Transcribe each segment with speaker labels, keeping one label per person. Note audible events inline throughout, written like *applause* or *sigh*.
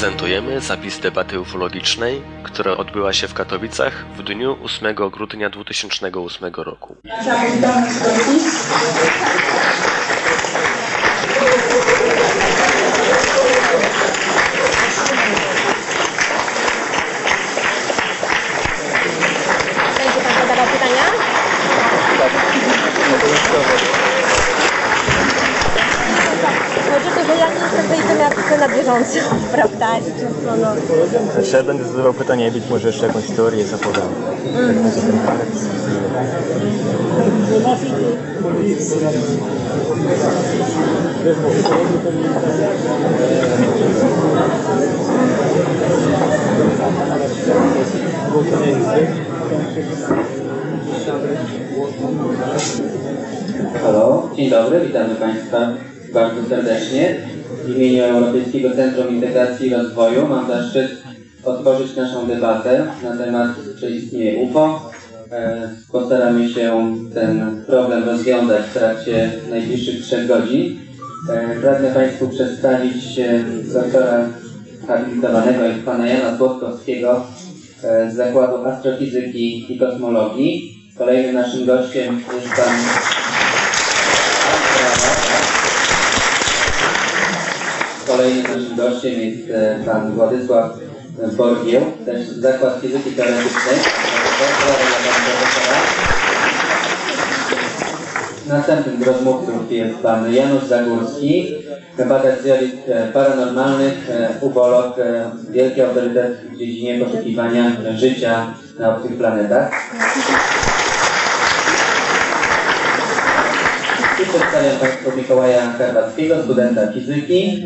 Speaker 1: Prezentujemy zapis debaty ufologicznej, która odbyła się w Katowicach w dniu 8 grudnia 2008 roku
Speaker 2: pan zadawał pytania? Chodzi o to, że ja nie jestem tutaj tematyce na bieżąco, prawda?
Speaker 3: Ja będę zadawał pytania i być może jeszcze jakąś teorię zapowiem.
Speaker 4: Halo, dzień dobry, witamy Państwa bardzo serdecznie. W imieniu Europejskiego Centrum Integracji i Rozwoju mam zaszczyt otworzyć naszą debatę na temat, czy istnieje UFO. E, Postaramy się ten problem rozwiązać w trakcie najbliższych trzech godzin. E, Pragnę Państwu przedstawić doktora habilitowanego pana Jana Złotkowskiego e, z Zakładu Astrofizyki i Kosmologii. Kolejnym naszym gościem jest pan Kolejnym naszym gościem jest pan Władysław Borgieł, też Zakład Fizyki Teoretycznej. Następnym z rozmówców jest pan Janusz Zagórski, badacz zjawisk e, paranormalnych, e, ufolog, e, wielki autorytet w dziedzinie poszukiwania życia na obcych planetach. I przedstawiam Państwu Mikołaja Karwackiego, studenta fizyki.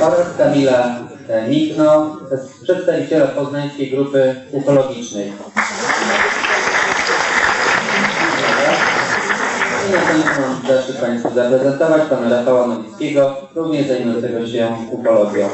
Speaker 4: Oraz Kamila Mikno, przedstawiciela poznańskiej grupy ufologicznej. I na koniec mam zaszczyt Państwu zaprezentować pana Rafała Nowickiego, również zajmującego się ufologią.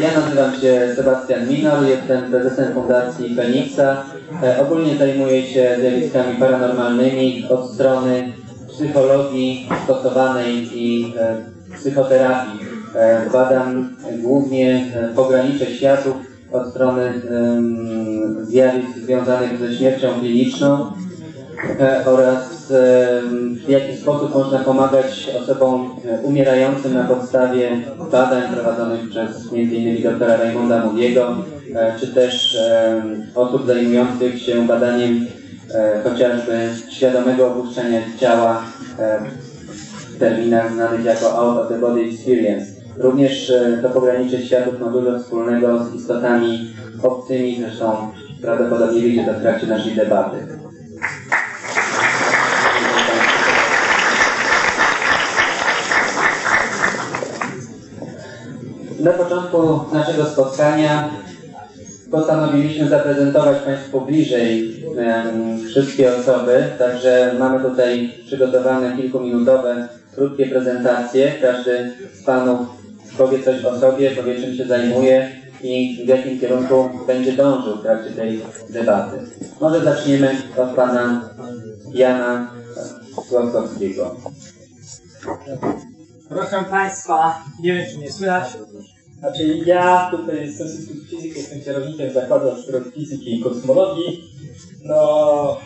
Speaker 4: Ja nazywam się Sebastian Minor, jestem prezesem Fundacji Feniksa. E, ogólnie zajmuję się zjawiskami paranormalnymi od strony psychologii stosowanej i e, psychoterapii. E, badam głównie pogranicze światów od strony zjawisk związanych ze śmiercią kliniczną oraz w jaki sposób można pomagać osobom e, umierającym na podstawie badań prowadzonych przez m.in. doktora Raymonda Moody'ego, e, czy też osób zajmujących się badaniem e, chociażby świadomego opuszczenia ciała w terminach znanych jako out of the body experience. Również to pogranicze światów ma dużo wspólnego z istotami obcymi, zresztą prawdopodobnie wyjdzie to w trakcie naszej debaty. Na początku naszego spotkania postanowiliśmy zaprezentować Państwu bliżej em, wszystkie osoby, także mamy tutaj przygotowane kilkuminutowe, krótkie prezentacje. Każdy z Panów powie coś o sobie, powie czym się zajmuje i w jakim kierunku będzie dążył w trakcie tej debaty. Może zaczniemy od Pana Jana Sławkowskiego.
Speaker 5: Proszę Państwa, nie wiem czy mnie słychać. Znaczy ja tutaj z Instytutu Fizyki jestem kierownikiem Zakładu Astrofizyki i Kosmologii. No,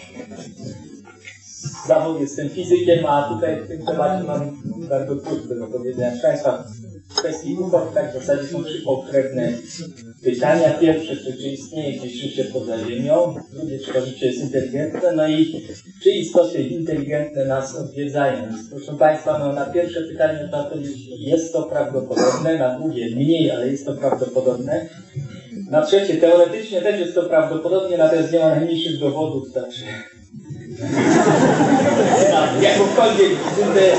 Speaker 5: z zawodu jestem fizykiem, a tutaj w tym temacie mam bardzo krótko do powiedzenia. Proszę Państwa, w kwestii UFO tak w zasadzie są trzy pokrewne pytania. Pierwsze, czy, czy istnieje gdzieś życie poza Ziemią? Drugie, czy to życie jest inteligentne? No i czy istoty inteligentne nas odwiedzają? Proszę Państwa, no na pierwsze pytanie trzeba powiedzieć, jest to prawdopodobne, na drugie mniej, ale jest to prawdopodobne. Na trzecie, teoretycznie też jest to prawdopodobne, natomiast nie ma najmniejszych dowodów, także *laughs* jakąkolwiek wizytę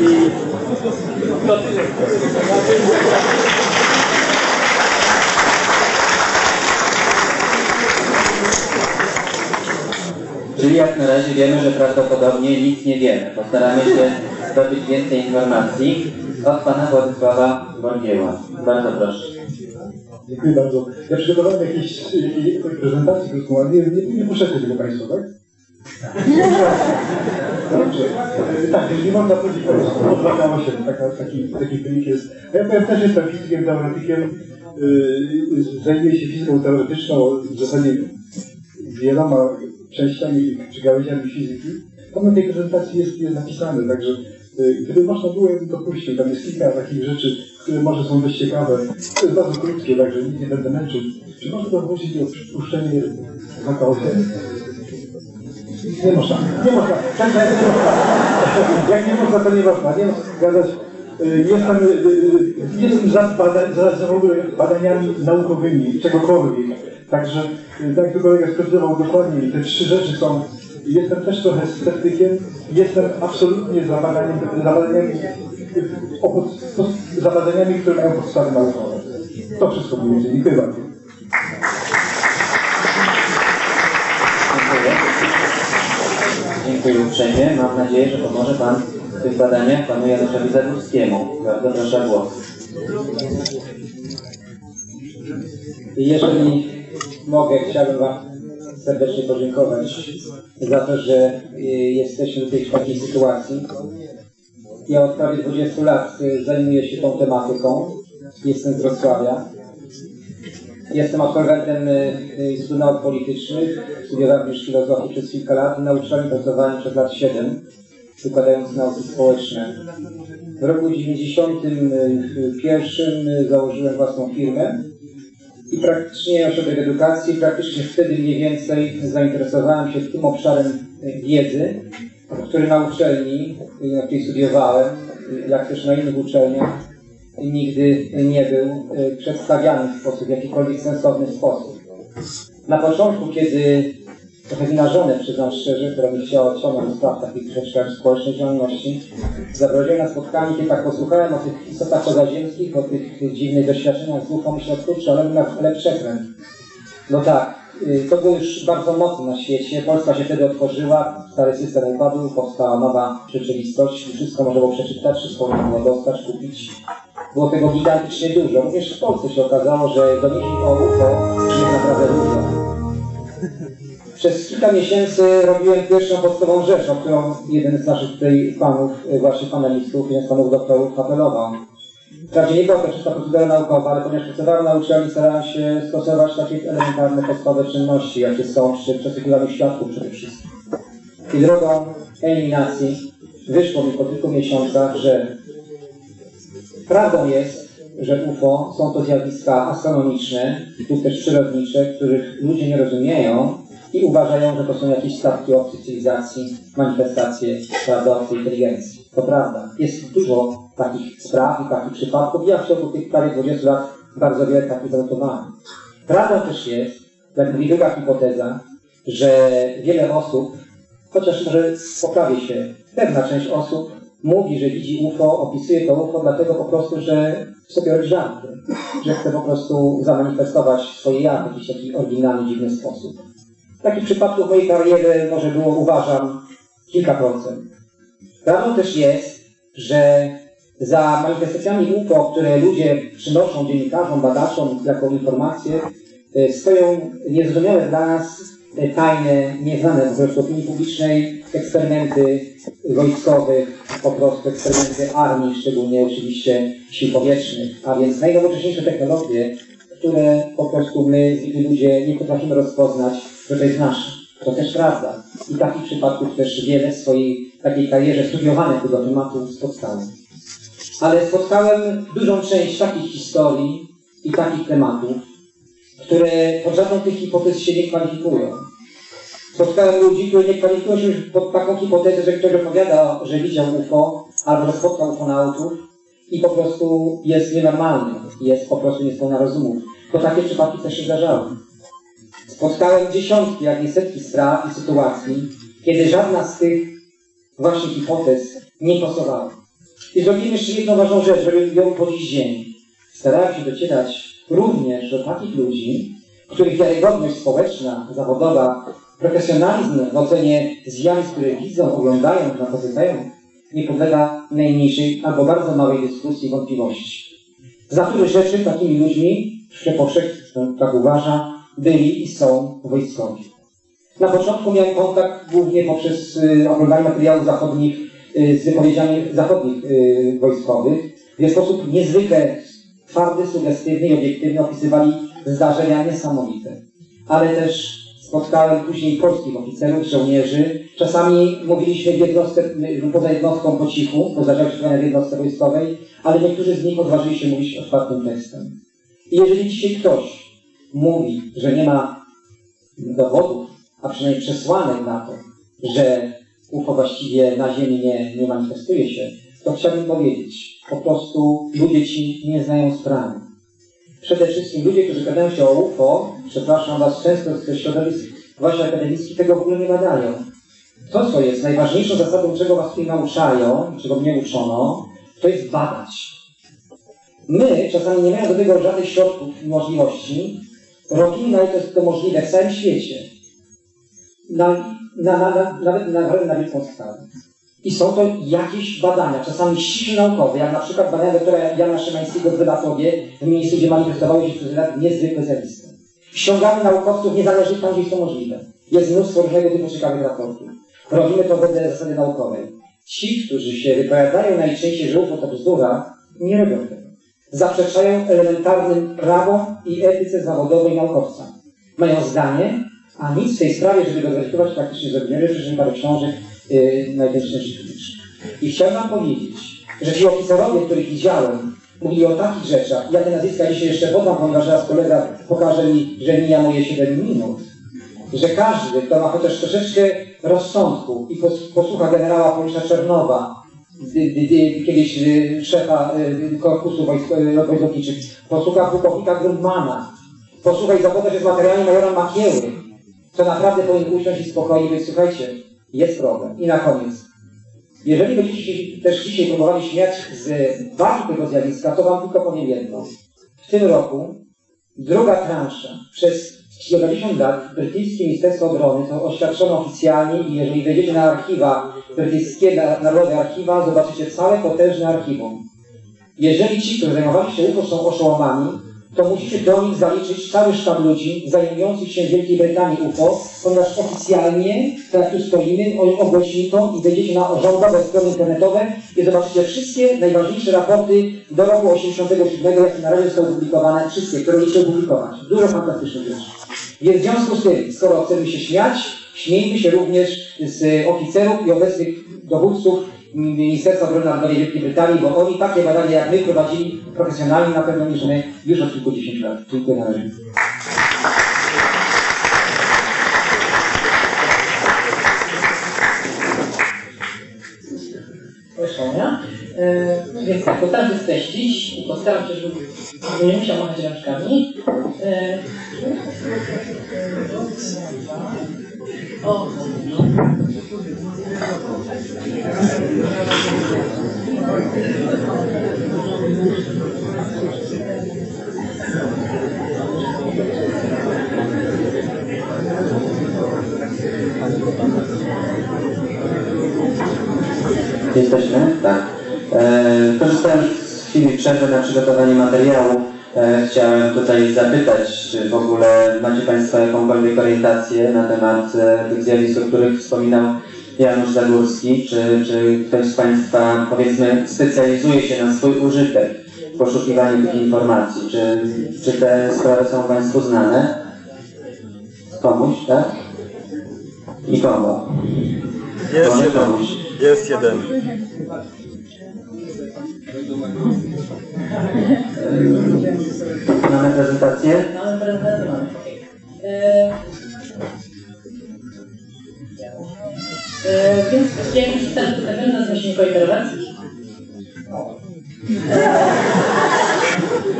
Speaker 5: i to tyle.
Speaker 4: Czyli jak na razie wiemy, że prawdopodobnie nic nie wiemy. Postaramy się zdobyć więcej informacji od pana Władysława Borgieła. Bardzo proszę.
Speaker 6: Dziękuję bardzo. Ja przygotowałem jakieś, jakąś prezentację krótką, ale nie, nie, nie puszczacie tego Państwo, tak? Dobrze. Tak, jeżeli można powiedzieć po prostu, od 2,8, taka, taki, taki wynik jest. Ja powiem, też jestem fizykiem, teoretykiem, yy, zajmuję się fizyką teoretyczną, w zasadzie wieloma częściami czy gałęziami fizyki. Tam na tej prezentacji jest, jest napisane, także y, gdyby można było, ja bym to puścił. Tam jest kilka takich rzeczy, które może są dość ciekawe. To jest bardzo krótkie, także nic nie będę męczył. Czy można to prosić o przypuszczenie znaka 8? Nie można, nie można. Tak, tak, nie można. Jak nie można, to nie można. Nie można zgadzać. Y, Jestem, y, jestem za, bada, za, za badaniami naukowymi, czegokolwiek. Także, y, tak jak kolega sprecyzował dokładnie, te trzy rzeczy są. Jestem też trochę sceptykiem, jestem absolutnie za badaniem, badaniami, za badaniami, które mają podstawy naukowe. To wszystko więcej. Dziękuję bardzo.
Speaker 4: Dziękuję. Dziękuję uprzejmie. Mam nadzieję, że pomoże Pan w tych badaniach Panu Januszowi Zagórskiemu. Bardzo proszę głos.
Speaker 5: Jeżeli mogę, chciałbym Wam serdecznie podziękować za to, że y, jesteśmy tutaj w takiej sytuacji. Ja od prawie 20 lat y, zajmuję się tą tematyką. Jestem z Wrocławia. Jestem absolwentem y, Instytutu Nauk Politycznych. Studiowałem już filozofię przez kilka lat. Na uczelni pracowałem przez lat 7, wykładając nauki społeczne. W roku 1991 y, założyłem własną firmę i praktycznie ośrodek edukacji, praktycznie wtedy mniej więcej zainteresowałem się tym obszarem y, wiedzy, który na uczelni, y, na której studiowałem, y, jak też na innych uczelniach, nigdy nie był przedstawiany w sposób, w jakikolwiek sensowny sposób. Na początku, kiedy trochę wynarzone, przyznam szczerze, która mi chciała odciągnąć od spraw takich troszeczkę społecznej działalności, zaprowadziłem na spotkanie, kiedy tak posłuchałem o tych istotach pozaziemskich, o tych dziwnych doświadczeniach z UFO, myślę, kurczę, ale chwilę przekręt. No tak, y, to było już bardzo mocno na świecie. Polska się wtedy otworzyła, stary system upadł, powstała nowa rzeczywistość. Wszystko można było przeczytać, wszystko można było dostać, kupić. Było tego gigantycznie dużo. Również w Polsce się okazało, że doniesień o UFO jest naprawdę dużo. Przez kilka miesięcy robiłem pierwszą podstawową rzecz, o którą jeden z naszych tutaj panów, y, właśnie panelistów, jeden z panów doktorów apelował. Wprawdzie nie była to czysta procedura naukowa, ale ponieważ pracowałem na uczelni, starałem się stosować takie elementarne podstawowe czynności, jakie są przy przesłuchiwaniu świadków przede wszystkim. I drogą eliminacji wyszło mi po kilku miesiącach, że prawdą jest, że UFO są to zjawiska astronomiczne lub też przyrodnicze, których ludzie nie rozumieją i uważają, że to są jakieś statki obcych cywilizacji, manifestacje prawda, obcej inteligencji. To prawda. Jest dużo takich spraw i takich przypadków. Ja w ciągu tych prawie 20 lat bardzo wiele takich zanotowałem. Prawdą też jest, jak mówi druga hipoteza, że wiele osób, chociaż może poprawię się, pewna część osób mówi, że widzi UFO, opisuje to UFO dlatego po prostu, że sobie robi żarty, że chce po prostu zamanifestować swoje ja w jakiś taki oryginalny, dziwny sposób. Takich przypadków mojej karierze może było, uważam, kilka procent. Prawdą też jest, że za manifestacjami UFO, które ludzie przynoszą dziennikarzom, badaczom jako informacje, y, stoją niezrozumiałe dla nas y, tajne, nieznane po prostu opinii publicznej eksperymenty wojskowych, po prostu eksperymenty armii, szczególnie oczywiście sił powietrznych, a więc najnowocześniejsze technologie, które po prostu my, ludzie, nie potrafimy rozpoznać, że to jest nasze. To też prawda. I takich przypadków też wiele w swojej takiej karierze studiowania tego tematu spotkałem. Ale spotkałem dużą część takich historii i takich tematów, które pod żadną tych hipotez się nie kwalifikują. Spotkałem ludzi, którzy nie kwalifikują się już pod taką hipotezę, że ktoś opowiada, że widział UFO albo że spotkał ufonautów i po prostu jest nienormalny, jest po prostu niespełna rozumów. To takie przypadki też się zdarzały. Spotkałem dziesiątki, jak nie setki spraw i sytuacji, kiedy żadna z tych właśnie hipotez nie pasowała. I zrobimy jeszcze jedną ważną rzecz, żeby ją po dziś dzień. Starałem się docierać również do takich ludzi, których wiarygodność społeczna, zawodowa, profesjonalizm w ocenie zjawisk, które widzą, oglądają, napotykają, nie podlega najmniejszej albo bardzo małej dyskusji wątpliwości. Za które rzeczy takimi ludźmi, powszechnie tak uważa, byli i są wojskowi. Na początku miałem kontakt głównie poprzez y, oglądanie materiałów zachodnich y, z wypowiedziami zachodnich y, wojskowych, w sposób niezwykle twardy, sugestywny i obiektywny opisywali zdarzenia niesamowite. Ale też spotkałem później polskich oficerów, żołnierzy. Czasami mówiliśmy w jednostce, poza jednostką po cichu, bo zdarzały się w jednostce wojskowej, ale niektórzy z nich odważyli się mówić otwartym tekstem. I jeżeli dzisiaj ktoś mówi, że nie ma dowodów, a przynajmniej przesłanek na to, że UFO właściwie na Ziemi nie, nie manifestuje się, to chciałbym powiedzieć, po prostu ludzie ci nie znają sprawy. Przede wszystkim ludzie, którzy gadają się o UFO, przepraszam Was, często ze środowisk właśnie akademickich tego w ogóle nie badają. To, co jest najważniejszą zasadą, czego Was tutaj nauczają, czego mnie uczono, to jest badać. My, czasami nie mając do tego żadnych środków i możliwości, robimy na to, to możliwe w całym świecie. Na, na, na, nawet na, na wielką skalę. I są to jakieś badania, czasami ściśle naukowe, jak na przykład badania doktora Jana Szymańskiego w Wydatowie, w miejscu, gdzie manifestowały się przez lat niezwykłe zjawiska. Ściągamy naukowców niezależnie tam, gdzie jest to możliwe. Jest mnóstwo różnego typu ciekawych raportów. Robimy to wedle zasady naukowej. Ci, którzy się wypowiadają najczęściej, że UFO to bzdura, nie robią tego. Zaprzeczają elementarnym prawom i etyce zawodowej naukowca. Mają zdanie, a nic w tej sprawie, żeby go zweryfikować, praktycznie zrobiłem. Przeczytałem parę książek, yy, największych. I chciałem Wam powiedzieć, że ci oficerowie, których widziałem, mówili o takich rzeczach. Ja te nazwiska dzisiaj jeszcze podam, ponieważ raz kolega pokaże mi, że mija moje 7 minut. Że każdy, kto ma chociaż troszeczkę rozsądku i posłucha generała Polisza Czernowa, kiedyś y, szefa y, korpusu wojskowniczych, posłucha pułkownika Grundmana, posłuchaj zapoznać się z materiałami majora Makieły, to naprawdę powinien usiąść i spokojnie, słuchajcie, jest problem. I na koniec. Jeżeli będziecie też dzisiaj próbowali śmiać z wagi tego zjawiska, to Wam tylko powiem jedno. W tym roku druga transza przez kilkadziesiąt lat brytyjskie Ministerstwo Obrony to oświadczono oficjalnie i jeżeli wejdziecie na archiwa, brytyjskie narodowe archiwa, zobaczycie całe potężne archiwum. Jeżeli ci, którzy zajmowali się UFO są oszołomami, to musicie do nich zaliczyć cały sztab ludzi zajmujących się Wielkiej Brytanii UFO, ponieważ oficjalnie, jak tu stoimy, ogłosili to i wejdziecie na rządowe strony internetowe i zobaczycie wszystkie najważniejsze raporty do roku 87, jakie na razie zostały opublikowane, wszystkie, które chcę opublikować. Dużo fantastycznych rzeczy. Więc w związku z tym, skoro chcemy się śmiać, śmiejmy się również z oficerów i obecnych dowódców Ministerstwa Obrony Narodowej Wielkiej Brytanii, bo oni takie badania jak my prowadzili profesjonalnie na pewno niż my już od kilkudziesięciu lat. Dziękuję na razie.
Speaker 7: Proszę, ja? Więc tak, postaram się streścić i postaram się, żeby nie musiał machać rączkami.
Speaker 4: Jesteśmy? Tak. E, korzystając z chwili przerwy na przygotowanie materiału, e, chciałem tutaj zapytać, czy w ogóle macie Państwo jakąkolwiek orientację na temat e, tych zjawisk, o których wspominał Janusz Zagórski, czy, czy ktoś z Państwa, powiedzmy, specjalizuje się na swój użytek w poszukiwaniu tych informacji? Czy, czy te sprawy są Państwu znane? Komuś, tak? Nikomu.
Speaker 3: Jest
Speaker 4: Może
Speaker 3: jeden.
Speaker 4: komuś.
Speaker 3: Jest jeden.
Speaker 4: Mamy prezentację?
Speaker 7: Mamy prezentację, mamy. E, Więc jakim systemem przedstawiony nazywa się Mikołaj Perowacji.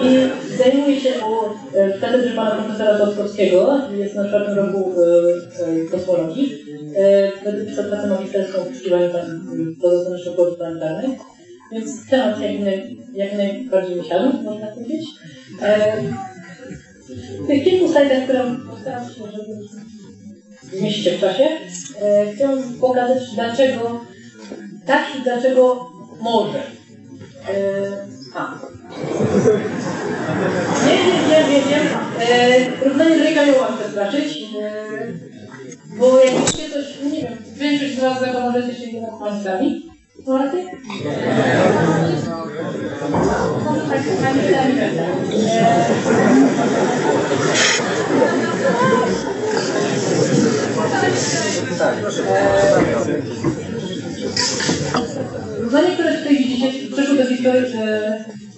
Speaker 7: I zajmuje się e, w katedrze pana profesora Toskowskiego, jest na czwartym roku e, e, kosmologii. Będę pisał pracę magisterską w poszukiwaniu pozostałych układów planetarnych. Więc temat jak, naj, jak najbardziej mi siadł, można powiedzieć. E, w tych kilku slajdach, które postaram się, żeby zmieścić się w czasie, e, chciałbym pokazać, dlaczego tak i dlaczego może. E, a. Nie, nie, nie, nie, nie. E, równanie Drake'a nie łatwo przestraszyć, e, bo jak wiecie coś, nie wiem, większość z Was zakomarzycie się humanistami. Mam rację? Tak, tak, tak. E, Równanie, które tutaj widzicie, przeszło do historii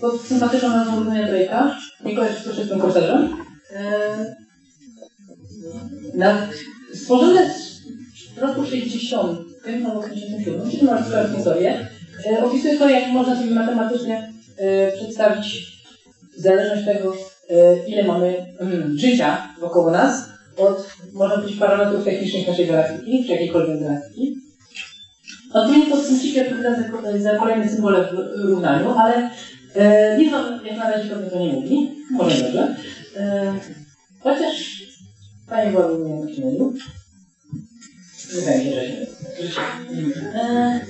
Speaker 7: pod sympatyczną nazwą równania Drake'a. Mikołaj jest troszeczkę korsarzem. E, na, stworzone w roku 60, albo 67, czyli masz swoją historię, e, opisuje to, jak można sobie matematycznie e, przedstawić zależność tego, e, ile mamy mm, życia wokoło nas od, można powiedzieć, parametrów technicznych naszej galaktyki, czy jakiejkolwiek galaktyki. Odpowiednio to synciki odpowiada za, za kolejne symbole w równaniu, ale e, nic wam jak na razie to nie mówi. Może dobrze. E, chociaż Panie Bogu nie e,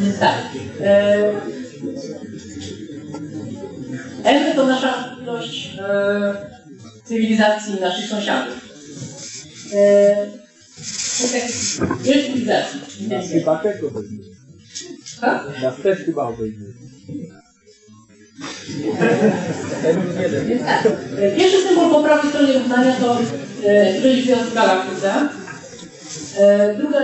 Speaker 7: Więc tak. E, Elfy to nasza ilość e, cywilizacji naszych sąsiadów. E, to tak, cywilizacji.
Speaker 6: Chyba też obejdzie.
Speaker 7: Tak?
Speaker 6: Nas też chyba obejdzie.
Speaker 7: Więc tak. Pierwszy symbol po prawej stronie równania to e, ilość gwiazd w galaktyce. E, druga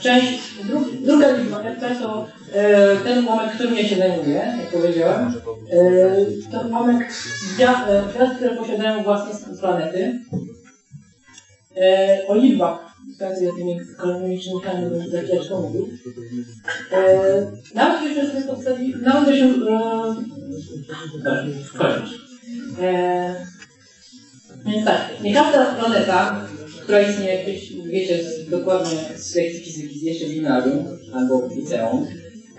Speaker 7: część, dru, druga liczba F to e, ten ułamek, którym ja się zajmuję, jak powiedziałem. E, to ułamek gwia- e, gwiazd, które posiadają własne planety. E, o liczbach, z tymi kolejnymi czynnikami, będę za chwileczkę mówił. E, nawet jeśli sobie postawi, nawet jeśli e, Dobrze, skończyć. Eee, więc tak, nie każda planeta, która istnieje, jak wiecie- dokładnie z lekcji fizyki, z jeszcze gimnazjum albo liceum,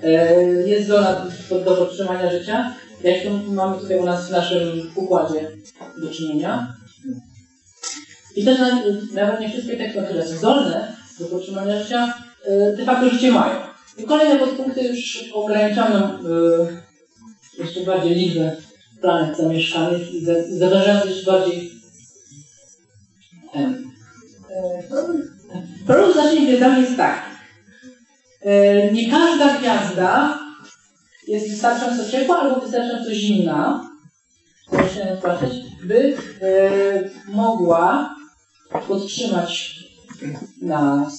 Speaker 7: eee, jest zdolna do, do podtrzymania życia, jak to mamy tutaj u nas w naszym układzie do czynienia. I też na- nawet nie wszystkie te, które są zdolne do podtrzymania życia, e, de facto życie mają. I kolejne podpunkty już ograniczają e, jeszcze bardziej liczbę planet zamieszkanych i za- zawężając jeszcze bardziej. E, problem- Problem z naszymi gwiazdami jest taki. E, Nie każda gwiazda jest wystarczająco ciepła albo wystarczająco zimna, patrzeć, by e, mogła podtrzymać na,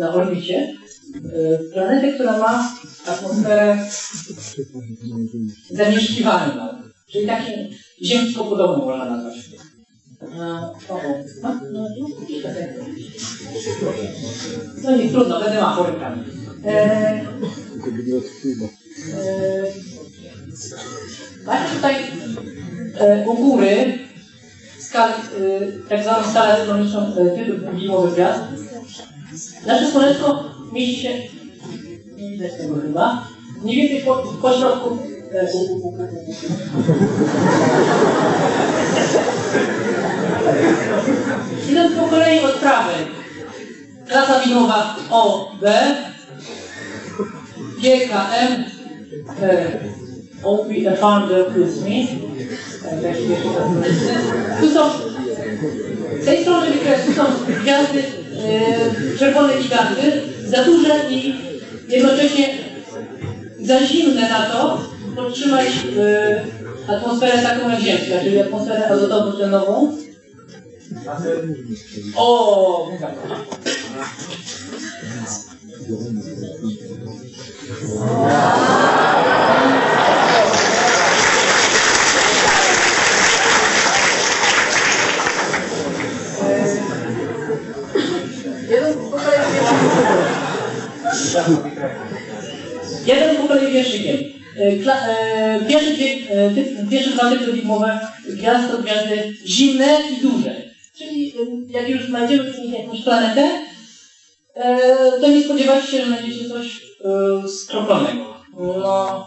Speaker 7: na orbicie e, planetę, która ma atmosferę zamieszkiwalną, czyli taką ziemsko podobną można nazwać. E, no, no, no nie, trudno, będę machał rękami. E, e, Macie tutaj e, u góry skalę, e, tak zwaną skalę astronomiczną e, typów widmowych gwiazd. Nasze słoneczko mieści się, widać tego chyba, mniej więcej po, po środku. e, u- u- u- Idąc po kolei od prawej. Klasa widmowa O, B, GKM, OP Founder plus Me. Tu są, z tej strony wykresu są gwiazdy e, czerwone giganty, za duże i jednocześnie za zimne na to podtrzymać e, atmosferę taką jak ziemska, czyli atmosferę azotowo-tlenową. O, Jeden po kolei wierszykiem. Kla, e, pierwszy, dwie, e, typ, pierwsze dwa typy gwiazd gwiazdy zimne i duże. Czyli e, jak już znajdziemy w nich jakąś planetę, e, to nie spodziewacie się, że znajdziecie coś e, skroplonego. No,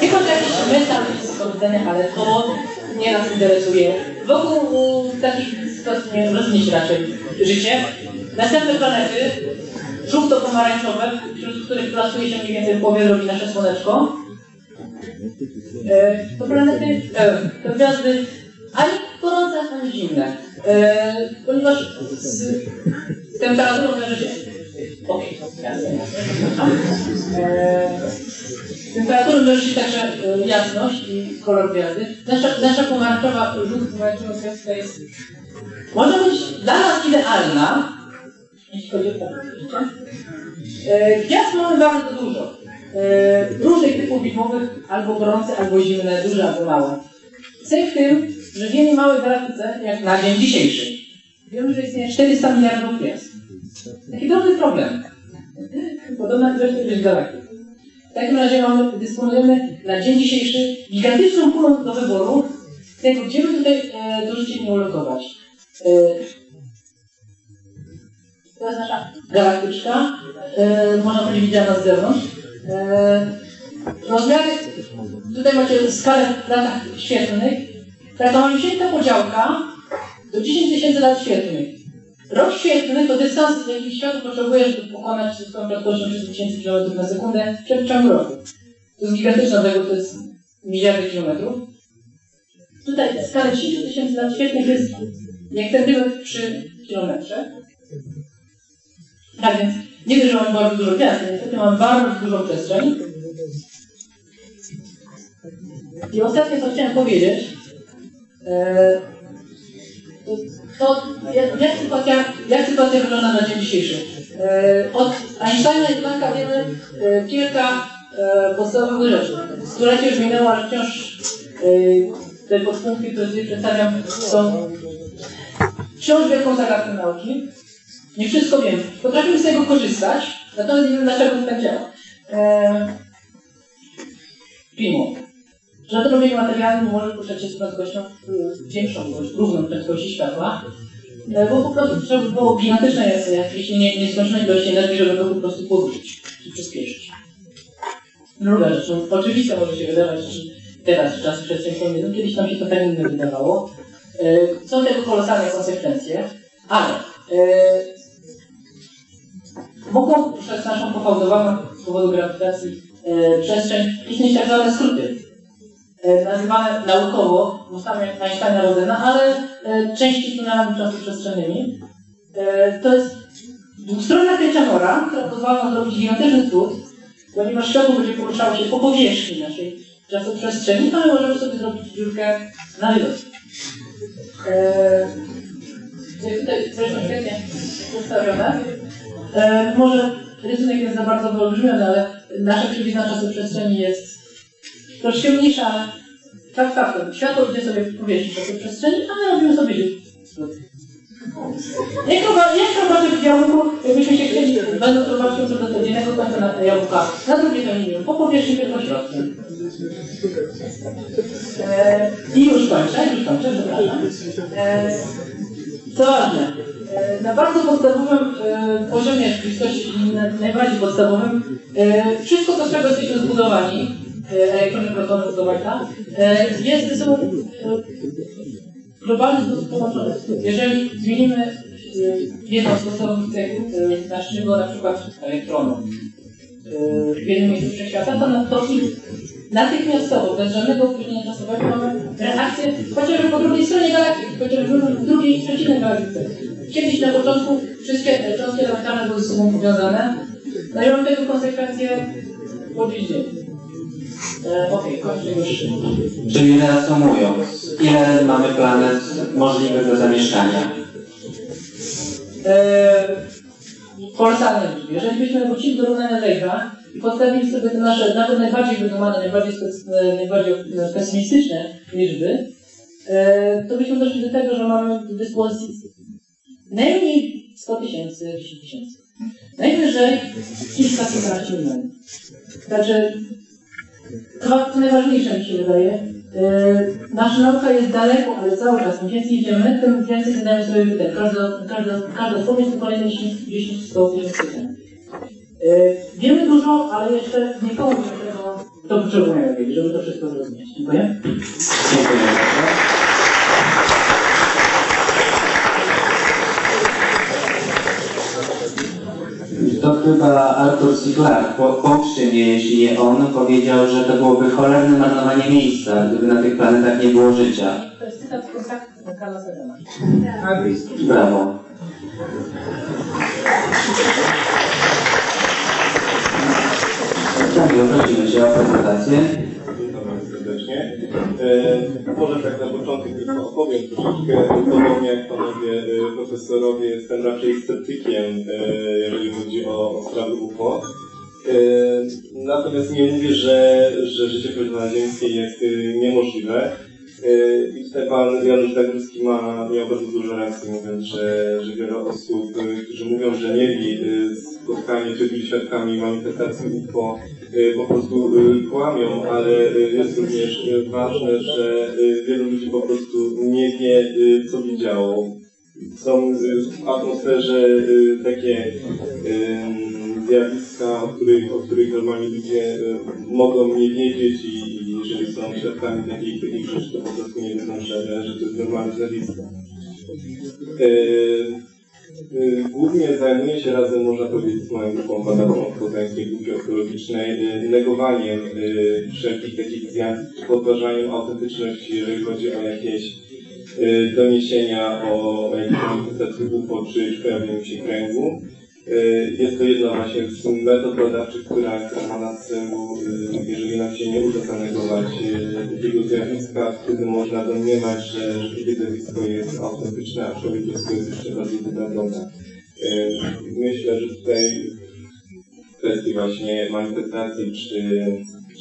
Speaker 7: tylko że jakiś metal jest powiedzenia, ale to nie nas interesuje. Wokół takich sytuacji nie rozwinie się raczej życie. Następne planety, żółto-pomarańczowe, wśród których plasuje się mniej więcej w połowie drogi nasze Słoneczko. To planety, e, to gwiazdy ani gorące, ani zimne. E, ponieważ z temperaturą wiąże się... Jasne. E, temperaturą wiąże się także jasność i kolor gwiazdy. Nasza, nasza pomarańczowa, żółto-pomarańczowa gwiazda jest... Może być dla nas idealna, jeśli chodzi o to, E, Gwiazd mamy bardzo dużo. E, Różnych typów widmowych, albo gorące, albo zimne, duże, albo małe. Cech w tym, że w jednej małej galaktyce, jak na dzień dzisiejszy, wiemy, że istnieje 400 miliardów gwiazd. Taki drobny problem. Podobna ilość ilość galaktyk. W takim razie mamy, dysponujemy na dzień dzisiejszy gigantyczną pulą do wyboru tego, gdzie by tutaj e, do życia nie ulokować. E, to jest nasza galaktyczka, e, można powiedzieć widziana z zewnątrz. E, rozmiary, tutaj macie skalę w latach świetlnych. Malusieńka podziałka do 10 tysięcy lat świetlnych. Rok świetlny to dystans, jaki światło potrzebuje, żeby pokonać swoją prędkością 30 tysięcy km na sekundę w przeciągu roku. To jest gigantyczna odległość, to jest miliardy kilometrów. Tutaj skala 10 tysięcy lat świetlnych jest jak centymetr przy kilometrze. Tak więc nie że mamy bardzo dużo gwiazd, niestety mamy bardzo dużą przestrzeń. I ostatnie, co chciałem powiedzieć, to, to jak, jak, sytuacja, jak sytuacja wygląda na dzień dzisiejszy. E, od Einsteina i Plancka wiemy e, kilka e, podstawowych rzeczy. Stulecie już minęło, ale wciąż e, te podpunkty, które tutaj przedstawiam, są wciąż wielką zagadką nauki. Nie wszystko wiem. Potrafimy z tego korzystać, natomiast nie wiem dlaczego to tak działa. Primo. Żaden obieg materialny może poruszać się z prędkością większą równą prędkości światła, e, bo po prostu trzeba by było gigantyczne jakieś nie, nieskończone ilości energii, żeby go po prostu poruszyć czy przyspieszyć. Druga rzecz, no, oczywiste może się wydawać, że teraz czas przestrzeni pomiędzy, kiedyś nam się to tak wydawało. E, są tego kolosalne konsekwencje, ale e, mogą przez naszą pofałdowaną z powodu grawitacji przestrzeń istnieć tak zwane skróty. E, nazywane naukowo mostami Einsteina Rodena, ale e, części tunelami czasoprzestrzennymi. E, to jest dwustronna kręcianora, która pozwala nam zrobić gigantyczny skrót, ponieważ światło będzie poruszało się po powierzchni naszej czasoprzestrzeni, my możemy sobie zrobić dziurkę na wylot. Tutaj zresztą świetnie przedstawione. E, może rysunek jest za bardzo wyolbrzymiony, ale nasza krzywizna czasoprzestrzeni jest troszkę mniejsza, ale tak, tak, światło idzie sobie w powierzchni czasoprzestrzeni, a my robimy sobie. Jak roba- jak robaczek w jabłku, jakbyśmy się chcieli, będąc robaczkiem co do jednego końca na jabłka, na drugie to nie wiem, po powierzchni tylko. E, I już kończę, już kończę, przepraszam. E, co ważne, e, na bardzo podstawowym poziomie na- najbardziej podstawowym, wszystko to, z czego jesteśmy zbudowani, elektrony, protony, fotowolta, e, jest ze sobą e, globalny sposób połączone. Jeżeli zmienimy e, jedną z podstawowych cech e, naszego na przykład elektronu w jednym miejscu wszechświata, to, na- to natychmiastowo, bez żadnego opóźnienia czasowego mamy reakcję chociażby po drugiej stronie galaktyki, chociażby w drugiej, przeciwnej galaktyce. kiedyś na początku wszystkie cząstki elementarne były ze sobą powiązane, mam tego konsekwencje po dziś dzień.
Speaker 4: Czyli reasumując, ile mamy planet możliwych do zamieszkania?
Speaker 7: e, kolosalne liczby. Jeżeli byśmy wrócili do równania Drake'a i postawili sobie te nasze, nawet najbardziej wydumane, najbardziej, najbardziej pesymistyczne liczby, e, to byśmy doszli do tego, że mamy do dyspozycji najmniej 100 tysięcy, 10 tysięcy. Najwyżej kilka, kilkanaście milionów. Także to, to najważniejsze mi się wydaje. Yy, nasza nauka jest daleko, ale cały czas im więcej idziemy, tym więcej zadajemy sobie pytań. Każda, każda, każda odpowiedź to kolejne 10, 10 100 tysięcy pytań. Wiemy dużo, ale jeszcze nie tego, to potrzebujemy żeby to wszystko zrozumieć. Dziękuję.
Speaker 4: Dziękuję bardzo. To chyba Arthur C. Clarke, po, poprze mnie, jeśli nie on, powiedział, że to byłoby cholerne marnowanie miejsca, gdyby na tych planetach nie było życia.
Speaker 7: To jest cytat z Karla Sagana.
Speaker 4: Brawo. Tak, prosimy Cię o prezentację.
Speaker 8: E, może tak na początek tylko opowiem troszeczkę. Podobnie jak panowie e, profesorowie, jestem raczej sceptykiem, e, jeżeli chodzi o, sprawy UFO. Natomiast nie mówię, że, że życie pozaziemskie jest niemożliwe. I tutaj pan Janusz Dagórski ma, miał bardzo dużo racji, mówiąc, że, że wiele osób, którzy mówią, że mieli spotkanie, czy byli świadkami manifestacji UFO, po prostu y, kłamią, ale y, jest również y, ważne, że y, wielu ludzi po prostu nie wie, y, co widziało. Są y, w atmosferze y, takie y, zjawiska, o których, o których normalni ludzie y, mogą nie wiedzieć i, jeżeli są świadkami takich, rzeczy, to po prostu nie wiedzą, że to jest normalne zjawisko. Y, Głównie zajmuję się razem, można powiedzieć, z moją grupą badawczą w Poznańskiej Grupie Archeologicznej y, negowaniem y, wszelkich takich zjawisk, podważaniem autentyczności, jeżeli chodzi o jakieś doniesienia o, o jakiejś manifestacji UFO czy pojawieniu się kręgu. Y, Jest to jedna właśnie z metod badawczych, która, która ma na celu, y, jeżeli nam się nie uda zanegować y, takiego zjawiska, wtedy można domniemać, że, takie zjawisko jest autentyczne, aczkolwiek jest to jeszcze bardziej. Y, Myślę, że tutaj w kwestii właśnie manifestacji czy,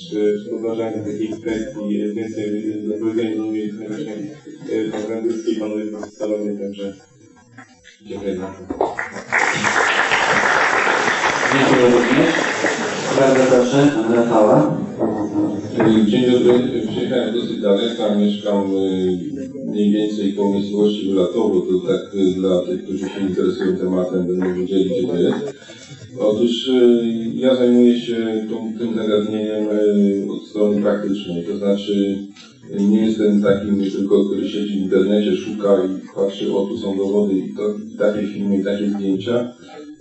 Speaker 8: czy, podważania takich kwestii więcej do powiedzenia mieli właśnie y, pan Grandylski i panowie profesorowie, także dziękuję bardzo.
Speaker 4: Dziękuję również. Bardzo proszę, pan Rafała.
Speaker 9: Dzień dobry, przyjechałem dosyć daleko, mieszkam y, mniej więcej koło miejscowości Wylatowo, to tak y, dla tych, którzy się interesują tematem, będą wiedzieli, gdzie to jest. Otóż y, ja zajmuję się tą, tym zagadnieniem od strony praktycznej, to znaczy nie jestem takim tylko, który siedzi w internecie, szuka i patrzy, o tu są dowody i, to, i takie filmy, i takie zdjęcia.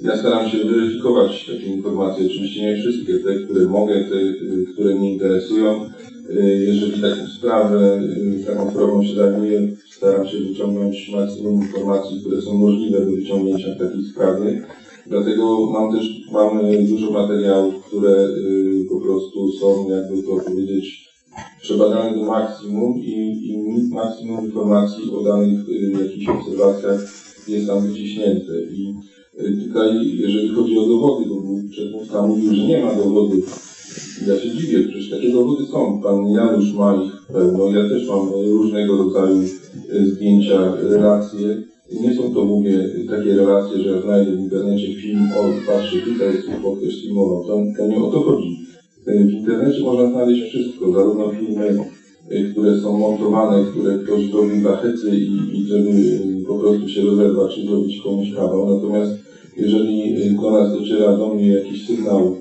Speaker 9: Ja staram się weryfikować takie informacje, oczywiście nie wszystkie, te, które mogę, te, które mnie interesują. Jeżeli taką sprawę, taką sprawą się zajmuję, staram się wyciągnąć maksimum informacji, które są możliwe do wyciągnięcia w takiej sprawie. Dlatego mam też mam y, dużo materiałów, które y, po prostu są, jakby to powiedzieć, przebadane do maksimum i, i maksimum informacji o danych y, jakichś obserwacjach jest tam wyciśnięte. I tutaj, jeżeli chodzi o dowody, bo przedmówca mówił, że nie ma dowodów. Ja się dziwię, przecież takie dowody są. Pan Janusz ma ich pełno, ja też mam różnego rodzaju y, zdjęcia, relacje. Nie są to, mówię, takie relacje, że znajdę w internecie film, o, patrzcie, tutaj jest UFO, ktoś filmował. To, to nie o to chodzi. Y, W internecie można znaleźć wszystko, zarówno filmy, y, które są montowane, które ktoś robi dla hecy i, i żeby po prostu się rozerwać czy zrobić komuś kawał. Natomiast jeżeli do nas dociera do mnie jakiś sygnał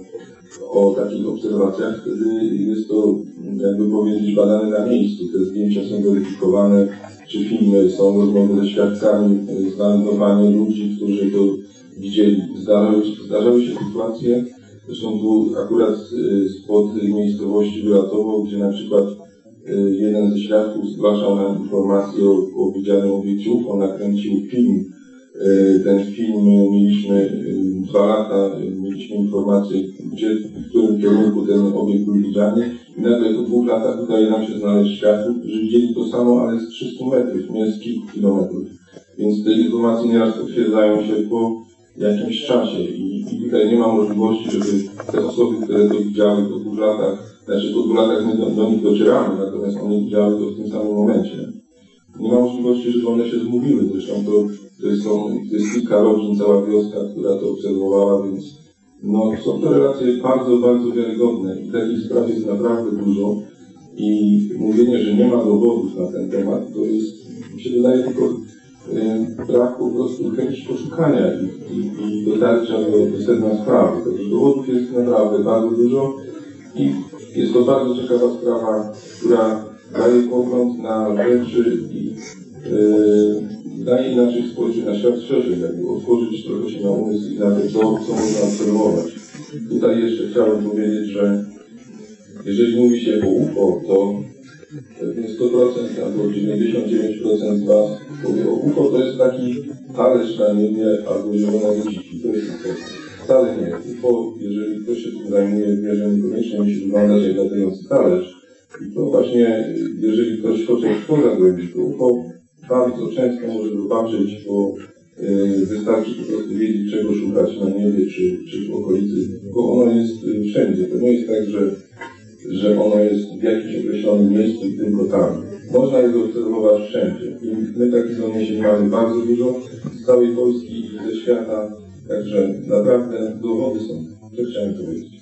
Speaker 9: o takich obserwacjach, wtedy jest to, jakby powiedzieć, badane na miejscu. Te zdjęcia są weryfikowane, czy filmy, są rozmowy ze świadkami, y, znajdowanie ludzi, którzy to widzieli. Zdarzały, zdarzały się sytuacje, zresztą tu akurat y, spod miejscowości Wylatowo, gdzie na przykład y, jeden ze świadków zgłaszał nam informację o, o widzianym obiekcie UFO, nakręcił film ten film, mieliśmy e, dwa lata, e, mieliśmy informację, gdzie, w którym kierunku ten obiekt był widziany i nagle po dwóch latach udaje nam się znaleźć światło, że widzieli to samo, ale z 300 metrów, nie z kilku kilometrów. Więc te informacje nieraz potwierdzają się po jakimś czasie i, i tutaj nie ma możliwości, żeby te osoby, które to widziały po dwóch latach, znaczy po dwóch latach my do, do nich docieramy, natomiast one widziały to w tym samym momencie. Nie ma możliwości, żeby one się zmówiły, zresztą to, to, to jest kilka rodzin, cała wioska, która to obserwowała, więc no, są to relacje bardzo, bardzo wiarygodne. I takich spraw jest naprawdę dużo. I mówienie, że nie ma dowodów na ten temat, to jest, mi się wydaje tylko e, brak po prostu chęci poszukania i, i, i dotarcia do, do sedna sprawy. Także dowodów jest naprawdę bardzo dużo i jest to bardzo ciekawa sprawa, która daje pogląd na rzeczy i e, daje inaczej spojrzeć na świat szerzej, jakby otworzyć trochę się na umysł i na to, co, co można obserwować. Tutaj jeszcze chciałem powiedzieć, że jeżeli mówi się o UFO, to pewnie 100% albo 99% z Was powie o UFO to jest taki talerz na niebie albo zielone ludziki. To jest UFO. Wcale nie. UFO, jeżeli ktoś się tym zajmuje, wie, że niekoniecznie musi wyglądać jak latający talerz. To właśnie, jeżeli ktoś chce w to zagłębić, to UFO bardzo często może zobaczyć, bo y, wystarczy po prostu wiedzieć, czego szukać na niebie czy, czy w okolicy, bo ono jest y, wszędzie. To nie jest tak, że że ono jest w jakimś określonym miejscu i tylko tam. Można je zaobserwować wszędzie. I my takich doniesień mamy bardzo dużo z całej Polski i ze świata, także naprawdę dowody są. To chciałem powiedzieć.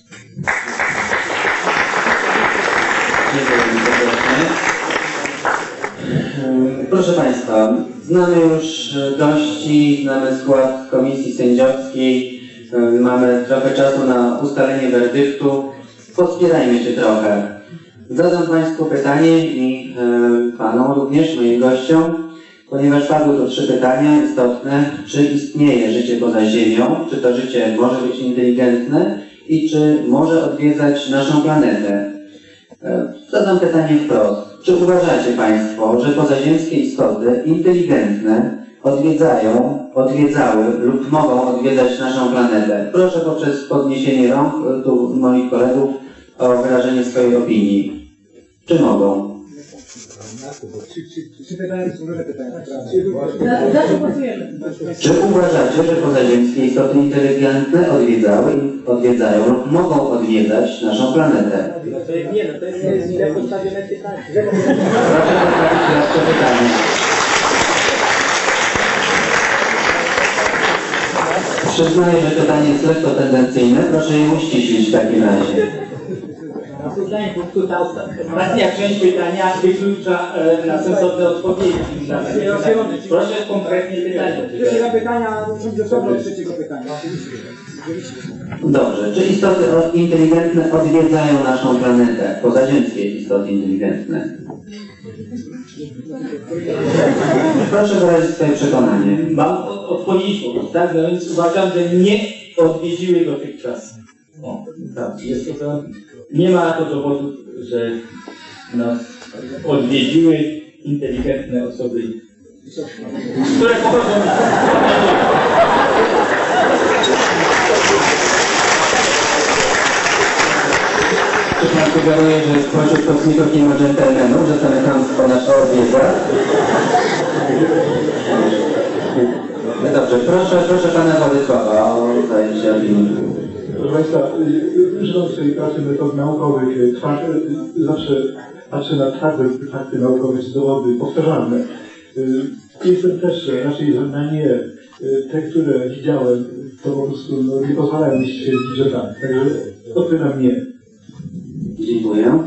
Speaker 4: Proszę Państwa, znamy już gości, znamy skład komisji sędziowskiej, ym, mamy trochę czasu na ustalenie werdyktu. Pospierajmy się trochę. Zadam Państwu pytanie i y, Panom również, moim gościom, ponieważ padły tu trzy pytania istotne. Czy istnieje życie poza Ziemią? Czy to życie może być inteligentne? I czy może odwiedzać naszą planetę? E, Zadam pytanie wprost. Czy uważacie Państwo, że pozaziemskie istoty inteligentne odwiedzają, odwiedzały lub mogą odwiedzać naszą planetę? Proszę poprzez podniesienie rąk e, tu moich kolegów o wyrażenie swojej opinii. Czy mogą?
Speaker 5: Czy
Speaker 4: uważacie, że pozaziemskie istoty inteligentne odwiedzały, odwiedzają lub mogą odwiedzać naszą planetę?
Speaker 5: Nie, no to jest źle postawione pytanie.
Speaker 4: Proszę postawić jeszcze pytanie. Przyznaję, że pytanie jest lekko tendencyjne. Proszę je uściślić w takim razie.
Speaker 7: Pytanie punktu ta ostatnia część pytania wyklucza e, na sensowne odpowiedzi. na. Proszę konkretnie pytanie.
Speaker 5: Pierwszego pytania będzie osobno od trzeciego pytania.
Speaker 4: Dobrze. Czy istoty inteligentne odwiedzają naszą planetę? Pozaziemskie istoty inteligentne. Proszę wyrazić swoje przekonanie.
Speaker 7: Mam o- odpowiedź, tak? No więc uważam, że nie odwiedziły dotychczas. O, tak. Jest to, to, nie ma na to dowodów, że nas odwiedziły inteligentne osoby, które pochodzą
Speaker 4: Czy pan sugeruje, że spośród kosmitów nie ma dżentelmenów, że same chamstwo nasze odwiedza? No dobrze, proszę, proszę pana Władysława o zajęcie opinii.
Speaker 6: Proszę Państwa, y, używam w swojej pracy metod naukowych, y, y, zawsze patrzę na twarde fakty naukowe czy dowody powtarzalne. Y, Jestem też raczej na nie. Y, Te, które widziałem, to po prostu no, nie pozwalają mi stwierdzić, że tak. Także odpowiadam nie.
Speaker 4: Dziękuję.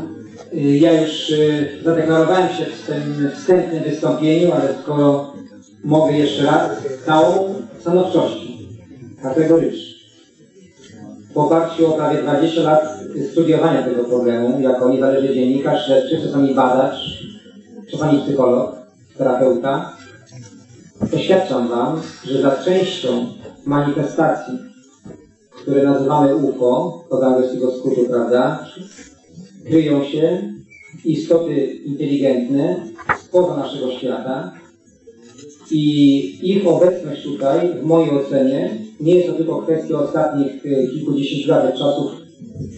Speaker 5: Ja już y, zadeklarowałem się w tym wstępnym wystąpieniu, ale skoro mogę jeszcze raz, całą stanowczością, kategorycznie. W oparciu o prawie 20 lat studiowania tego problemu, jako niezależny dziennikarz, śledczy, czasami badacz, czasami psycholog, terapeuta, oświadczam Wam, że za częścią manifestacji, które nazywamy UFO, to angielskiego skrótu, prawda, kryją się istoty inteligentne spoza naszego świata, I ich obecność tutaj, w mojej ocenie, nie jest to tylko kwestia ostatnich e, kilkudziesięciu lat, czasów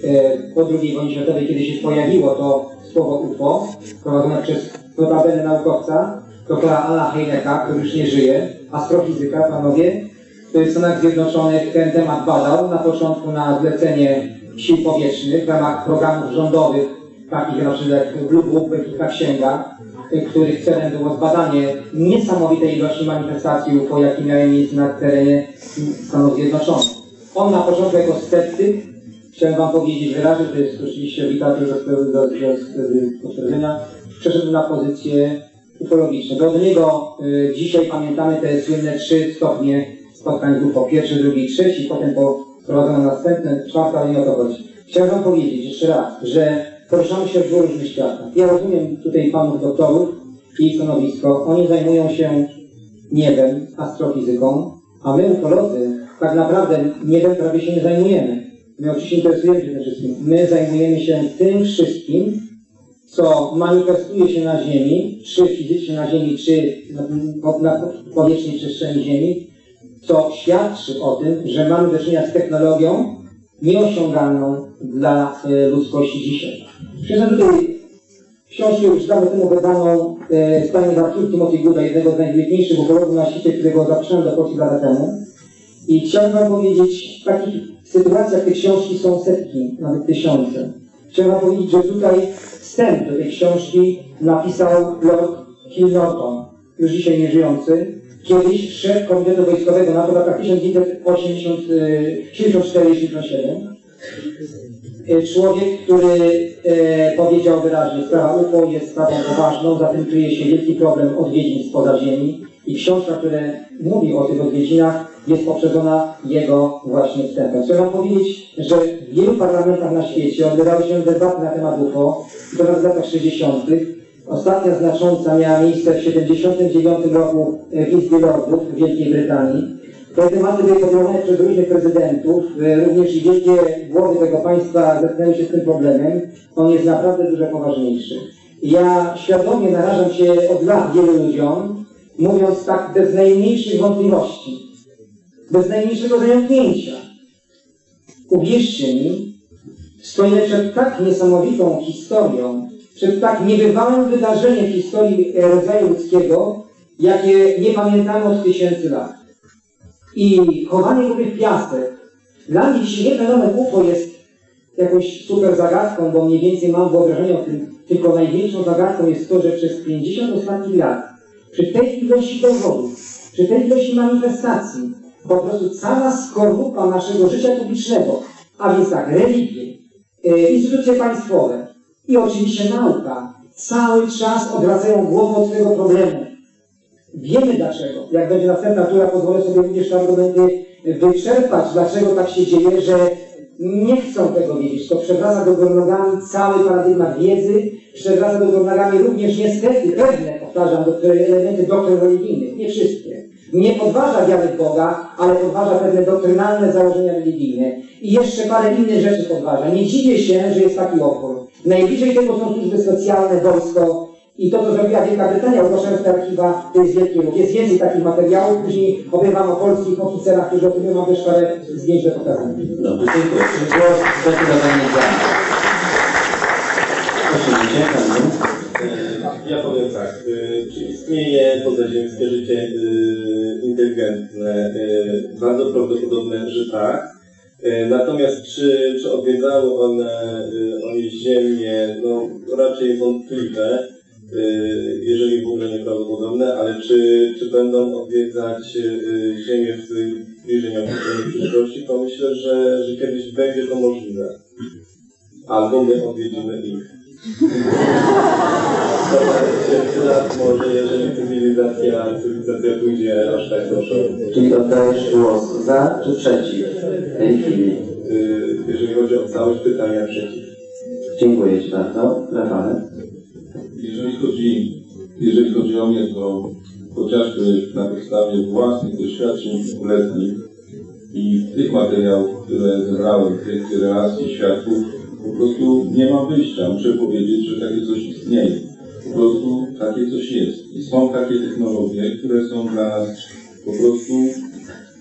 Speaker 5: e, po II wojnie światowej, kiedy się pojawiło to słowo UFO, prowadzone przez notabene naukowca, doktora Ala Heineka, który już nie żyje, astrofizyka, panowie, który w Stanach Zjednoczonych ten temat badał, na początku na zlecenie sił powietrznych w ramach programów rządowych, takich jak Blue Book, Wybitna Księga, y, których celem było zbadanie niesamowitej ilości manifestacji UFO, jakie miały miejsce na terenie Stanów Zjednoczonych. On na początku jako sceptyk, chciałem Wam powiedzieć wyraźnie, to jest oczywiście w literaturze do, potwierdzenia, przeszedł na pozycję ufologiczną. Do niego y, dzisiaj pamiętamy te słynne trzy stopnie spotkań z UFO. Pierwszy, drugi, trzeci, potem poprowadzono następne, czwarte, ale nie o to chodzi. Chciałem Wam powiedzieć jeszcze raz, że poruszamy się w dwóch różnych światach. Ja rozumiem tutaj panów doktorów i ich stanowisko. Oni zajmują się niebem, astrofizyką, a my ufolodzy tak naprawdę niebem prawie się nie zajmujemy. My oczywiście interesujemy się tym wszystkim. My zajmujemy się tym wszystkim, co manifestuje się na Ziemi, czy fizycznie na Ziemi, czy na, na powierzchni przestrzeni Ziemi, co świadczy o tym, że mamy do czynienia z technologią nieosiągalną dla e, ludzkości dzisiaj. Przyznam tutaj książkę już dawno temu wydaną e, Stanie Artur Timothy Gooda, jednego z najwybitniejszych ufologów na świecie, którego zaprosiłem do Polski lata temu. I chciałem Wam powiedzieć, w takich sytuacjach te książki są setki, nawet tysiące. Chciałem Wam powiedzieć, że tutaj wstęp do tej książki napisał Lord Hill Norton, już dzisiaj nieżyjący, kiedyś szef Komitetu Wojskowego NATO w latach 1984-1987. Człowiek, który e, powiedział wyraźnie, sprawa UFO jest sprawą poważną, zatem kryje się wielki problem odwiedzin spoza Ziemi i książka, która mówi o tych odwiedzinach, jest poprzedzona jego właśnie wstępem. Chcę Wam powiedzieć, że w wielu parlamentach na świecie odbywały się debaty na temat UFO, i to w latach 60. Ostatnia znacząca miała miejsce w 1979 roku w Izbie Lordów w Wielkiej Brytanii. Te tematy były podejmowane przez różnych prezydentów, e, również i wielkie głowy tego państwa zetknęły się z tym problemem. On jest naprawdę dużo poważniejszy. Ja świadomie narażam się od lat wielu ludziom, mówiąc tak bez najmniejszych wątpliwości, bez najmniejszego zająknięcia. Uwierzcie mi, stoję przed tak niesamowitą historią, przed tak niebywałym wydarzeniem w historii rodzaju ludzkiego, jakie nie pamiętamy od tysięcy lat. I chowanie grupy w piasek. Dla mnie dzisiaj fenomen UFO jest jakąś super zagadką, bo mniej więcej mam wyobrażenie o tym, tylko największą zagadką jest to, że przez 50 ostatnich lat, przy tej ilości dowodów, przy tej ilości manifestacji, po prostu cała skorupa naszego życia publicznego, a więc tak, religie, e, instytucje państwowe i oczywiście nauka, cały czas odwracają głowę od tego problemu. Wiemy dlaczego. Jak będzie następna tura, pozwolę sobie również te argumenty wyczerpać, dlaczego tak się dzieje, że nie chcą tego wiedzieć. To przewraca do góry nogami cały paradygmat wiedzy, przewraca do góry nogami również niestety pewne, powtarzam, elementy doktryn religijnych, nie wszystkie. Nie podważa wiary Boga, ale podważa pewne doktrynalne założenia religijne. I jeszcze parę innych rzeczy podważa. Nie dziwię się, że jest taki opór. Najbliżej tego są służby specjalne, wojsko, i to, co zrobiła Wielka Brytania, ogłaszając te archiwa, to jest wielki ruch. Jest więcej takich materiałów, później opiewam o polskich oficerach, którzy o tym mam też parę zdjęć do pokazania.
Speaker 4: Dobrze, dziękuję. Czy głos zdecydowanie za? Proszę, Panu.
Speaker 8: E, Ja powiem tak, e, czy istnieje pozaziemskie życie e, inteligentne? Bardzo prawdopodobne, że tak. Natomiast czy, czy odwiedzały one, one Ziemię? No raczej wątpliwe, jeżeli w ogóle nieprawdopodobne, ale czy, czy będą odwiedzać e, Ziemię w bliżej przyszłości, to myślę, że, że kiedyś będzie to możliwe. Albo my odwiedzimy ich. Za lat *laughs* może, jeżeli cywilizacja, cywilizacja pójdzie aż tak do przodu.
Speaker 4: Czyli oddajesz głos za czy przeciw w tej chwili?
Speaker 8: Y, Jeżeli chodzi o całość pytania, przeciw.
Speaker 4: Dziękuję Ci bardzo. Rafale.
Speaker 9: Chodzi, jeżeli chodzi o mnie, to chociażby na podstawie własnych doświadczeń letnich i tych materiałów, które zebrałem, tych relacji świadków, po prostu nie mam wyjścia. Muszę powiedzieć, że takie coś istnieje. po prostu takie coś jest. I są takie technologie, które są dla nas po prostu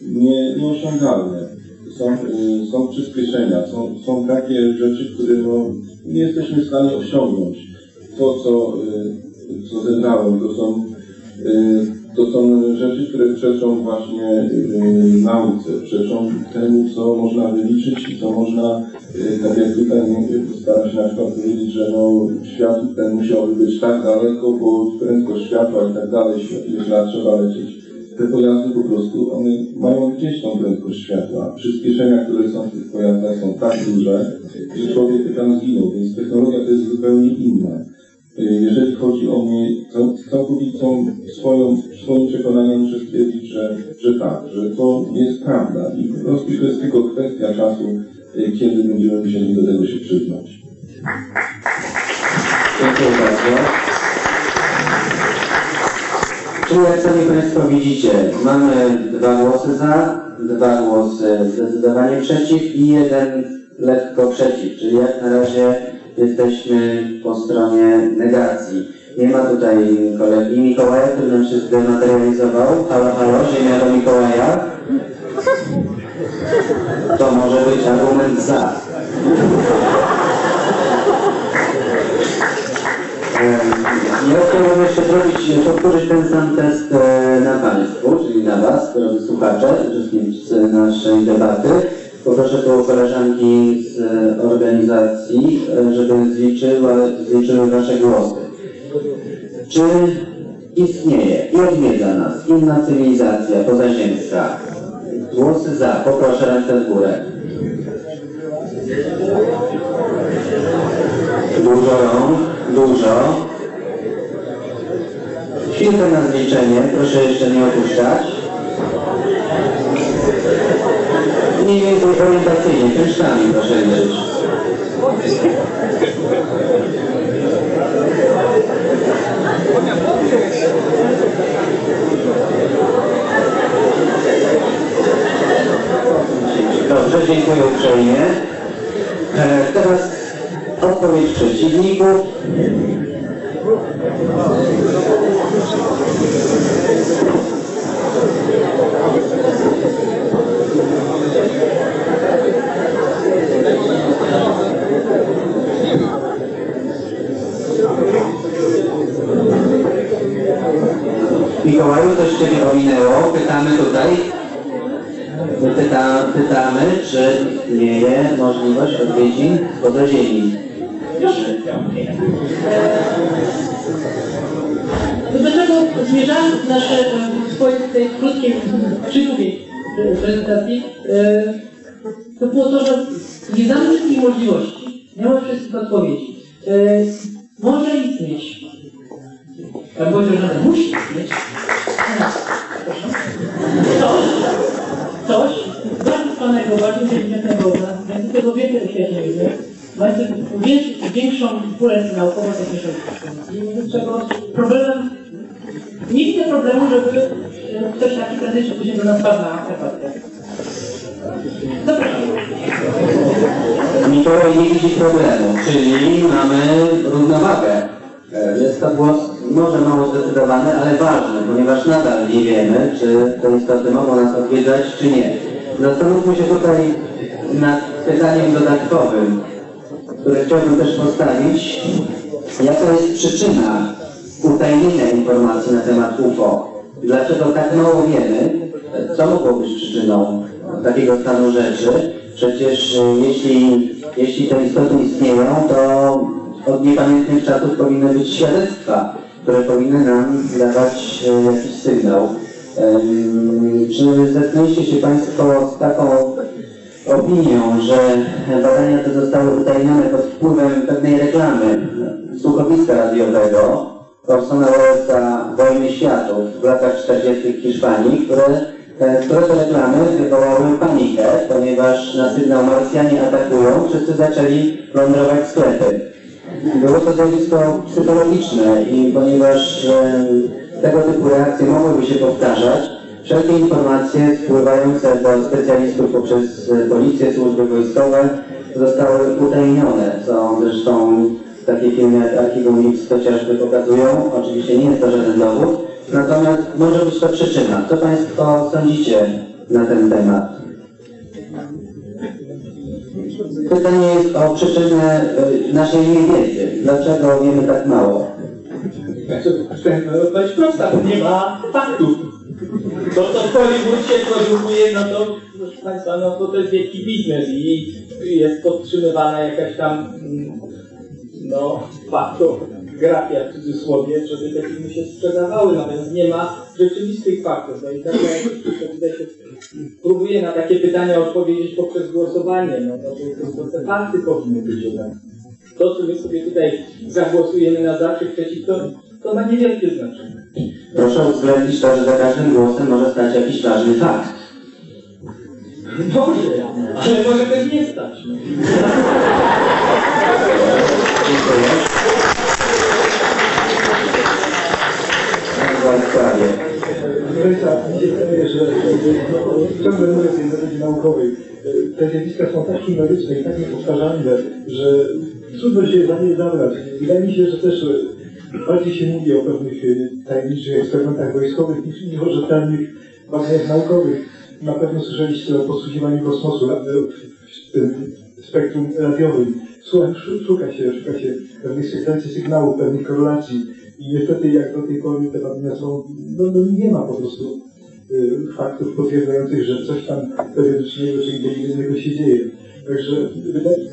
Speaker 9: nie, nieosiągalne. Są, y, są przyspieszenia, są, są takie rzeczy, które no, nie jesteśmy w stanie osiągnąć. To, co, y, co zebrałem, to są, y, to są rzeczy, które przeczą właśnie y, nauce, przeczą temu, co można wyliczyć i co można, tak jak tutaj staram się na przykład powiedzieć, że no, świat ten musiałby być tak daleko, bo prędkość światła i tak dalej, ile lat trzeba lecieć. Te pojazdy po prostu, one mają gdzieś tą prędkość światła. Przyspieszenia, które są w tych pojazdach są tak duże, że człowiek tam zginął, więc technologia to jest zupełnie inna. Y, Jeżeli chodzi o mnie, całkowitą swoją, swoim przekonaniem muszę stwierdzić, że, że tak, że to jest prawda i po prostu to jest tylko kwestia czasu, y, kiedy będziemy musieli do tego się przyznać.
Speaker 4: Dziękuję bardzo. Czyli jak sami Państwo widzicie, mamy dwa głosy za, dwa głosy zdecydowanie przeciw i jeden lekko przeciw, czyli jak na razie jesteśmy po stronie negacji. Nie ma tutaj kolegi Mikołaja, który nam się zdematerializował. Halo, halo, ziemia do Mikołaja. To może być argument za. Ja chciałbym jeszcze zrobić, powtórzyć ten sam test e, na Państwu, czyli na Was, drodzy słuchacze, uczestnicy naszej debaty. Poproszę tu koleżanki z e, organizacji, e, żeby zliczyły, zliczyły Wasze głosy. Czy istnieje i odwiedza nas inna cywilizacja pozaziemska? Głosy za. Poproszę rękę w górę. Dużo rąk, dużo. Chwilkę na zliczenie, proszę jeszcze nie opuszczać. Mniej więcej orientacyjnie, krężkami proszę liczyć. Dobrze, dziękuję uprzejmie. E, Teraz odpowiedź przeciwników. Mikołaju, coś Ciebie ominęło. Pytamy tutaj. Pyta, pytamy, czy istnieje możliwość odwiedzin poza ziemi.
Speaker 7: Do czego zmierzałem nasze, w swojej tej krótkiej przymówie prezentacji, e, to było to, że nie znamy wszystkich możliwości, nie mamy wszystkich odpowiedzi. E, może istnieć, tak powiedział, że musi Proszę. coś, coś trwanego, bardziej inteligentnego od nas, więc tego więcej doświadczenia, mający większą, pulę naukowo-techniczną. I czego problemem, nie widzę problemu, żeby e, ktoś taki prędzej czy później do nas padł na. Zapraszam.
Speaker 4: Mikołaj nie widzi problemu, czyli mamy równowagę. E, Jest to głos może mało zdecydowany, ale ważny, ponieważ nadal nie wiemy, czy te istoty mogą nas odwiedzać, czy nie. Zastanówmy się tutaj nad pytaniem dodatkowym, które chciałbym też postawić. Jaka jest przyczyna utajnienia informacji na temat UFO? Dlaczego tak mało wiemy? Co mogło być przyczyną takiego stanu rzeczy? Przecież jeśli, jeśli te istoty istnieją, to od niepamiętnych czasów powinny być świadectwa, które powinny nam dawać e, jakiś sygnał. Czy zetknęliście się Państwo z taką opinią, że badania te zostały utajnione pod wpływem pewnej reklamy słuchowiska radiowego Orsona Wellesa Wojny Światów w latach 40. w Hiszpanii, które, e, które te reklamy wywołały panikę, ponieważ na sygnał Marsjanie atakują, wszyscy zaczęli plądrować sklepy. Było to zjawisko psychologiczne i ponieważ tego typu reakcje mogłyby się powtarzać, wszelkie informacje spływające do specjalistów poprzez e, policję, służby wojskowe zostały utajnione, co zresztą Takie filmy jak Archiwum X chociażby pokazują. Oczywiście nie jest to żaden dowód, natomiast może być to przyczyna. Co Państwo sądzicie na ten temat? Pytanie jest o przyczynę y, naszej niewiedzy. Dlaczego wiemy tak mało?
Speaker 10: Odpowiedź prosta, bo nie ma faktów. To, co w Hollywood się produkuje, no to, proszę Państwa, no to, to jest wielki biznes i jest podtrzymywana jakaś tam, mm, no, faktografia w cudzysłowie, żeby te filmy się sprzedawały, natomiast nie ma rzeczywistych faktów. No i tak jak tutaj się próbuje na takie pytania odpowiedzieć poprzez głosowanie, no to, to, to te fakty powinny być jednak. To, co my sobie tutaj zagłosujemy na za czy przeciw, to, to ma niewielkie znaczenie.
Speaker 4: Proszę uwzględnić to, że za każdym głosem może stać jakiś ważny fakt.
Speaker 10: Może, ale może też nie stać. No.
Speaker 4: Dziękuję.
Speaker 6: Mi się wydaje, że no, ciągle mówię tej metodzie naukowej. Te zjawiska są tak numeryczne i tak niepowtarzalne, że trudno się za nie zabrać. Wydaje mi się, że też bardziej się mówi o pewnych e, tajemniczych eksperymentach wojskowych niż, niż o rzetelnych badaniach naukowych. Na pewno słyszeliście o posługiwaniu kosmosu e, w tym spektrum radiowym. Słucha, szuka się, szuka się pewnych sekwencji sygnałów, pewnych korelacji. I niestety jak do tej pory te badania są, no, no nie ma po prostu y, faktów potwierdzających, że coś tam periodycznego czy inteligentnego się dzieje. Także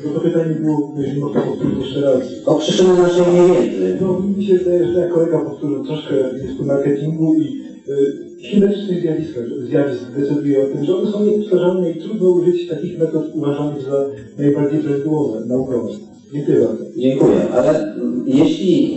Speaker 6: bo to pytanie było, jeżeli można powtórzyć jeszcze raz.
Speaker 4: O przyczynę naszej niewiedzy.
Speaker 6: No mi się wydaje, że tak kolega powtórzył troszkę jest tu marketingu i y, chimycznych zjawisk, zjawisk decyduje o tym, że one są niepowtarzalne i trudno użyć takich metod uważanych za najbardziej prawidłowe, naukowe. Dziękuję bardzo.
Speaker 4: Dziękuję, ale jeśli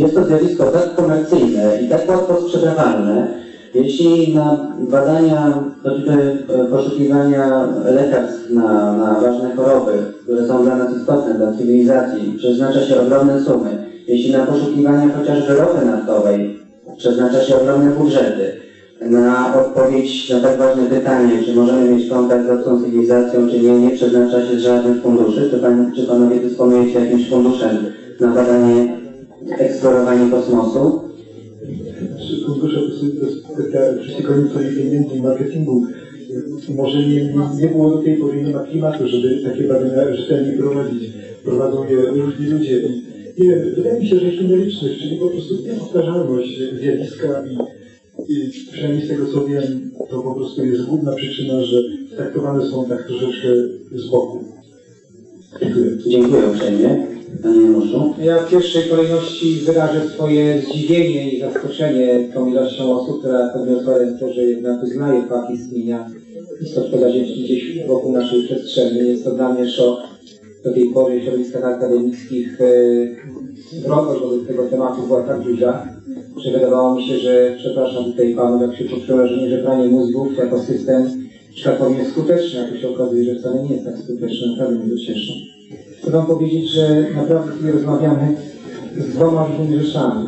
Speaker 4: jest to zjawisko tak komercyjne i tak łatwo sprzedawalne, jeśli na badania, choćby e, poszukiwania lekarstw na, na ważne choroby, które są dla nas istotne, dla cywilizacji, przeznacza się ogromne sumy, jeśli na poszukiwania chociażby ropy naftowej przeznacza się ogromne budżety, na odpowiedź na tak ważne pytanie, czy możemy mieć kontakt z obcą cywilizacją, czy nie, nie przeznacza się żadnych funduszy. Czy, pan, czy panowie dysponujecie jakimś funduszem na badanie, eksplorowanie kosmosu?
Speaker 6: Czy fundusze to jest- jest kwestia koniunktury pieniędzy i marketingu. Może nie, nie, było do tej pory, nie ma klimatu, żeby takie badania rzetelnie prowadzić. Prowadzą je różni ludzie. Nie wiem, wydaje mi się, że chimerycznych, czyli po prostu niepowtarzalność zjawiska i, i przynajmniej z tego co wiem, to po prostu jest główna przyczyna, że traktowane są tak troszeczkę z boku. Dziękuję.
Speaker 4: Dziękuję uprzejmie. Panie Januszu.
Speaker 5: Ja w pierwszej kolejności wyrażę swoje zdziwienie i zaskoczenie tą ilością osób, która podniosła ręce, że jednak uznaje fakt istnienia istotnego gdzieś wokół naszej przestrzeni. Jest to dla mnie szok. Do tej pory w środowiskach akademickich e, wrogość wobec tego tematu była tak duża, że wydawało mi się, że, przepraszam tutaj panów, jak się poczułem, że nie żebranie mózgów jako system, tak powiem, jest skuteczny, tu się okazuje, że wcale nie jest tak skuteczny, naprawdę mnie to cieszy. Chcę Wam powiedzieć, że naprawdę tutaj rozmawiamy z dwoma różnymi rzeczami.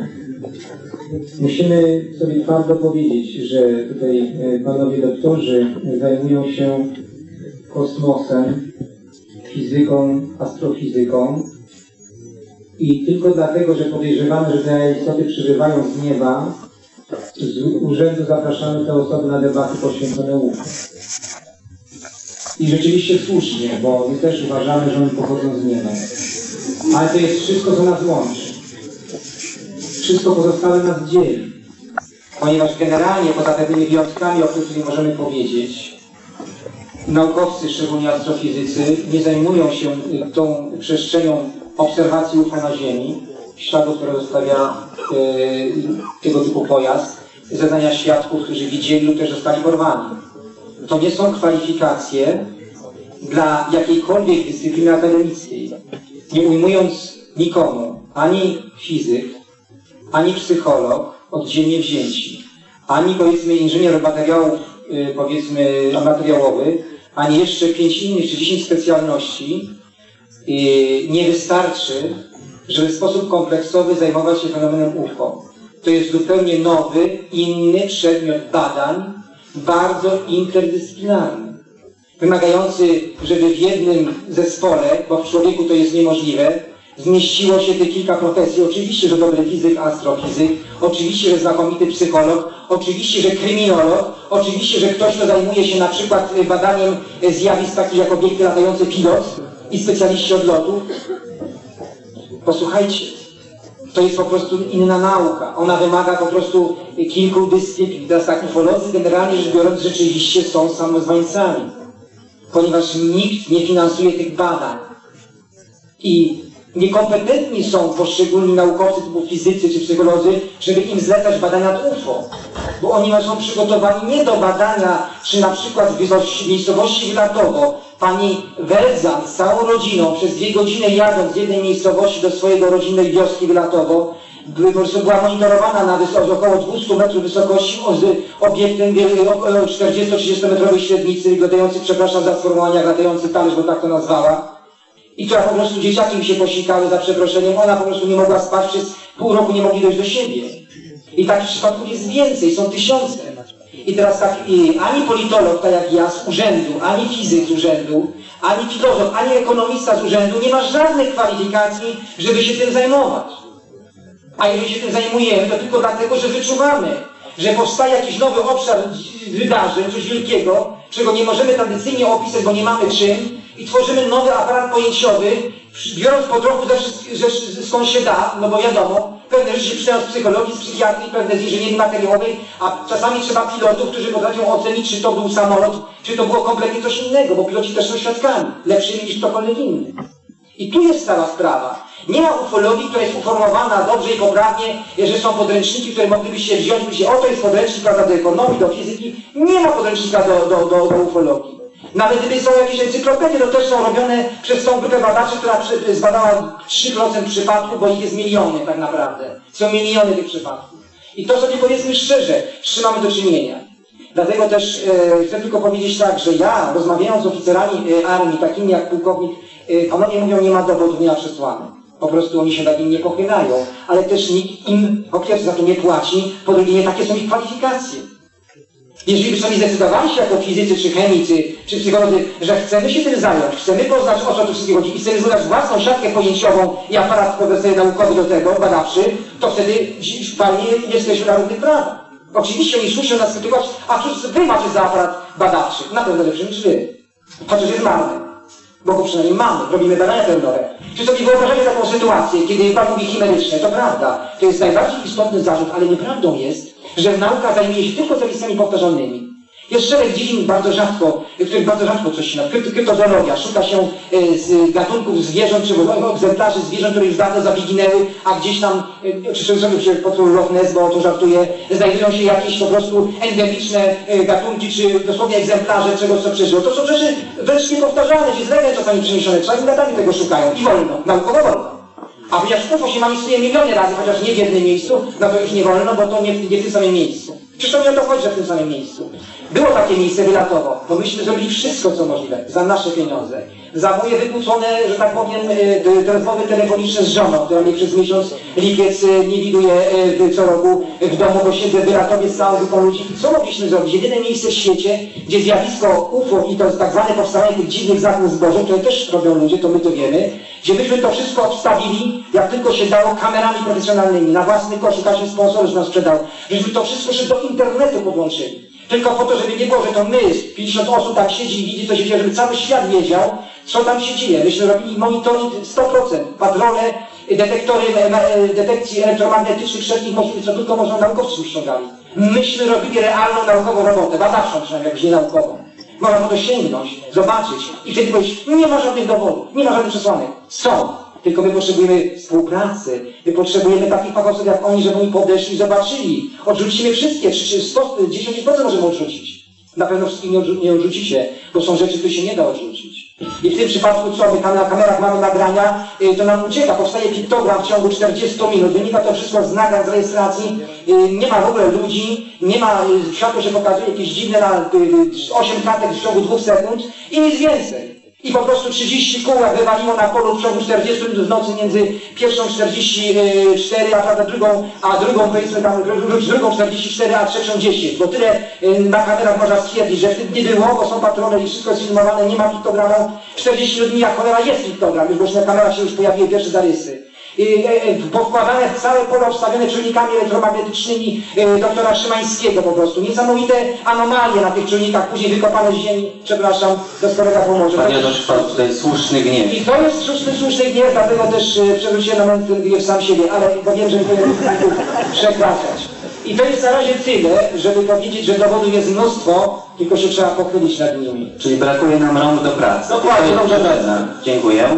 Speaker 5: Musimy sobie twardo powiedzieć, że tutaj e, panowie doktorzy zajmują się kosmosem, fizyką, astrofizyką i tylko dlatego, że podejrzewamy, że te istoty przybywają z nieba, z urzędu zapraszamy te osoby na debaty poświęcone UFO. I rzeczywiście słusznie, bo my też uważamy, że one pochodzą z nieba. Ale to jest wszystko, co nas łączy. Wszystko pozostałe nas dzieli. Ponieważ generalnie poza pewnymi wyjątkami, o których możemy powiedzieć, naukowcy, szczególnie astrofizycy, nie zajmują się y, tą przestrzenią obserwacji UFO na Ziemi, śladu, które zostawia y, tego typu pojazd, zeznania świadków, którzy widzieli lub też zostali porwani. To nie są kwalifikacje dla jakiejkolwiek dyscypliny akademickiej. Nie ujmując nikomu, ani fizyk, ani psycholog oddzielnie wzięci, ani powiedzmy inżynier materiałów, y, powiedzmy materiałowy, ani jeszcze pięć innych czy dziesięć specjalności y, nie wystarczy, żeby w sposób kompleksowy zajmować się fenomenem UFO. To jest zupełnie nowy, inny przedmiot badań, bardzo interdyscyplinarny. Wymagający, żeby w jednym zespole, bo w człowieku to jest niemożliwe, zmieściło się te kilka profesji. Oczywiście, że dobry fizyk, astrofizyk, oczywiście, że znakomity psycholog, oczywiście, że kryminolog, oczywiście, że ktoś, kto zajmuje się na przykład y, badaniem y, zjawisk takich jak obiekty latające pilot i specjaliści od. Posłuchajcie, to jest po prostu inna nauka. Ona wymaga po prostu kilku dyscyplin. Teraz tak, ufolodzy generalnie rzecz biorąc rzeczywiście są samozwańcami, ponieważ nikt nie finansuje tych badań. I niekompetentni są poszczególni naukowcy typu fizycy czy psycholodzy, żeby im zlecać badania UFO. Bo oni są przygotowani nie do badania, czy na przykład w miejscowości Wylatowo pani Welzan z całą rodziną przez dwie godziny jadąc z jednej miejscowości do swojego rodzinnej wioski Wylatowo, by, po prostu była monitorowana na wys- około 200 metrów wysokości obiektem wiel- o- o 40-30 metrowej średnicy, wyglądający, przepraszam za sformułowanie, jak latający talerz, bo tak to nazwała i która po prostu dzieciaki mi się posikały za przeproszeniem, ona po prostu nie mogła spać, przez pół roku nie mogli dojść do siebie. I takich przypadków jest więcej, są tysiące. I teraz tak, i ani politolog, tak jak ja z urzędu, ani fizyk z urzędu, ani filozof, ani ekonomista z urzędu nie ma żadnych kwalifikacji, żeby się tym zajmować. A jeżeli się tym zajmujemy, to tylko dlatego, że wyczuwamy, że powstaje jakiś nowy obszar wydarzeń, coś wielkiego, czego nie możemy tradycyjnie opisać, bo nie mamy czym, i tworzymy nowy aparat pojęciowy, biorąc po trochu ze ze, skąd się da, no bo wiadomo, pewne rzeczy przydają z psychologii, z psychiatrii, pewne z inżynierii materiałowej, a czasami trzeba pilotów, którzy potrafią ocenić, czy to był samolot, czy to było kompletnie coś innego, bo piloci też są świadkami, lepszymi niż ktokolwiek inny. I tu jest cała sprawa. Nie ma ufologii, która jest uformowana dobrze i poprawnie, że są podręczniki, które moglibyście wziąć, się, oto jest podręcznik do ekonomii, do fizyki. Nie ma podręcznika do, do, do, do ufologii. Nawet gdyby są jakieś encyklopedie, to też są robione przez tą grupę badaczy, która zbadała 3% przypadków, bo ich jest miliony tak naprawdę. Są miliony tych przypadków. I to sobie powiedzmy szczerze, z czym mamy do czynienia. Dlatego też e, chcę tylko powiedzieć tak, że ja, rozmawiając z oficerami e, armii, takimi jak pułkownik, e, panowie mówią, nie ma dowodów, nie ma przesłanek. Po prostu oni się nad nim nie pochylają, ale też nikt im po pierwsze za to nie płaci, po drugie nie takie są ich kwalifikacje. Jeżeli sobie zdecydowali się jako fizycy, czy chemicy, czy psycholodzy, że chcemy się tym zająć, chcemy poznać o co tu wszystkim chodzi i chcemy zbudować własną siatkę pojęciową i aparat profesjonalny naukowy do tego, badawczy, to wtedy fajnie jesteśmy na równych prawach. Oczywiście oni słyszą nas krytykować, a cóż wy macie za aparat badawczy? Na pewno lepszy niż wy. Chociaż jest marny. Bo go przynajmniej mamy, robimy badania pełnowe. Czy sobie wyobrażacie taką sytuację, kiedy Pan mówi chimeryczne? To prawda, to jest najbardziej istotny zarzut, ale nieprawdą jest, że nauka zajmuje się tylko zjawiskami powtarzalnymi. Jest szereg dziedzin bardzo rzadko, których bardzo rzadko coś się na kryptozoologia. Szuka się e, z gatunków zwierząt, czy egzemplarzy zwierząt, które już dawno zabiginęły, a gdzieś tam, e, czy żeby się potwór bo to żartuje, znajdują się jakieś po prostu endemiczne e, gatunki, czy dosłownie egzemplarze czegoś, co przeżyło. To są rzeczy wręcz niepowtarzalne, ci z czasami przeniesione. Czasami latami tego szukają i wolno, naukowo wolno. A ponieważ UFO się manifestuje miliony razy, chociaż nie w jednym miejscu, no to już nie wolno, bo to nie, nie w tym samym miejscu. Przecież to o to chodzi, że w tym samym miejscu. Było takie miejsce wylatowo, bo myśmy zrobili wszystko, co możliwe, za nasze pieniądze. Za moje wykłócone, że tak powiem, y, rozmowy telefoniczne z żoną, która mnie przez miesiąc lipiec y, nie widuje y, co roku w domu, bo siedzę w Wylatowie z całą grupą ludzi. Co mogliśmy zrobić? Jedyne miejsce w świecie, gdzie zjawisko UFO i to tak zwane powstawanie tych dziwnych znaków zbożów, które też robią ludzie, to my to wiemy, gdzie myśmy to wszystko obstawili, jak tylko się dało, kamerami profesjonalnymi, na własny koszyk, każdy sponsor już nam sprzedał, żeśmy to wszystko jeszcze do internetu podłączyli. Tylko po to, żeby nie było, że to my, 50 osób tam siedzi i widzi, co się dzieje, żeby cały świat wiedział, co tam się dzieje. Myśmy robili monitoring 100%, patrole, detektory detekcji elektromagnetycznych, wszelkich możliwych, co tylko można naukowcy ściągali. Myśmy robili realną naukową robotę, badawczą przynajmniej, jak nie naukową. Można to sięgnąć, zobaczyć i wtedy powiedzieć, nie ma żadnych dowodów, nie ma żadnych przesłanek. Są. Tylko my potrzebujemy współpracy. My potrzebujemy takich fachowców jak oni, żeby oni podeszli i zobaczyli. Odrzucimy wszystkie, czy, czy 100, 10% możemy odrzucić. Na pewno wszystkich nie, odrzu nie odrzucicie, bo są rzeczy, które się nie da odrzucić. I w tym przypadku, co my na kamerach mamy nagrania, y, to nam ucieka, powstaje piktogram w ciągu 40 minut, wynika to wszystko z nagrań, z rejestracji, y, nie ma w ogóle ludzi, nie ma, y, światło się pokazuje jakieś dziwne na 8 klatek w ciągu 2 sekund i nic więcej. I po prostu 30 kół jak wywaliło na polu w ciągu 40 minut w nocy między pierwszą 44, a prawda, drugą, a drugą powiedzmy tam, dru- drugą 44, a trzecią 10. Bo tyle y, na kamerach można stwierdzić, że wtedy nie było, bo są patrole i wszystko jest filmowane, nie ma piktogramu. 40 minut mija cholera jest piktogram, już na kamerach się już pojawiły pierwsze zarysy. Y, y, Powkładane w całe pole obstawione czujnikami elektromagnetycznymi y, doktora Szymańskiego po prostu. Niesamowite anomalie na tych czujnikach, później wykopane z ziemi, przepraszam, kolega pomoże.
Speaker 4: Pan Janusz tutaj słuszny gniew.
Speaker 5: I to jest słuszny, słuszny gniew, dlatego też przewróciłem na moment gniew sam siebie, ale bo wiem, że nie przekraczać. I to jest na razie tyle, żeby powiedzieć, że dowodów jest mnóstwo, tylko się trzeba pochylić nad nimi.
Speaker 4: Czyli brakuje nam rąk do pracy.
Speaker 5: Dokładnie, dobrze.
Speaker 4: Dziękuję.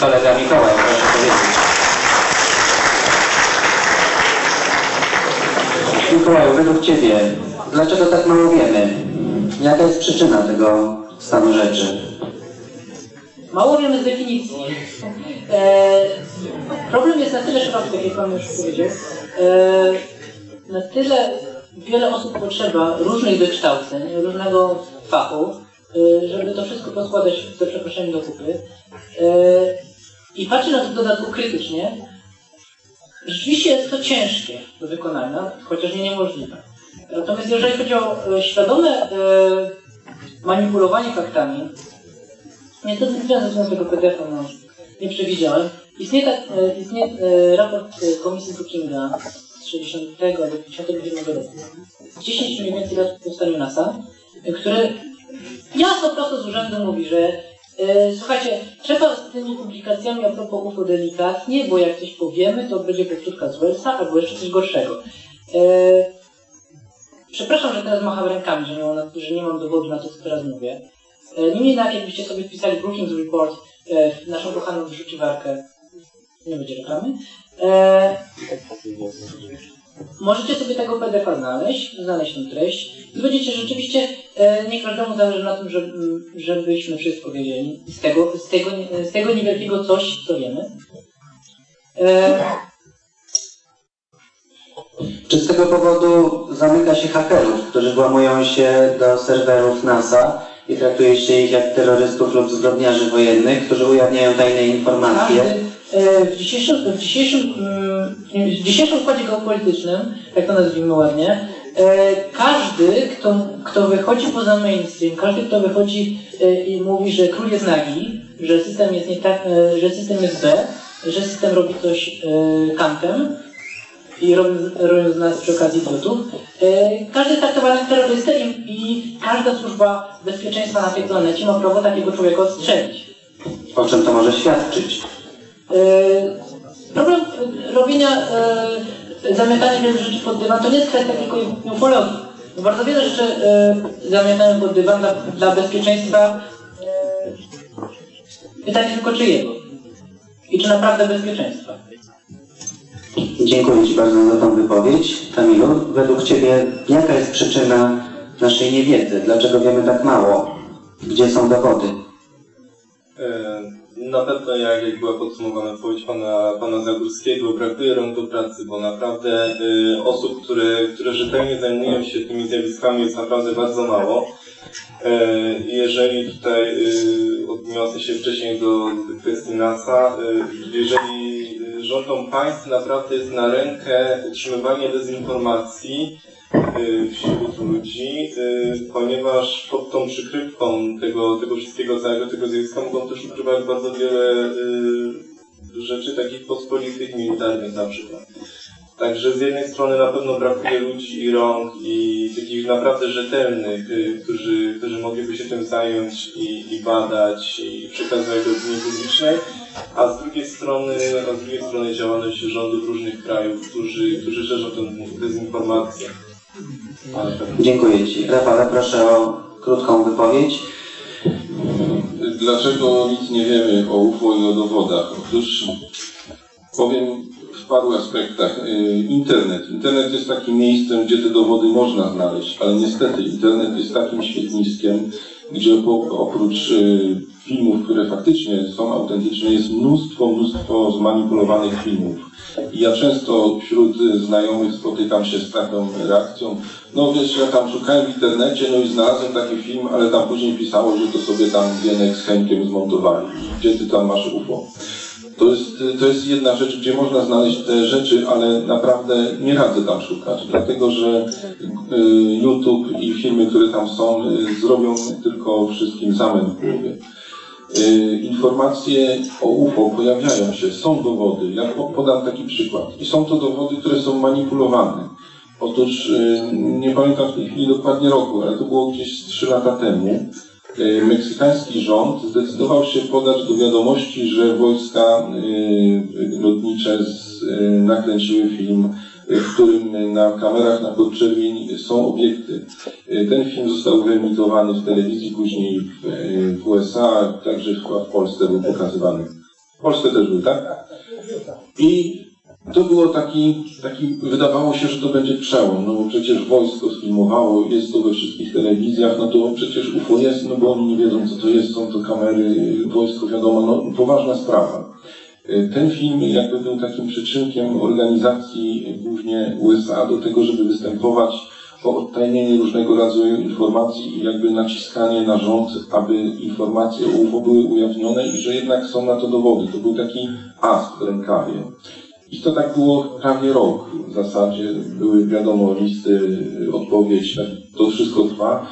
Speaker 4: Kolega Mikołaj, proszę powiedzieć. Mikołaju, według Ciebie, dlaczego tak mało wiemy? Jaka jest przyczyna tego stanu rzeczy?
Speaker 7: Mało wiemy z definicji. E, problem jest na tyle szeroki, tak jak Pan już powiedział. E, na tyle wiele osób potrzeba różnych wykształceń, różnego fachu, e, żeby to wszystko poskładać, za przeproszeniem, do kupy. E, I patrzę na to w dodatku krytycznie. Rzeczywiście jest to ciężkie do wykonania, chociaż nie niemożliwe. Natomiast jeżeli chodzi o e, świadome e, manipulowanie faktami, Niestety nie związek tego PDF-a no, nie przewidziałem. Istnieje, tak, istnieje raport Komisji Brookinga z 60 do 57 roku. 10 mniej więcej lat po powstaniu NASA, który jasno prosto z urzędu mówi, że słuchajcie, trzeba z tymi publikacjami a propos UFO delikatnie, bo jak coś powiemy, to będzie powtórka z Wellsa albo jeszcze coś gorszego. E, przepraszam, że teraz macham rękami, że nie, mam, że nie mam dowodu na to, co teraz mówię. E, Niemniej jednak, jakbyście sobie wpisali Brookings Report e, w naszą kochaną wyrzuciwarkę, nie będzie reklamy, e, możecie sobie tego PDF-a znaleźć, znaleźć tę treść i będziecie rzeczywiście, e, nie każdemu zależy na tym, że, m, żebyśmy wszystko wiedzieli z tego, z, tego, nie- z tego niewielkiego coś, co wiemy. E,
Speaker 4: Czy z tego powodu zamyka się hakerów, którzy włamują się do serwerów NASA i traktuje się ich jak terrorystów lub zbrodniarzy wojennych, którzy ujawniają tajne informacje?
Speaker 7: Każdy, e, w dzisiejszym, w dzisiejszym, mm, w dzisiejszym układzie geopolitycznym, tak to nazwijmy ładnie, e, każdy, kto, kto wychodzi poza mainstream, każdy, kto wychodzi e, i mówi, że król jest nagi, że system jest nie tak, e, że system jest B, że system robi coś e, kantem i robią, z nas przy okazji e, każdy traktowany jak terrorystę i każda służba bezpieczeństwa na tej planecie ma prawo takiego człowieka odstrzelić.
Speaker 4: O czym to może świadczyć?
Speaker 7: E, Problem e, robienia, e, zamiatania wielu rzeczy pod dywan to nie jest kwestia tylko ufologii. Bardzo wiele rzeczy e, zamiatamy pod dywan dla, dla bezpieczeństwa. E, pytanie tylko czyjego? I czy naprawdę bezpieczeństwa?
Speaker 4: Dziękuję Ci bardzo za tą wypowiedź. Kamilu, według Ciebie jaka jest przyczyna naszej niewiedzy? Dlaczego wiemy tak mało? Gdzie są dowody?
Speaker 8: E, Na pewno jak, jak była podsumowana wypowiedź pana, pana Zagórskiego, brakuje rąk do pracy, bo naprawdę y, osób, które, które rzetelnie zajmują się tymi zjawiskami jest naprawdę bardzo mało. E, jeżeli tutaj y, odniosę się wcześniej do kwestii NASA, y, jeżeli y, rządom państw naprawdę jest na rękę utrzymywanie dezinformacji, y, wśród ludzi, y, ponieważ pod tą przykrywką tego, tego wszystkiego, całego tego zjawiska mogą też ukrywać bardzo wiele y, rzeczy takich pospolitych, militarnych na przykład. Także z jednej strony na pewno brakuje ludzi i rąk i takich naprawdę rzetelnych, y, którzy, którzy mogliby się tym zająć i, i badać i przekazywać do opinii publicznej, a z drugiej strony, a z drugiej strony działalność rządów różnych krajów, którzy, którzy szerzą tę dezinformację.
Speaker 4: Dziękuję Ci. Rafale, proszę o krótką wypowiedź.
Speaker 9: Dlaczego nic nie wiemy o UFO i o dowodach? Otóż powiem w paru aspektach. Y, Internet. Internet jest takim miejscem, gdzie te dowody można znaleźć, ale niestety internet jest takim świetniskiem, gdzie po, oprócz y, filmów, które faktycznie są autentyczne, jest mnóstwo, mnóstwo zmanipulowanych filmów. I ja często wśród znajomych spotykam się z taką reakcją, no wiesz, ja tam szukałem w internecie, no i znalazłem taki film, ale tam później pisało, że to sobie tam Gienek z Henkiem zmontowali. Gdzie ty tam masz UFO? To jest, to jest jedna rzecz, gdzie można znaleźć te rzeczy, ale naprawdę nie radzę tam szukać, dlatego że y, YouTube i filmy, które tam są, y, zrobią tylko wszystkim zamęt w głowie. Y, Informacje o UFO pojawiają się, są dowody. Ja po- podam taki przykład. I są to dowody, które są manipulowane. Otóż nie pamiętam w tej chwili dokładnie roku, ale to było gdzieś 3 lata temu. Y, Meksykański rząd zdecydował się podać do wiadomości, że wojska y, lotnicze y, nakręciły film, w którym na kamerach na podczerwień są obiekty. Ten film został wyemitowany w telewizji, później w USA, także chyba w Polsce był pokazywany. W Polsce też był, tak? I to było taki, taki, wydawało się, że to będzie przełom, no bo przecież wojsko sfilmowało, jest to we wszystkich telewizjach, no to przecież UFO jest, no bo oni nie wiedzą co to jest, są to kamery, wojsko wiadomo, no poważna sprawa. Y, Ten film jakby był takim przyczynkiem organizacji głównie USA do tego, żeby występować o odtajnienie różnego rodzaju informacji i jakby naciskanie na rząd, aby informacje o UFO były ujawnione i że jednak są na to dowody. To był taki as w rękawie. I to tak było prawie rok w zasadzie. Były wiadomo listy, odpowiedź, tak, to wszystko trwa.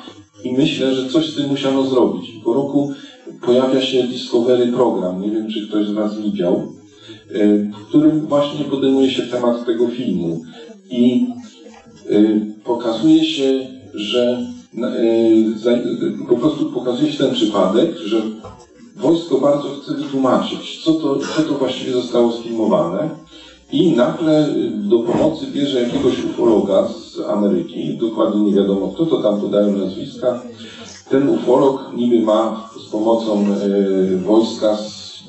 Speaker 9: I myślę, że coś z tym musiano zrobić. Po roku pojawia się Discovery program, nie wiem czy ktoś z Was widział, y, w którym właśnie podejmuje się temat tego filmu. I y, pokazuje się, że y, y, po prostu pokazuje się ten przypadek, że wojsko bardzo chce wytłumaczyć, co to, co to właściwie zostało sfilmowane. I nagle do pomocy bierze jakiegoś ufologa z Ameryki, dokładnie nie wiadomo kto, to tam podają nazwiska. Ten ufolog niby ma z pomocą y, wojska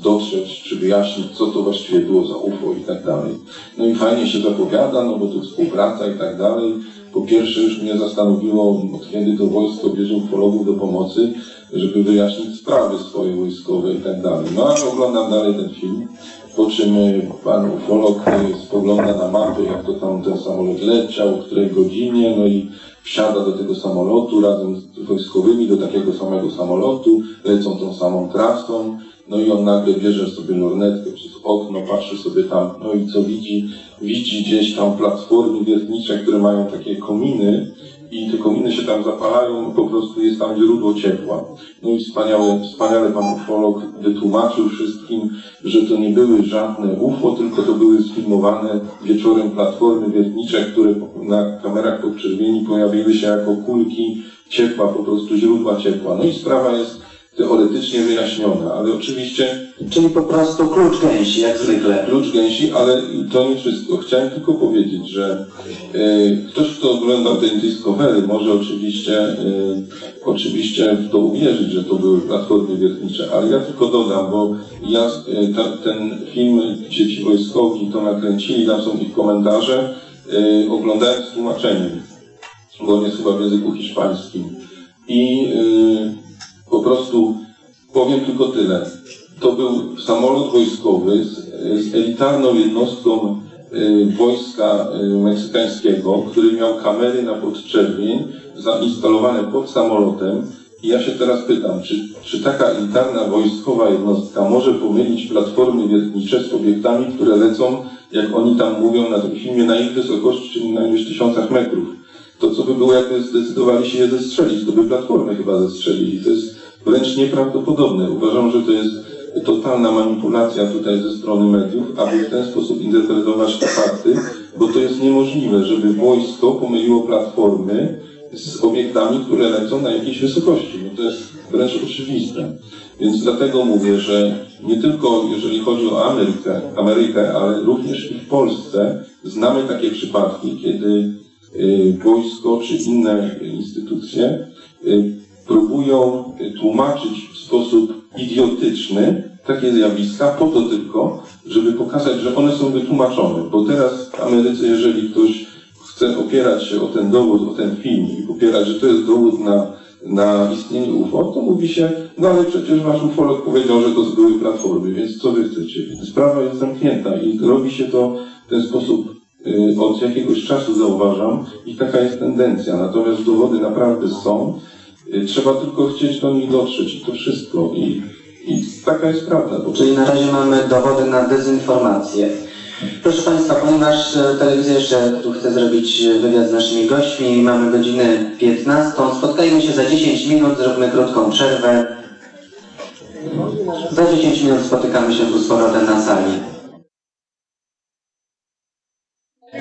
Speaker 9: dotrzeć czy wyjaśnić, co to właściwie było za UFO i tak dalej. No i fajnie się zapowiada, no bo tu współpraca i tak dalej. Po pierwsze już mnie zastanowiło, od kiedy to wojsko bierze ufologów do pomocy, żeby wyjaśnić sprawy swoje wojskowe i tak dalej. No ale oglądam dalej ten film, po czym pan ufolog spogląda na mapy, jak to tam ten samolot leciał, o której godzinie, no i wsiada do tego samolotu razem z wojskowymi do takiego samego samolotu, lecą tą samą trasą, no i on nagle bierze sobie lornetkę przez okno, patrzy sobie tam, no i co widzi? Widzi gdzieś tam platformy wiertnicze, które mają takie kominy i te kominy się tam zapalają, po prostu jest tam źródło ciepła. No i wspaniale, wspaniale pan ufolog wytłumaczył wszystkim, że to nie były żadne UFO, tylko to były sfilmowane wieczorem platformy wiertnicze, które na kamerach podczerwieni pojawiły się jako kulki ciepła, po prostu źródła ciepła. No i sprawa jest teoretycznie wyjaśniona, ale oczywiście...
Speaker 11: Czyli po prostu klucz gęsi, jak zwykle.
Speaker 9: Klucz gęsi, ale to nie wszystko. Chciałem tylko powiedzieć, że e, ktoś, kto oglądał ten Discovery, może oczywiście, e, oczywiście w to uwierzyć, że to były platformy wiertnicze, ale ja tylko dodam, bo ja e, ta, ten film, gdzie ci wojskowi to nakręcili, tam są ich komentarze, e, oglądałem z tłumaczeniem, bo on jest chyba w języku hiszpańskim. I e, po prostu powiem tylko tyle. To był samolot wojskowy z, z elitarną jednostką y, wojska y, meksykańskiego, który miał kamery na podczerwień zainstalowane pod samolotem. I ja się teraz pytam, czy, czy taka elitarna wojskowa jednostka może pomylić platformy wiertnicze z obiektami, które lecą, jak oni tam mówią na tym filmie, na ich wysokości, czyli na iluś tysiącach metrów? To co by było, jakby zdecydowali się je zestrzelić? To by platformy chyba zestrzelili. To jest wręcz nieprawdopodobne. Uważam, że to jest totalna manipulacja tutaj ze strony mediów, aby w ten sposób interpretować te fakty, bo to jest niemożliwe, żeby wojsko pomyliło platformy z obiektami, które lecą na jakiejś wysokości. No to jest wręcz oczywiste. Więc dlatego mówię, że nie tylko jeżeli chodzi o Amerykę, Amerykę ale również i w Polsce znamy takie przypadki, kiedy y, wojsko czy inne instytucje y, próbują tłumaczyć w sposób idiotyczny takie zjawiska po to tylko, żeby pokazać, że one są wytłumaczone. Bo teraz w Ameryce, jeżeli ktoś chce opierać się o ten dowód, o ten film i popierać, że to jest dowód na na istnienie UFO, to mówi się, no ale przecież wasz ufolog powiedział, że to były platformy, więc co wy chcecie? Sprawa jest zamknięta i robi się to w ten sposób y, od jakiegoś czasu zauważam i taka jest tendencja. Natomiast dowody naprawdę są. Y, Trzeba tylko chcieć do nich dotrzeć i to wszystko. I, i taka jest prawda. Po
Speaker 4: Czyli na razie mamy dowody na dezinformację. Proszę Państwa, ponieważ e, telewizja jeszcze tu chce zrobić e, wywiad z naszymi gośćmi, mamy godzinę 15, spotkajmy się za 10 minut, zróbmy krótką przerwę. Za 10 minut spotykamy się tu z powrotem na sali.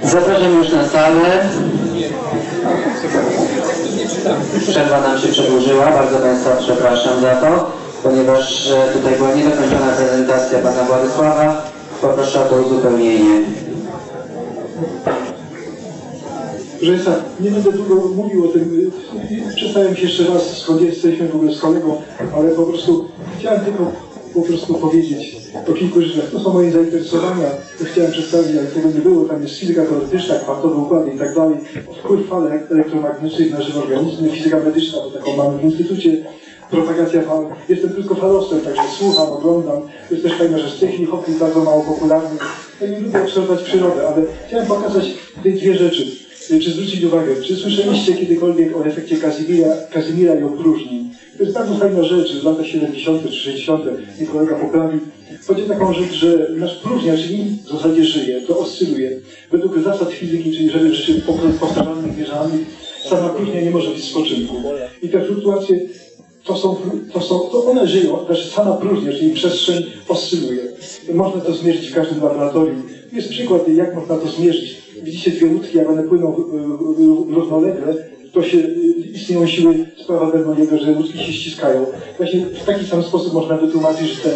Speaker 4: Zapraszam już na salę. Przerwa nam się przedłużyła, bardzo Państwa przepraszam za to, ponieważ e, tutaj była niedokończona prezentacja Pana Władysława. Poproszę o to uzupełnienie.
Speaker 6: Proszę Państwa, nie będę długo mówił o tym. Przedstawiam się jeszcze raz, skąd jesteśmy w ogóle z kolegą, ale po prostu chciałem tylko po prostu powiedzieć o kilku rzeczach. To są moje zainteresowania. To chciałem przedstawić, jak tego nie było. Tam jest fizyka teoretyczna, kwantowe układy i tak dalej. Wpływ fal elektromagnetycznych na żywe organizmy. Fizyka medyczna, to taką mamy w instytucie. Propagacja fal. Jestem tylko falowcem, także słucham, oglądam. Jest też fajna rzecz. Chwili Hawking bardzo mało popularny. Ja nie lubię obserwować przyrodę, ale chciałem pokazać te dwie rzeczy. Czy zwrócić uwagę, czy słyszeliście kiedykolwiek o efekcie Kazimira, Kazimira i opróżni? To jest bardzo fajna rzecz, lata 70. czy 60. nie kolega poprawi. Chodzi o taką rzecz, że nasz próżnia, czyli w zasadzie żyje, to oscyluje. Według zasad fizyki, czyli żeby rzeczy powtarzalnych, mierzalnych, sama próżnia nie może być spoczynku. I te fluktuacje to są, to są, to one żyją, znaczy sama próżnia, czyli przestrzeń oscyluje. Można to zmierzyć w każdym laboratorium. Jest przykład, jak można to zmierzyć. Widzicie dwie łódki, jak one płyną y, y, równolegle, to się istnieją siły sprawa Bernoulliego, że łódki się ściskają. Właśnie w taki sam sposób można wytłumaczyć, że te,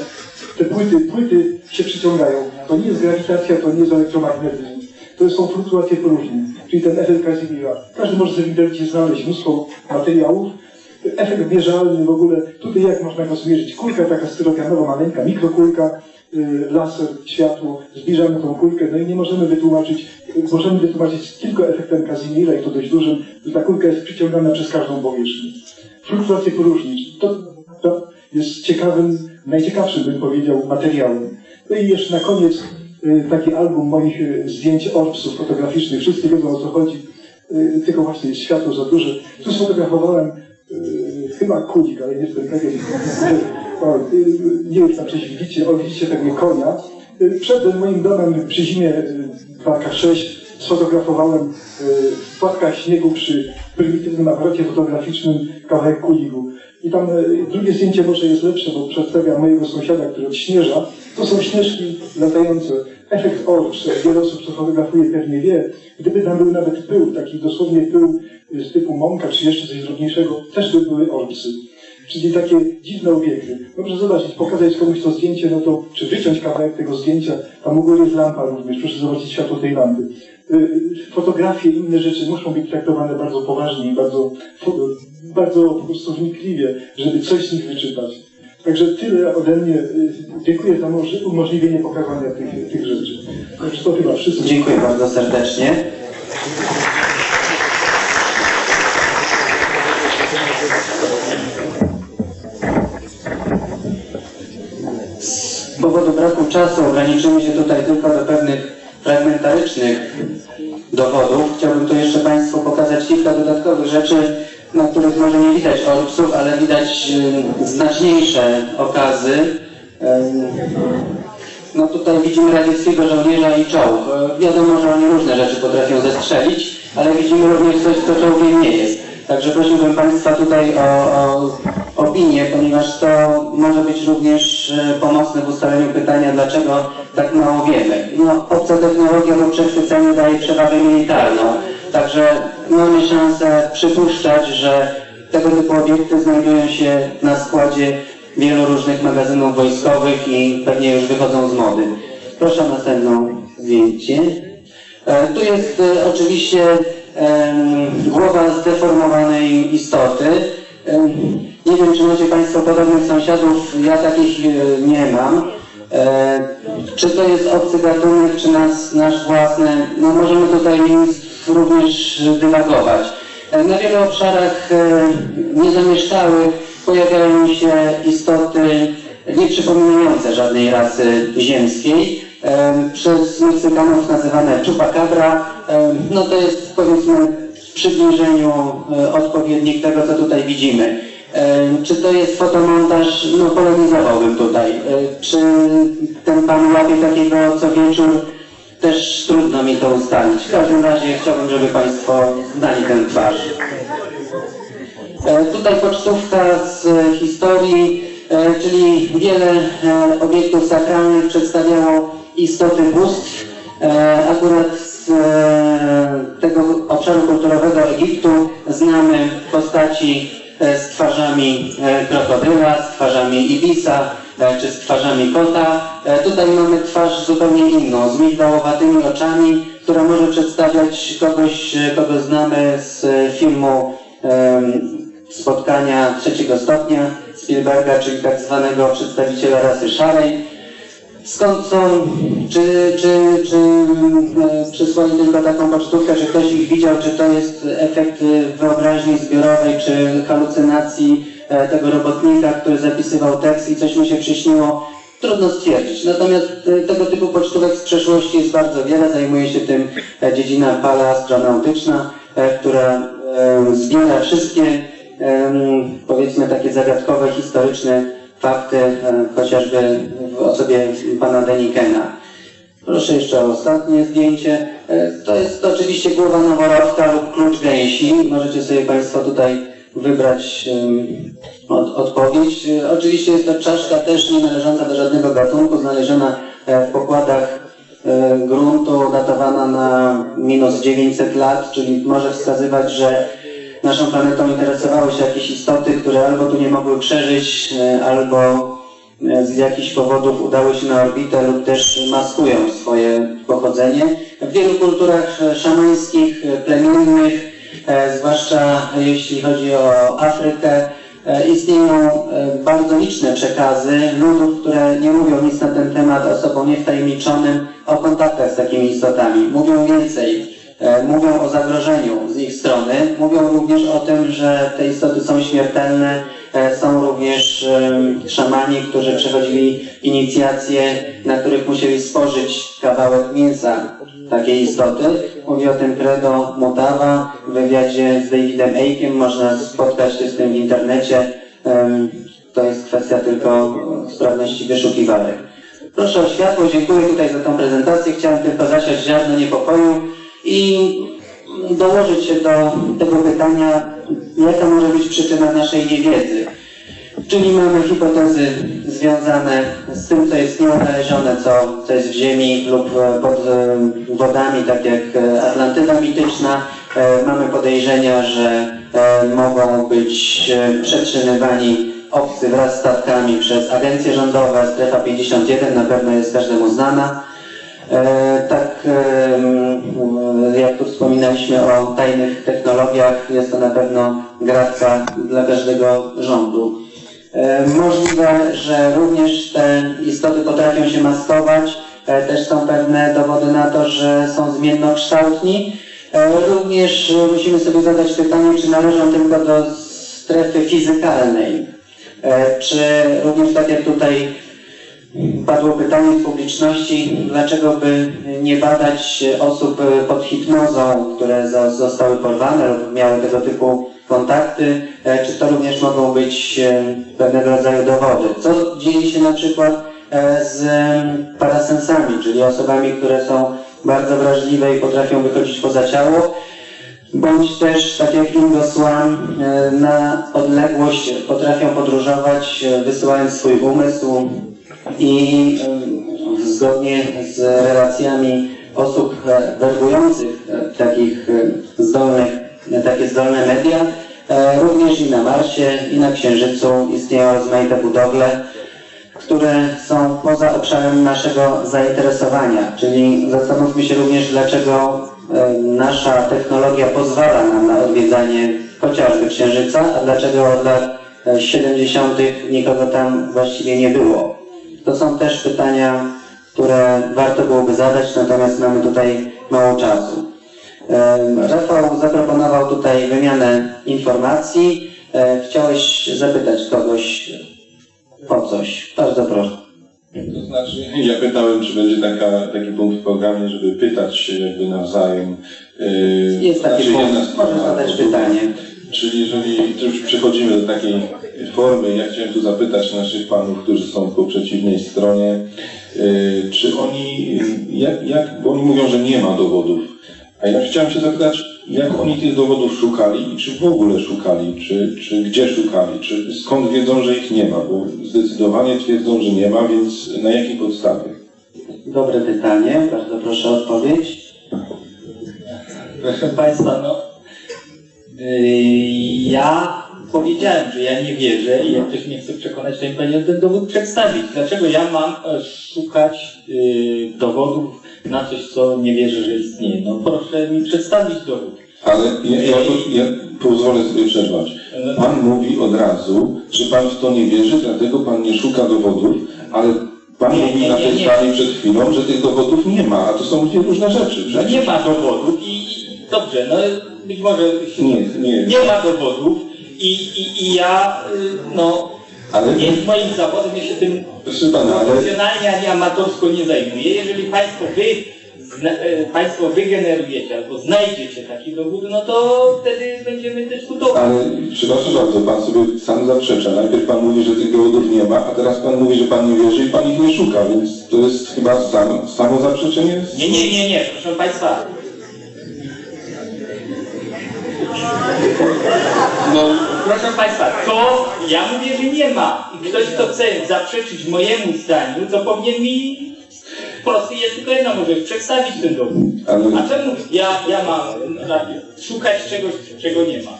Speaker 6: te płyty, płyty się przyciągają. To nie jest grawitacja, to nie jest elektromagnetyzm. To są fluktuacje próżni, czyli ten efekt Kazimira. Każdy może sobie w internecie znaleźć mnóstwo materiałów, efekt mierzalny w ogóle, tutaj jak można go zmierzyć? Kulka taka styropianowa, maleńka, mikrokulka, laser, światło, zbliżamy tą kulkę, no i nie możemy wytłumaczyć, y, możemy wytłumaczyć tylko efektem Kazimira i to dość dużym, że ta kulka jest przyciągana przez każdą powierzchnię. Fluktuacje poróżnic, to, to jest ciekawym, najciekawszym bym powiedział materiałem. No i jeszcze na koniec y, taki album moich zdjęć orbsów fotograficznych, wszyscy wiedzą o co chodzi, tylko właśnie jest światło za duże. Tu sfotografowałem chyba kulik, ale nie jestem pewien. Czy tam coś widzicie, o widzicie tego konia. Yy, Przed moim domem przy zimie Parka 6 sfotografowałem płatka śniegu przy prymitywnym aparacie fotograficznym kawałek kuligu. I tam drugie zdjęcie może jest lepsze, bo przedstawia mojego sąsiada, który odśnieża. To są śnieżki latające. Efekt orbs. Wiele osób, co fotografuje, pewnie wie. Gdyby tam był nawet pył, taki dosłownie pył z typu mąka, czy jeszcze coś drobniejszego, też by były orbsy. Czyli takie dziwne obiekty. Dobrze zobaczyć, pokazać komuś to zdjęcie, no to, czy wyciąć kawałek tego zdjęcia, tam u góry jest lampa również, proszę zobaczyć światło tej lampy. Fotografie i inne rzeczy muszą być traktowane bardzo poważnie i bardzo, bardzo po prostu wnikliwie, żeby coś z nich wyczytać. Także tyle ode mnie. Dziękuję za umożliwienie pokazania tych, tych rzeczy. Także to chyba wszystko.
Speaker 4: Dziękuję bardzo serdecznie. Powodu braku czasu ograniczymy się tutaj tylko do pewnych fragmentarycznych dowodów. Chciałbym tu jeszcze Państwu pokazać kilka dodatkowych rzeczy, na których może nie widać orbsów, ale widać znaczniejsze okazy. No tutaj widzimy radzieckiego żołnierza i czołg. E, wiadomo, że oni różne rzeczy potrafią zestrzelić, ale widzimy również coś, co czołgiem nie jest. Także prosiłbym Państwa tutaj o, o opinię, ponieważ to może być również e, pomocne w ustaleniu pytania, dlaczego tak mało wiemy. No, obca technologia do przechwycenia daje przewagę militarną, także mamy szansę przypuszczać, że tego typu obiekty znajdują się na składzie wielu różnych magazynów wojskowych i pewnie już wychodzą z mody. Proszę o następną zdjęcie. E, tu jest e, oczywiście głowa zdeformowanej istoty. Nie wiem, czy macie Państwo podobnych sąsiadów, ja takich e, nie mam. Czy to jest obcy gatunek, czy nas, nasz własny? No możemy tutaj również dywagować. E, Na wielu obszarach e, niezamieszkałych pojawiają się istoty nieprzypominające żadnej rasy ziemskiej. Przez Meksykanów nazywane chupacabra. No to jest powiedzmy w przybliżeniu e, odpowiednik tego, co tutaj widzimy. Czy to jest fotomontaż? No polemizowałbym tutaj. E, Czy ten pan łapie takiego co wieczór? Też trudno mi to ustalić. W każdym razie chciałbym, żeby Państwo znali ten twarz. E, Tutaj pocztówka z historii, czyli wiele obiektów sakralnych przedstawiało istoty bóstw. E, Akurat z e, tego obszaru kulturowego Egiptu znamy postaci e, z twarzami krokodyla, z twarzami ibisa, czy z twarzami kota. Tutaj mamy twarz zupełnie inną, z migdałowatymi oczami, która może przedstawiać kogoś, kogo znamy z filmu spotkania trzeciego stopnia Spielberga, czyli tak zwanego przedstawiciela rasy szarej. Skąd są, czy, czy, czy e, przysłali tylko taką pocztówkę, czy ktoś ich widział, czy to jest efekt wyobraźni zbiorowej, czy halucynacji e, tego robotnika, który zapisywał tekst i coś mu się przyśniło, trudno stwierdzić. Natomiast e, tego typu pocztówek z przeszłości jest bardzo wiele. Zajmuje się tym dziedzina paleoastronautyczna, e, która zbiera wszystkie powiedzmy takie zagadkowe, historyczne fakty, chociażby w osobie pana Denikena. Proszę jeszcze o ostatnie zdjęcie. E, To jest oczywiście głowa noworodka lub klucz gęsi. Możecie sobie Państwo tutaj wybrać od, odpowiedź. E, Oczywiście jest to czaszka też nie należąca do żadnego gatunku, znaleziona e, w pokładach gruntu, datowana na minus 900 lat, czyli może wskazywać, że naszą planetą interesowały się jakieś istoty, które albo tu nie mogły przeżyć, albo z jakichś powodów udały się na orbitę lub też maskują swoje pochodzenie. W wielu kulturach e, szamańskich, e, plemiennych, e, zwłaszcza jeśli chodzi o Afrykę, e, istnieją e, bardzo liczne przekazy ludów, które nie mówią nic na ten temat osobom niewtajemniczonym o kontaktach z takimi istotami. Mówią więcej. E, Mówią o zagrożeniu z ich strony, mówią również o tym, że te istoty są śmiertelne. E, Są również szamani, którzy przechodzili inicjacje, na których musieli spożyć kawałek mięsa takiej istoty. Mówi o tym Credo Mutawa w wywiadzie z Davidem Aikiem. Można spotkać się z tym w internecie. To jest kwestia tylko sprawności wyszukiwarek. Proszę o światło, dziękuję tutaj za tą prezentację. Chciałem tylko zasiać ziarno niepokoju i dołożyć się do tego pytania, jaka może być przyczyna naszej niewiedzy. Czyli mamy hipotezy związane z tym, co jest nieodnalezione, co, co jest w ziemi lub pod e, wodami, tak jak e, Atlantyda mityczna. E, Mamy podejrzenia, że mogą być przetrzymywani obcy wraz z statkami przez agencje rządowe. Strefa 51 na pewno jest każdemu znana. E, Tak jak tu wspominaliśmy o tajnych technologiach, jest to na pewno gratka dla każdego rządu. E, Możliwe, że również te istoty potrafią się maskować. E, Też są pewne dowody na to, że są zmiennokształtni. Również musimy sobie zadać pytanie, czy należą tylko do strefy fizykalnej. Czy również tak jak tutaj Padło pytanie w publiczności, dlaczego by nie badać osób pod hipnozą, które zostały porwane lub miały tego typu kontakty, e, czy to również mogą być e, pewnego rodzaju dowody. Co dzieje się na przykład e, z parasensami, czyli osobami, które są bardzo wrażliwe i potrafią wychodzić poza ciało, bądź też, tak jak e, na odległość potrafią podróżować, wysyłając swój umysł i e, zgodnie z relacjami osób e, werbujących e, takich e, zdolnych, takie zdolne media, również i na Marsie, i na Księżycu istnieją rozmaite budowle, które są poza obszarem naszego zainteresowania. Czyli zastanówmy się również, dlaczego nasza technologia pozwala nam na odwiedzanie chociażby Księżyca, a dlaczego od lat e, 70. nikogo tam właściwie nie było. To są też pytania, które warto byłoby zadać, natomiast mamy tutaj mało czasu. Rafał zaproponował tutaj wymianę informacji. E, Chciałeś zapytać kogoś o coś. Bardzo proszę.
Speaker 9: To znaczy, ja pytałem, czy będzie taka, taki punkt w programie, żeby pytać się jakby nawzajem. Yy,
Speaker 4: Jest taki
Speaker 9: znaczy,
Speaker 4: punkt. Możesz zadać pytanie.
Speaker 9: Czyli jeżeli już przechodzimy do takiej formy, ja chciałem tu zapytać naszych panów, którzy są po przeciwnej stronie, yy, czy oni, jak, jak, bo oni mówią, że nie ma dowodów, a ja chciałem się zapytać, jak oni tych dowodów szukali i czy w ogóle szukali, czy, czy gdzie szukali, czy skąd wiedzą, że ich nie ma, bo zdecydowanie twierdzą, że nie ma, więc na jakiej podstawie?
Speaker 4: Dobre pytanie. Bardzo proszę o odpowiedź.
Speaker 10: Proszę Państwa, no yy, ja powiedziałem, że ja nie wierzę i jak ktoś mnie chce przekonać, to mi powinien ten dowód przedstawić. Dlaczego ja mam e, szukać yy, dowodów na coś, co nie wierzę, że istnieje? No proszę mi przedstawić dowód.
Speaker 9: Ale ja, ja, ja pozwolę sobie przerwać. Pan mówi od razu, że Pan w to nie wierzy, dlatego Pan nie szuka dowodów, ale Pan
Speaker 10: Nie,
Speaker 9: mówił
Speaker 10: nie,
Speaker 9: na
Speaker 10: nie,
Speaker 9: tej
Speaker 10: nie.
Speaker 9: sali przed chwilą, że tych dowodów nie ma, a to są dwie różne rzeczy.
Speaker 10: No nie ma dowodów i dobrze, no być może
Speaker 9: Nie, nie.
Speaker 10: nie ma dowodów i, i, i ja, y, no,
Speaker 9: Ale-
Speaker 10: nie jest moim zawodem, ja się tym
Speaker 9: Pana, ale
Speaker 10: profesjonalnie ani amatorsko nie zajmuję. Jeżeli Państwo wy, zna, e, państwo wygenerujecie albo znajdziecie taki dowód, no to wtedy będziemy dyskutować.
Speaker 9: Ale przepraszam bardzo, pan sobie sam zaprzecza. Najpierw pan mówi, że tych dowodów nie ma, a teraz pan mówi, że pan nie wierzy i pan ich nie szuka, więc to jest chyba sam, samo zaprzeczenie.
Speaker 10: Nie, nie, nie, nie, proszę Państwa. No, proszę Państwa, to ja mówię, że nie ma. I ktoś, kto chce zaprzeczyć mojemu zdaniu, to powinien mi prosty jest tylko jedna możliwość, przedstawić ten dowód.
Speaker 9: Ale-
Speaker 10: A czemu ja, ja mam najpierw szukać czegoś, czego nie ma?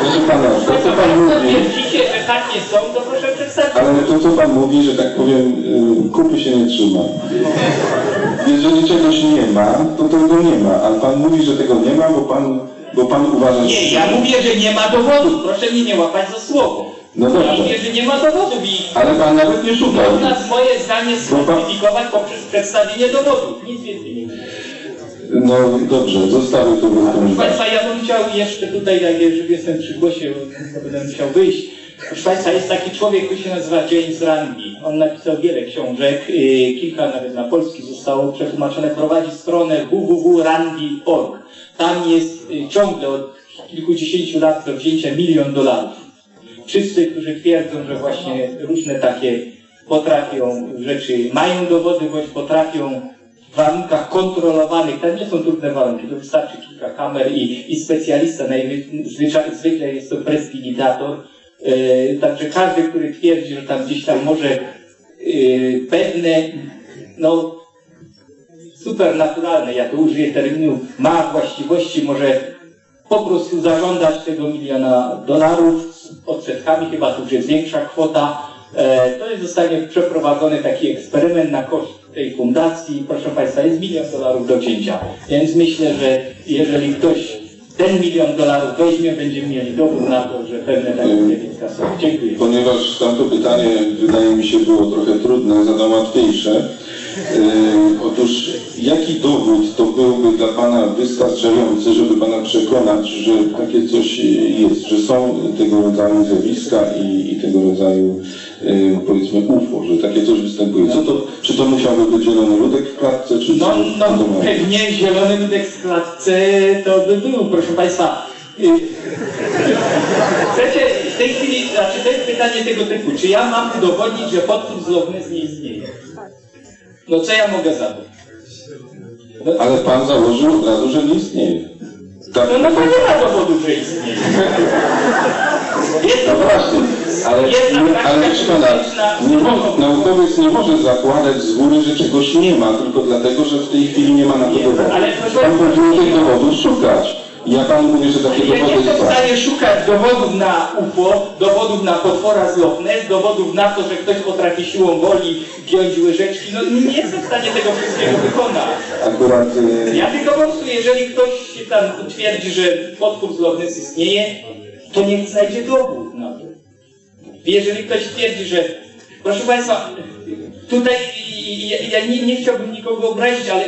Speaker 9: Proszę pana, to co pan mówi,
Speaker 10: twierdzicie, że takie są, to proszę przedstawić.
Speaker 9: ale to co pan mówi, że tak powiem, y, kupy się nie trzyma. Jeżeli czegoś nie ma, to tego nie ma, a pan mówi, że tego nie ma, bo pan, bo pan uważa, że...
Speaker 10: Nie, ja mówię, że nie ma dowodów. Proszę mnie nie łapać za słowo.
Speaker 9: No
Speaker 10: Ja
Speaker 9: dobrze.
Speaker 10: mówię, że nie ma dowodów i
Speaker 9: Ale pan nawet nie szukał.
Speaker 10: można swoje zdanie skonstytuować poprzez przedstawienie dowodów. Nic więcej nie mówię.
Speaker 9: No dobrze, zostawię to komentarza.
Speaker 10: Państwa, ja bym chciał jeszcze tutaj, że jestem przy głosie, bo będę musiał wyjść. Proszę Państwa, jest taki człowiek, który się nazywa James Randi. On napisał wiele książek, yy, kilka nawet na polski zostało przetłumaczone. Prowadzi stronę www.randi.org. Tam jest yy, ciągle od kilkudziesięciu lat do wzięcia milion dolarów. Wszyscy, którzy twierdzą, że właśnie różne takie potrafią rzeczy, mają dowody, bądź potrafią w warunkach kontrolowanych, tam nie są trudne warunki, to wystarczy kilka kamer i, i specjalista, najzwyczaj, zwykle jest to prestidigitator, yy, także każdy, który twierdzi, że tam gdzieś tam może yy, pewne, no, supernaturalne, ja to użyję terminu, ma właściwości, może po prostu zażądać tego miliona dolarów z odsetkami, chyba to już jest większa kwota. E, to jest zostanie przeprowadzony taki eksperyment na koszt tej fundacji. Proszę Państwa, jest milion dolarów do wzięcia. Więc myślę, że jeżeli ktoś ten milion dolarów weźmie, będziemy mieli dowód na to, że pewne takie zjawiska są. Dziękuję.
Speaker 9: Ponieważ tamto pytanie wydaje mi się było trochę trudne, zadam łatwiejsze. Yy, otóż jaki dowód to byłby dla Pana wystarczający, żeby Pana przekonać, że takie coś jest, że są tego rodzaju zjawiska i, i tego rodzaju yy, powiedzmy UFO, że takie coś występuje. Co to, czy to musiałby być zielony ludek w klatce, czy
Speaker 10: No, no
Speaker 9: to
Speaker 10: pewnie zielony ludek w klatce to by był, proszę Państwa. Y, Chcecie w tej chwili, znaczy to jest pytanie tego typu, czy ja mam udowodnić, że potwór z Loch Ness nie istnieje? No co ja mogę za to? No,
Speaker 9: Ale Pan założył od razu, że nie istnieje. Tak,
Speaker 10: no, no to nie ma dowodu, że istnieje. Jest
Speaker 9: No właśnie, ale, nie, ale nie mo, naukowiec nie może zakładać z góry, że czegoś nie ma, tylko dlatego, że w tej chwili nie ma na to dowodu.
Speaker 10: ale państwa,
Speaker 9: powinien tych dowodów szukać. Ja panu mówię, że takie
Speaker 10: Ja nie jestem w stanie szukać dowodów na UFO, dowodów na potwora z Loch Ness, dowodów na to, że ktoś potrafi siłą woli giąć łyżeczki. No nie jestem w stanie tego wszystkiego wykonać.
Speaker 9: Akurat y,
Speaker 10: Ja tylko po prostu, jeżeli ktoś się tam twierdzi, że potwór z Loch Ness istnieje, to niech znajdzie dowód na to. Jeżeli ktoś twierdzi, że... Proszę Państwa, tutaj ja, ja nie, nie chciałbym nikogo obrazić, ale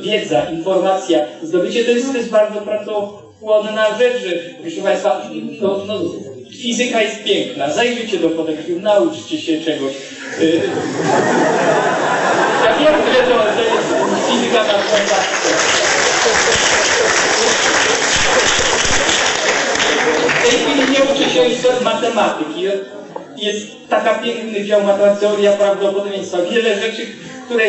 Speaker 10: wiedza, informacja, zdobycie to jest, to bardzo pracochłonna rzecz, że proszę Państwa, no, no, fizyka jest piękna, zajrzyjcie do podekwiu, nauczcie się czegoś. Y, *laughs* Ja wiem, że to, to jest fizyka na W tej chwili nie uczy się już matematyki. Jest taka piękny dział matematyki, teoria prawdopodobieństwa. Wiele rzeczy, które,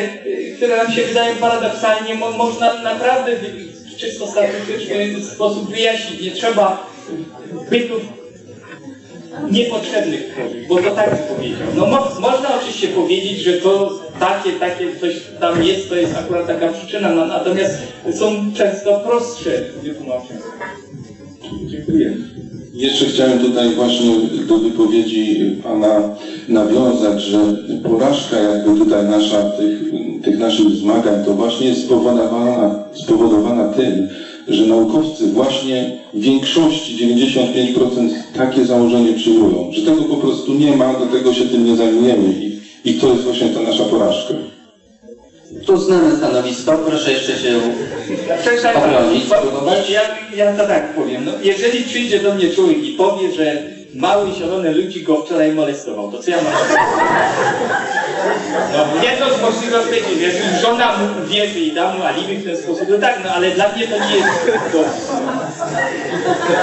Speaker 10: które nam się wydają paradoksalnie, mo, można naprawdę w czysto statystyczny sposób wyjaśnić. Nie trzeba bytów niepotrzebnych bo to tak powiedział. No mo, można oczywiście powiedzieć, że to takie, takie coś tam jest, to jest akurat taka przyczyna, no, natomiast są często prostsze wytłumaczenia.
Speaker 9: Dziękuję. Jeszcze chciałem tutaj właśnie do wypowiedzi Pana nawiązać, że porażka jakby tutaj nasza tych, tych naszych zmagań to właśnie jest spowodowana, spowodowana tym, że naukowcy właśnie w większości 95% takie założenie przyjmują, że tego po prostu nie ma, dlatego się tym nie zajmujemy i, i to jest właśnie ta nasza porażka.
Speaker 4: Tu znane stanowisko, proszę jeszcze się obronić, spróbować.
Speaker 10: ja, ja to tak powiem. No, jeżeli przyjdzie do mnie człowiek i powie, że mały zielony ludzi go wczoraj molestował, to co ja mam No, jedno z możliwych odpowiedzi, jeżeli żona mu wierzy i da mu alibi w ten sposób, to tak, no ale dla mnie to nie jest to.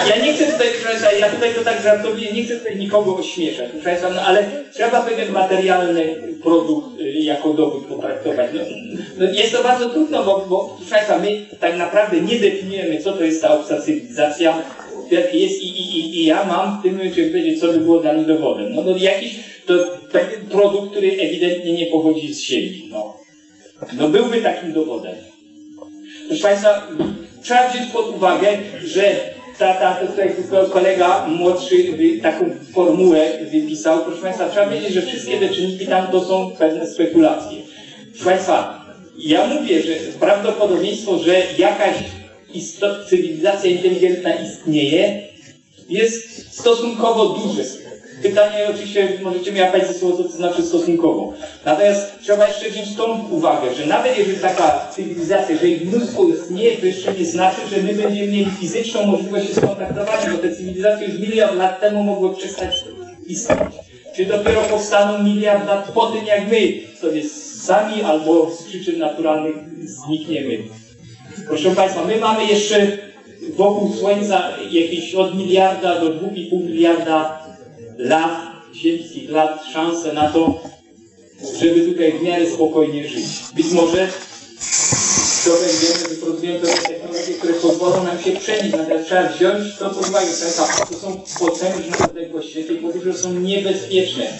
Speaker 10: Ja nie chcę tutaj, proszę ja tutaj to tak żartobliwie, nie chcę tutaj nikogo ośmieszać, proszę no ale trzeba pewien materialny produkt y, jako dowód potraktować. No, no jest to bardzo trudno, bo, bo proszę my tak naprawdę nie definiujemy, co to jest ta obca cywilizacja, jest i, i, i, i ja mam w tym momencie powiedzieć, co by było dla dowodem. No, no jakiś to pewien produkt, który ewidentnie nie pochodzi z ziemi. No, no byłby takim dowodem. Proszę Państwa, trzeba wziąć pod uwagę, że ta, ta, tutaj kolega młodszy taką formułę wypisał. Proszę Państwa, trzeba wiedzieć, że wszystkie te czynniki tam to są pewne spekulacje. Proszę Państwa, ja mówię, że prawdopodobieństwo, że jakaś istot, cywilizacja inteligentna istnieje, jest stosunkowo duże. Pytanie oczywiście możecie mi apać ze słowo, co to znaczy stosunkowo. Natomiast trzeba jeszcze wziąć tą uwagę, że nawet jeżeli taka cywilizacja, jeżeli mnóstwo istnieje, to jeszcze nie znaczy, że my będziemy mieli fizyczną możliwość się skontaktować, bo te cywilizacje już miliard lat temu mogły przestać istnieć. Czy dopiero powstaną miliard lat po tym, jak my sobie sami albo z przyczyn naturalnych znikniemy. Proszę Państwa, my mamy jeszcze wokół Słońca jakieś od miliarda do 2,5 miliarda lat, ziemskich lat, szansę na to, żeby tutaj w miarę spokojnie żyć. Być może dobędziemy, wyprodukujemy pewne technologie, które pozwolą nam się przenieść, natomiast trzeba wziąć to pod uwagę. To są potężne odległości, i po że są niebezpieczne.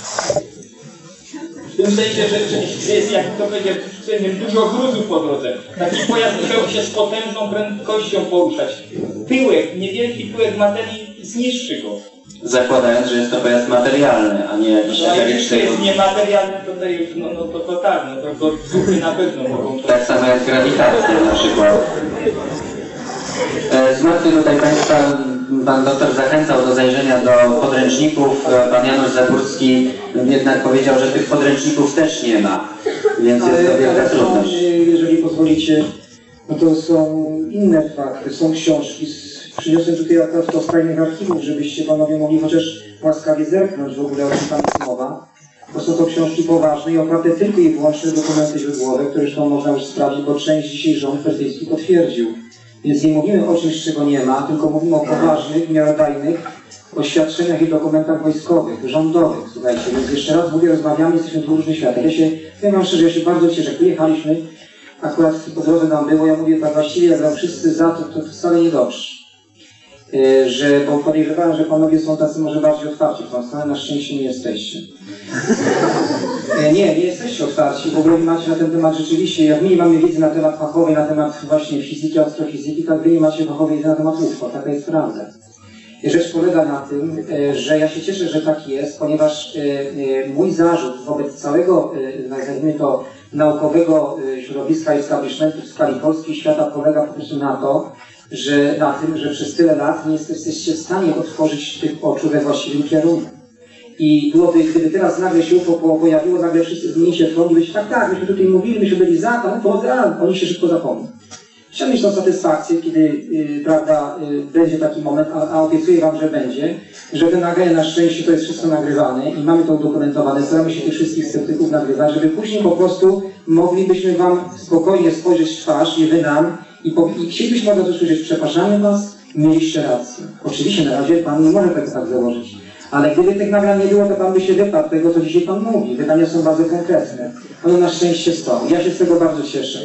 Speaker 10: W tym sensie, że, jest, jak to powiedział, dużo gruzu po drodze. Taki pojazd musiał się z potężną prędkością poruszać. Pyłek, niewielki pyłek materii zniszczy go.
Speaker 4: Zakładając, że jest to pojazd materialny, a nie jakiś
Speaker 10: No, jak
Speaker 4: eteryczny.
Speaker 10: jest niematerialny, to, tutaj już, no, no, to, to tak, no, to, to duchy na pewno mogą to...
Speaker 4: Tak samo jak grawitacja na przykład. E, tutaj Państwa Pan doktor zachęcał do zajrzenia do podręczników. E, Pan Janusz Zagórski jednak powiedział, że tych podręczników też nie ma, więc jest to
Speaker 5: Ale,
Speaker 4: wielka
Speaker 5: ale
Speaker 4: trudność.
Speaker 5: jeżeli pozwolicie, no to są inne fakty, są książki. Przyniosłem tutaj akurat to z tajnych archiwów, żebyście panowie mogli chociaż łaskawie zerknąć w ogóle o czym tam jest mowa. Bo są to książki poważne i oparte tylko i wyłącznie dokumenty źródłowe, które zresztą można już sprawdzić, bo część dzisiaj rząd brytyjski potwierdził. Więc nie mówimy o czymś, czego nie ma, tylko mówimy o poważnych, miarodajnych oświadczeniach i dokumentach wojskowych, rządowych. Słuchajcie, więc jeszcze raz mówię, rozmawiamy, jesteśmy w różnych światach. Ja się, powiem wam szczerze, ja się bardzo cieszę. Jak Wyjechaliśmy, akurat po drodze nam było, ja mówię tak właściwie, jak wszyscy za to, to wcale nie dobrze. Yy, że, bo podejrzewałem, że panowie są tacy może bardziej otwarci w tą stronę, na szczęście nie jesteście. E, Nie, nie jesteście otwarci. W ogóle macie na ten temat rzeczywiście, jak my nie mamy wiedzy na temat fachowej, na temat właśnie fizyki, astrofizyki, tak wy nie macie fachowej wiedzy na temat UFO. Taka jest prawda. I Rzecz polega na tym, e, że ja się cieszę, że tak jest, ponieważ e, e, mój zarzut wobec całego, e, nazwijmy to, naukowego e, środowiska establishmentu w skali Polski i świata polega po prostu na to, że na tym, że przez tyle lat nie jesteście w stanie otworzyć tych oczu we właściwym kierunku. I byłoby, gdyby teraz nagle się UFO po- pojawiło, nagle wszyscy zmienili się w byście tak, tak, myśmy tutaj mówili, myśmy byli za, tam UFO, a oni się szybko zapomną. Chciałem mieć tą satysfakcję, kiedy y, prawda, y, będzie taki moment, a, a obiecuję Wam, że będzie, że te na szczęście to jest wszystko nagrywane i mamy to udokumentowane. Staramy się tych wszystkich sceptyków nagrywać, żeby później po prostu moglibyśmy Wam spokojnie spojrzeć w twarz i Wy nam i, po, i chcielibyśmy od razu usłyszeć, przepraszamy Was, mieliście rację. Oczywiście na razie Pan nie może tego tak założyć. Ale gdyby tych nagrań nie było, to Pan by się wypadł tego, co dzisiaj Pan mówi. Pytania są bardzo konkretne. One na szczęście są. Ja się z tego bardzo cieszę.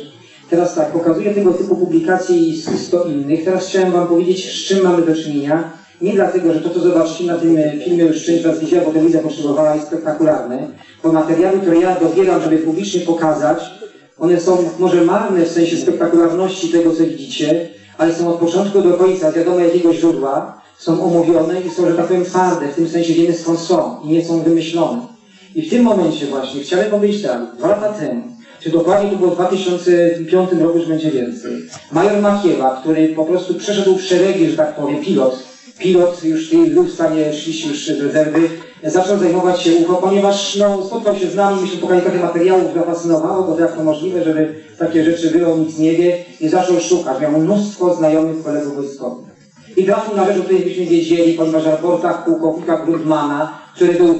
Speaker 5: Teraz tak, pokazuję tego typu publikacje i 100 innych. Teraz chciałem Wam powiedzieć, z czym mamy do czynienia. Nie dlatego, że to, co zobaczycie na tym e, filmie, już część Was widziała, bo telewizja potrzebowała, jest spektakularne. Bo materiały, które ja dobieram, żeby publicznie pokazać, one są może marne w sensie spektakularności tego, co widzicie, ale są od początku do końca, wiadomo jakiego źródła, są omówione i są, że tak powiem, twarde, w tym sensie wiemy skąd są i nie są wymyślone. I w tym momencie właśnie chciałem powiedzieć tak, dwa lata temu, czy dokładnie to było w 2005 roku, już będzie więcej, major Makiewa, który po prostu przeszedł w szeregi, że tak powiem, pilot, pilot już był w stanie szliście już rezerwy, zaczął zajmować się UFO, ponieważ no, spotkał się z nami, myśmy pokazali trochę materiałów, zafascynowało to jak to możliwe, żeby takie rzeczy było, nic nie wie i zaczął szukać. Miał mnóstwo znajomych kolegów wojskowych. I trafił na rzecz, o której byśmy wiedzieli, ponieważ w raportach pułkownika Grundmana, który był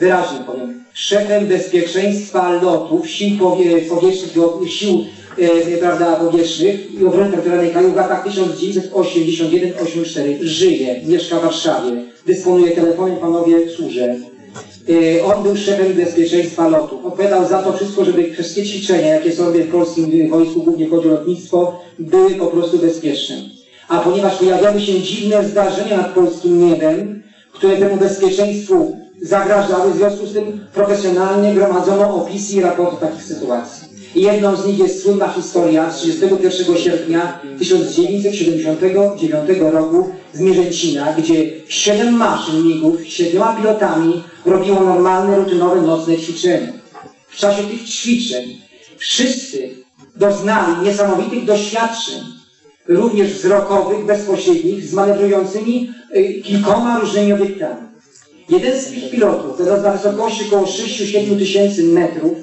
Speaker 5: wyraźnie powiem, szefem bezpieczeństwa lotów sił powie, powietrznych, sił e, prawda, powietrznych i obrony terytorialnej kraju w latach 1981-84 żyje, mieszka w Warszawie, dysponuje telefonem, panowie, służę. E, On był szefem bezpieczeństwa lotów. Odpowiadał za to wszystko, żeby wszystkie ćwiczenia, jakie są w polskim wojsku, głównie chodzi o lotnictwo, były po prostu bezpieczne. A ponieważ pojawiały się dziwne zdarzenia nad polskim niebem, które temu bezpieczeństwu zagrażały, w związku z tym profesjonalnie gromadzono opisy i raporty takich sytuacji. I jedną z nich jest słynna historia z 31 sierpnia 1979 roku z Mierzęcina, gdzie siedem maszyn migów z siedmioma pilotami robiło normalne, rutynowe nocne ćwiczenia. W czasie tych ćwiczeń wszyscy doznali niesamowitych doświadczeń, również wzrokowych, bezpośrednich, z manewrującymi y, kilkoma różnymi obiektami. Jeden z tych pilotów, teraz na wysokości około 6-7 tysięcy metrów,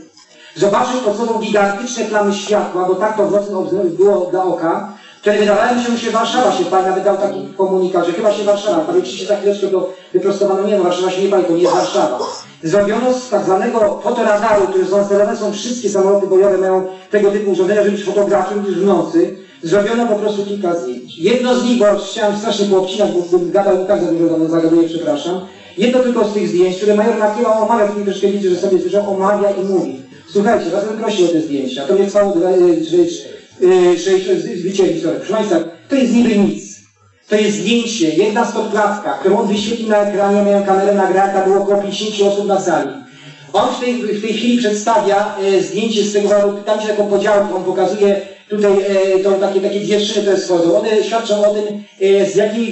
Speaker 5: zobaczył pod sobą gigantyczne plamy światła, bo tak to w nocy było dla oka, które wydawało mi się, się Warszawa się pali, nawet dał taki komunikat, że chyba się Warszawa pali, oczywiście za chwileczkę to wyprostowano, nie no, Warszawa się nie pali, to nie jest Warszawa. Zrobiono z tak zwanego fotoradaru, który zainstalowane są wszystkie samoloty bojowe, mają tego typu urządzenia, żeby być fotografią już w nocy, zrobiono po prostu kilka zdjęć. Jedno z nich, bo chciałem strasznie poobcinać, bo gadał tak za dużo zagaduję, przepraszam. Jedno tylko z tych zdjęć, które major Makieła omawia, tu mi troszkę widzę, że sobie słyszał, omawia i mówi. Słuchajcie, was bym prosił o te zdjęcia. To mnie trwało y, y, y, sorry. Proszę Państwa, to jest niby nic. To jest zdjęcie, jedna stopklatka, którą on wyświetlił na ekranie, miałem kamerę nagrania, było około 50 osób na sali. On w tej, w tej chwili przedstawia e, zdjęcie z tego waru, tam się taką podziałkę, on pokazuje tutaj e, to takie, takie dwie szyny, które schodzą. One świadczą o tym, e, z jakimi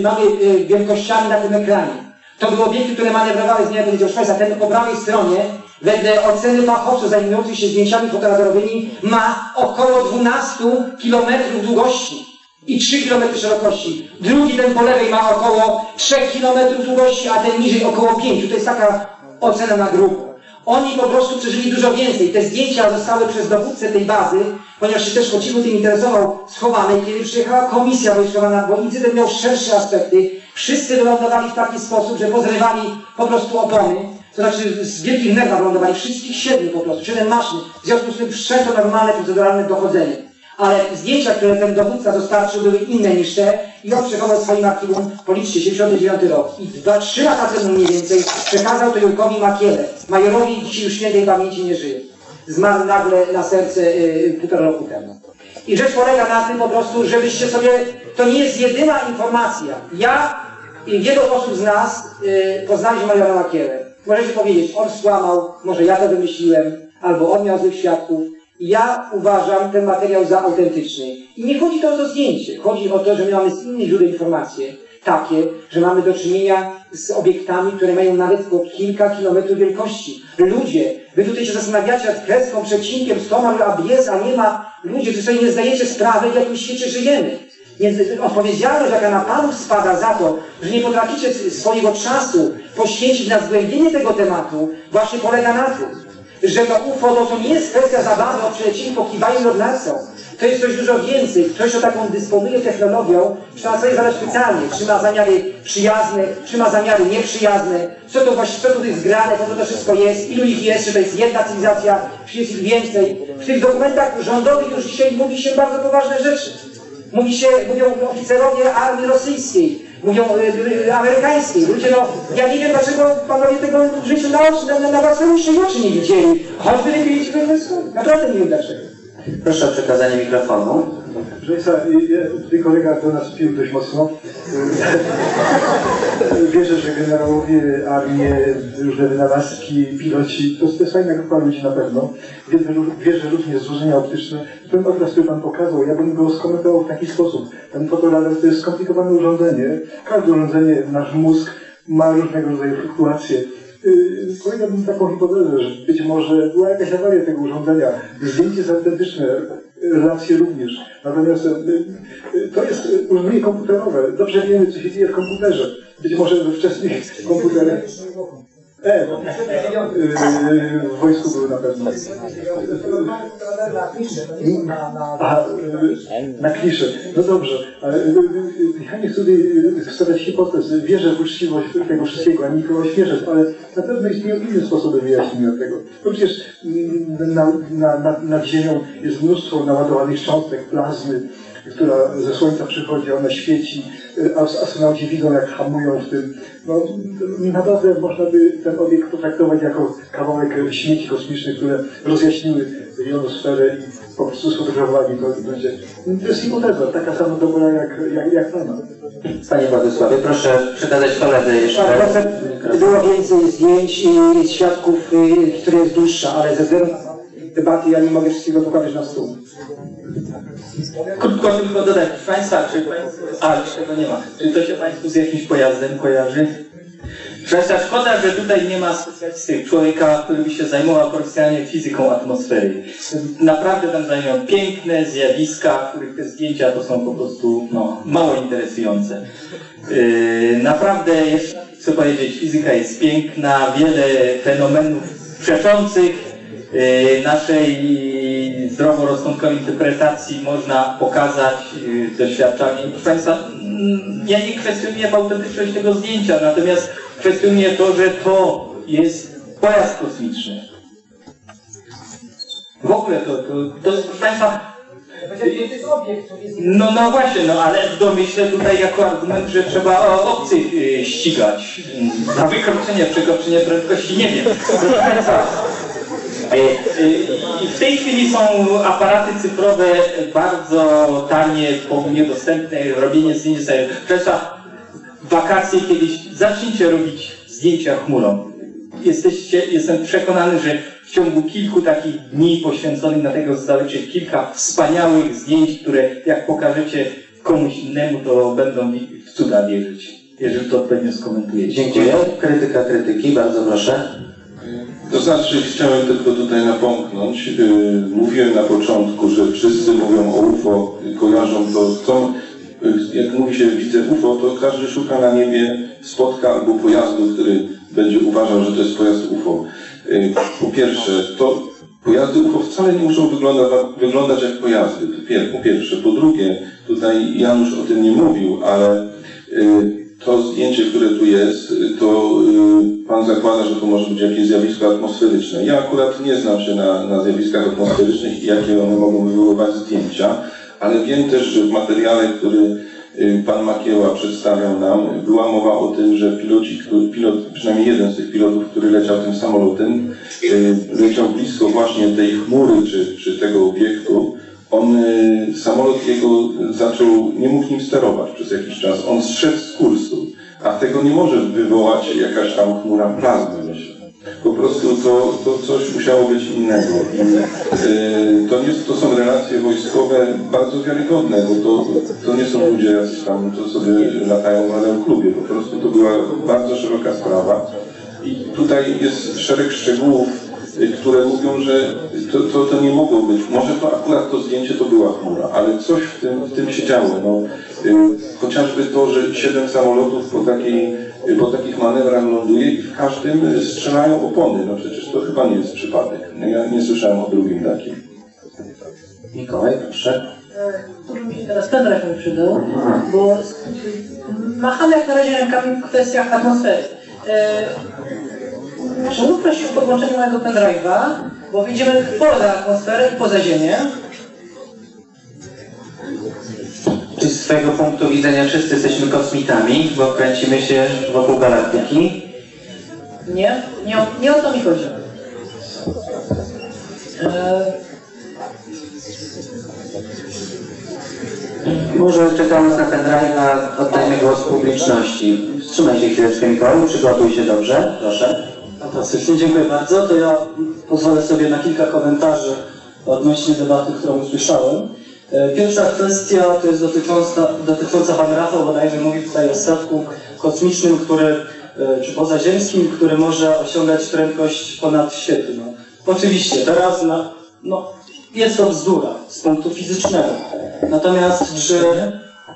Speaker 5: mamy wielkościami na tym ekranie. To były obiekty, które manewrowały z dnia powiedział Szwajca. Ten po prawej stronie, wedle oceny fachowców zajmujących się zdjęciami fotoradorowymi, ma około 12 km długości i 3 km szerokości. Drugi ten po lewej ma około 3 km długości, a ten niżej około 5. To jest taka ocena na grubo. Oni po prostu przeżyli dużo więcej. Te zdjęcia zostały przez dowódcę tej bazy, ponieważ się też chodziło tym interesował, schowane. I Kiedy przyjechała komisja wojskowa, na- bo incydent miał szersze aspekty, wszyscy wylądowali w taki sposób, że pozrywali po prostu opony. To znaczy z wielkich nerwach lądowali, wszystkich siedmiu po prostu, siedem maszyn. W związku z tym wszczęto normalne, proceduralne dochodzenie. Ale zdjęcia, które ten dowódca dostarczył, były inne niż te i on przechował swoim archiwum, policzcie, 79 rok. I dwa, trzy lata temu mniej więcej przekazał to Jurkowi Makiele. Majorowi dzisiaj już świętej pamięci nie żyje. Zmarł nagle na serce yy, półtora roku temu. I rzecz polega na tym po prostu, żebyście sobie, to nie jest jedyna informacja. Ja i wielu osób z nas yy, poznaliśmy majora Makielę. Możecie powiedzieć, on skłamał, może ja to wymyśliłem, albo on miał złych świadków. Ja uważam ten materiał za autentyczny. I nie chodzi to o to zdjęcie. Chodzi o to, że my mamy z innych źródeł informacje takie, że mamy do czynienia z obiektami, które mają nawet po kilka kilometrów wielkości. Ludzie, wy tutaj się zastanawiacie nad kreską, przecinkiem, skąd a jest, a nie ma. Ludzie, wy sobie nie zdajecie sprawy, w jakim świecie żyjemy. Więc odpowiedzialność, jaka na Panów spada za to, że nie potraficie swojego czasu poświęcić na zgłębienie tego tematu, właśnie polega na tym, że to UFO no to nie jest kwestia zabawy o przylecili pokiwaniu nad lasą. To jest coś dużo więcej. Ktoś, kto taką dysponuje technologią, trzeba sobie zadać pytanie, czy ma zamiary przyjazne, czy ma zamiary nieprzyjazne, co to właśnie, co tu jest grane, co to wszystko jest, ilu ich jest, czy to jest jedna cywilizacja, czy jest ich więcej. W tych dokumentach rządowych już dzisiaj mówi się bardzo poważne rzeczy. Mówi się, mówią oficerowie armii rosyjskiej, mówią y, y, amerykańskiej. Ludzie, no, ja nie wiem dlaczego panowie tego w życiu na, na, na własne uszy nie widzieli. Choćby nie wiedzieli tego. Naprawdę nie wiem dlaczego.
Speaker 4: Proszę o przekazanie mikrofonu.
Speaker 6: Proszę Państwa, tutaj kolega do nas pił dość mocno. *laughs* Wierzę, że generałowie, armie, różne wynalazki, piloci, to jest fajna grupa ludzi na pewno. Wierzę, wierzę również złożenia optyczne. Ten obraz, który Pan pokazał, ja bym go skomentował w taki sposób. Ten fotoradar to jest skomplikowane urządzenie. Każde urządzenie, nasz mózg ma różnego rodzaju fluktuacje. Powiedziałbym taką hipotezę, że być może była jakaś awaria tego urządzenia. Zdjęcie jest autentyczne, relacje również. Natomiast yy, yy, to jest urządzenie komputerowe. Dobrze wiemy, co się dzieje w komputerze. Być może we wczesnych komputerach. E, no, yy, w wojsku były na pewno. Yy, na kliszę. No dobrze, ale ja nie chcę stawiać hipotez. Wierzę w uczciwość tego wszystkiego, a nie kogoś wierzę, ale na pewno istnieją inne sposoby wyjaśnienia tego. No przecież mm, na, na, na, nad Ziemią jest mnóstwo naładowanych cząstek plazmy, która ze Słońca przychodzi, ona świeci, a astronauci widzą, jak hamują w tym. No, naprawdę można by ten obiekt potraktować jako kawałek śmieci kosmicznych, które rozjaśniły jonosferę i po prostu sfotografowali to. i Będzie. To jest hipoteza, taka sama dobra jak, jak, jak Pana.
Speaker 4: Panie Władysławie, proszę przekazać koledze jeszcze
Speaker 5: Tak, było więcej zdjęć i świadków, y, historia jest dłuższa, ale ze względu na debaty ja nie mogę wszystkiego pokazać na stół.
Speaker 10: Krótko tylko dodać, proszę Państwa, czy Państwo, a tego nie ma, czy to się Państwu z jakimś pojazdem kojarzy? Proszę szkoda, że tutaj nie ma specjalisty, człowieka, który by się zajmował profesjonalnie fizyką atmosfery. Naprawdę tam zajmują piękne zjawiska, których te zdjęcia to są po prostu no, mało interesujące. Yy, naprawdę, jeszcze chcę powiedzieć, fizyka jest piękna, wiele fenomenów przeczących naszej zdroworozsądkowej interpretacji można pokazać yy, doświadczami. Proszę Państwa, mm, ja nie kwestionuję autentyczność tego zdjęcia, natomiast kwestionuję to, że to jest pojazd kosmiczny. W ogóle to, to, to jest, proszę Państwa, no, no właśnie, no ale w domyśle tutaj jako argument, że trzeba obcych y, ścigać. Za wykroczenie, przekroczenie prędkości, nie wiem. Proszę Państwa, y, y, i w tej chwili są aparaty cyfrowe bardzo tanie, powolnie dostępne, robienie zdjęć sobie. Państwa, wakacje kiedyś zacznijcie robić zdjęcia chmurą. Jesteście, jestem przekonany, że w ciągu kilku takich dni poświęconych na tego zostawicie kilka wspaniałych zdjęć, które jak pokażecie komuś innemu, to będą w cuda wierzyć. Jeżeli to odpowiednio skomentujecie.
Speaker 4: Dziękuję. Krytyka krytyki, bardzo proszę.
Speaker 9: To znaczy, chciałem tylko tutaj napomknąć. Yy, mówiłem na początku, że wszyscy mówią o UFO, kojarzą to, co, yy, jak mówi się widzę UFO, to każdy szuka na niebie spotka albo pojazdu, który będzie uważał, że to jest pojazd UFO. Yy, po pierwsze, to pojazdy UFO wcale nie muszą wyglądać, wyglądać jak pojazdy, po pierwsze. Po drugie, tutaj Janusz o tym nie mówił, ale to zdjęcie, które tu jest, to y, Pan zakłada, że to może być jakieś zjawisko atmosferyczne. Ja akurat nie znam się na, na zjawiskach atmosferycznych i jakie one mogą wywoływać zdjęcia, ale wiem też, że w materiale, który y, Pan Makieła przedstawiał nam, była mowa o tym, że piloci, pilot, przynajmniej jeden z tych pilotów, który leciał tym samolotem, y, leciał blisko właśnie tej chmury czy, czy tego obiektu, on, y, samolot jego zaczął, nie mógł nim sterować przez jakiś czas. On zszedł z kursu, a tego nie może wywołać jakaś tam chmura plazmy, myślę. Po prostu to, to coś musiało być innego. Y, to, nie, to są relacje wojskowe bardzo wiarygodne, bo to, to nie są ludzie jacyś tam, co sobie latają w aeroklubie. Po prostu to była bardzo szeroka sprawa. I tutaj jest szereg szczegółów, które mówią, że to, to, to nie mogło być. Może to akurat to zdjęcie to była chmura, ale coś w tym, w tym się działo. No, y, chociażby to, że siedem samolotów po, takiej, po takich manewrach ląduje i w każdym strzelają opony. No przecież to chyba nie jest przypadek. No, ja nie słyszałem o drugim takim.
Speaker 4: Mikołaj, proszę.
Speaker 7: Tu by mi się teraz pendrive mi przydał, bo machamy jak na razie rękami w kwestiach atmosfery. Czy mógł prosić o podłączenie mojego pendrive'a, bo wyjdziemy poza atmosferę i poza Ziemię.
Speaker 4: Czy z Twojego punktu widzenia wszyscy jesteśmy kosmitami, bo kręcimy się wokół galaktyki?
Speaker 7: Nie, nie, o- nie o to mi chodzi. E,
Speaker 4: Może czekając na pendrive'a oddajmy głos publiczności. Wstrzymaj się chwileczkę Mikołaj, przygotuj się dobrze, proszę.
Speaker 12: Fantastycznie, dziękuję bardzo. To ja pozwolę sobie na kilka komentarzy odnośnie debaty, którą usłyszałem. E, Pierwsza kwestia to jest dotycząca, dotycząca Pan Rafał bodajże mówi tutaj o statku kosmicznym, który, e, czy pozaziemskim, który może osiągać prędkość ponadświetlną. Oczywiście, teraz na, no, jest to bzdura z punktu fizycznego. Natomiast czy...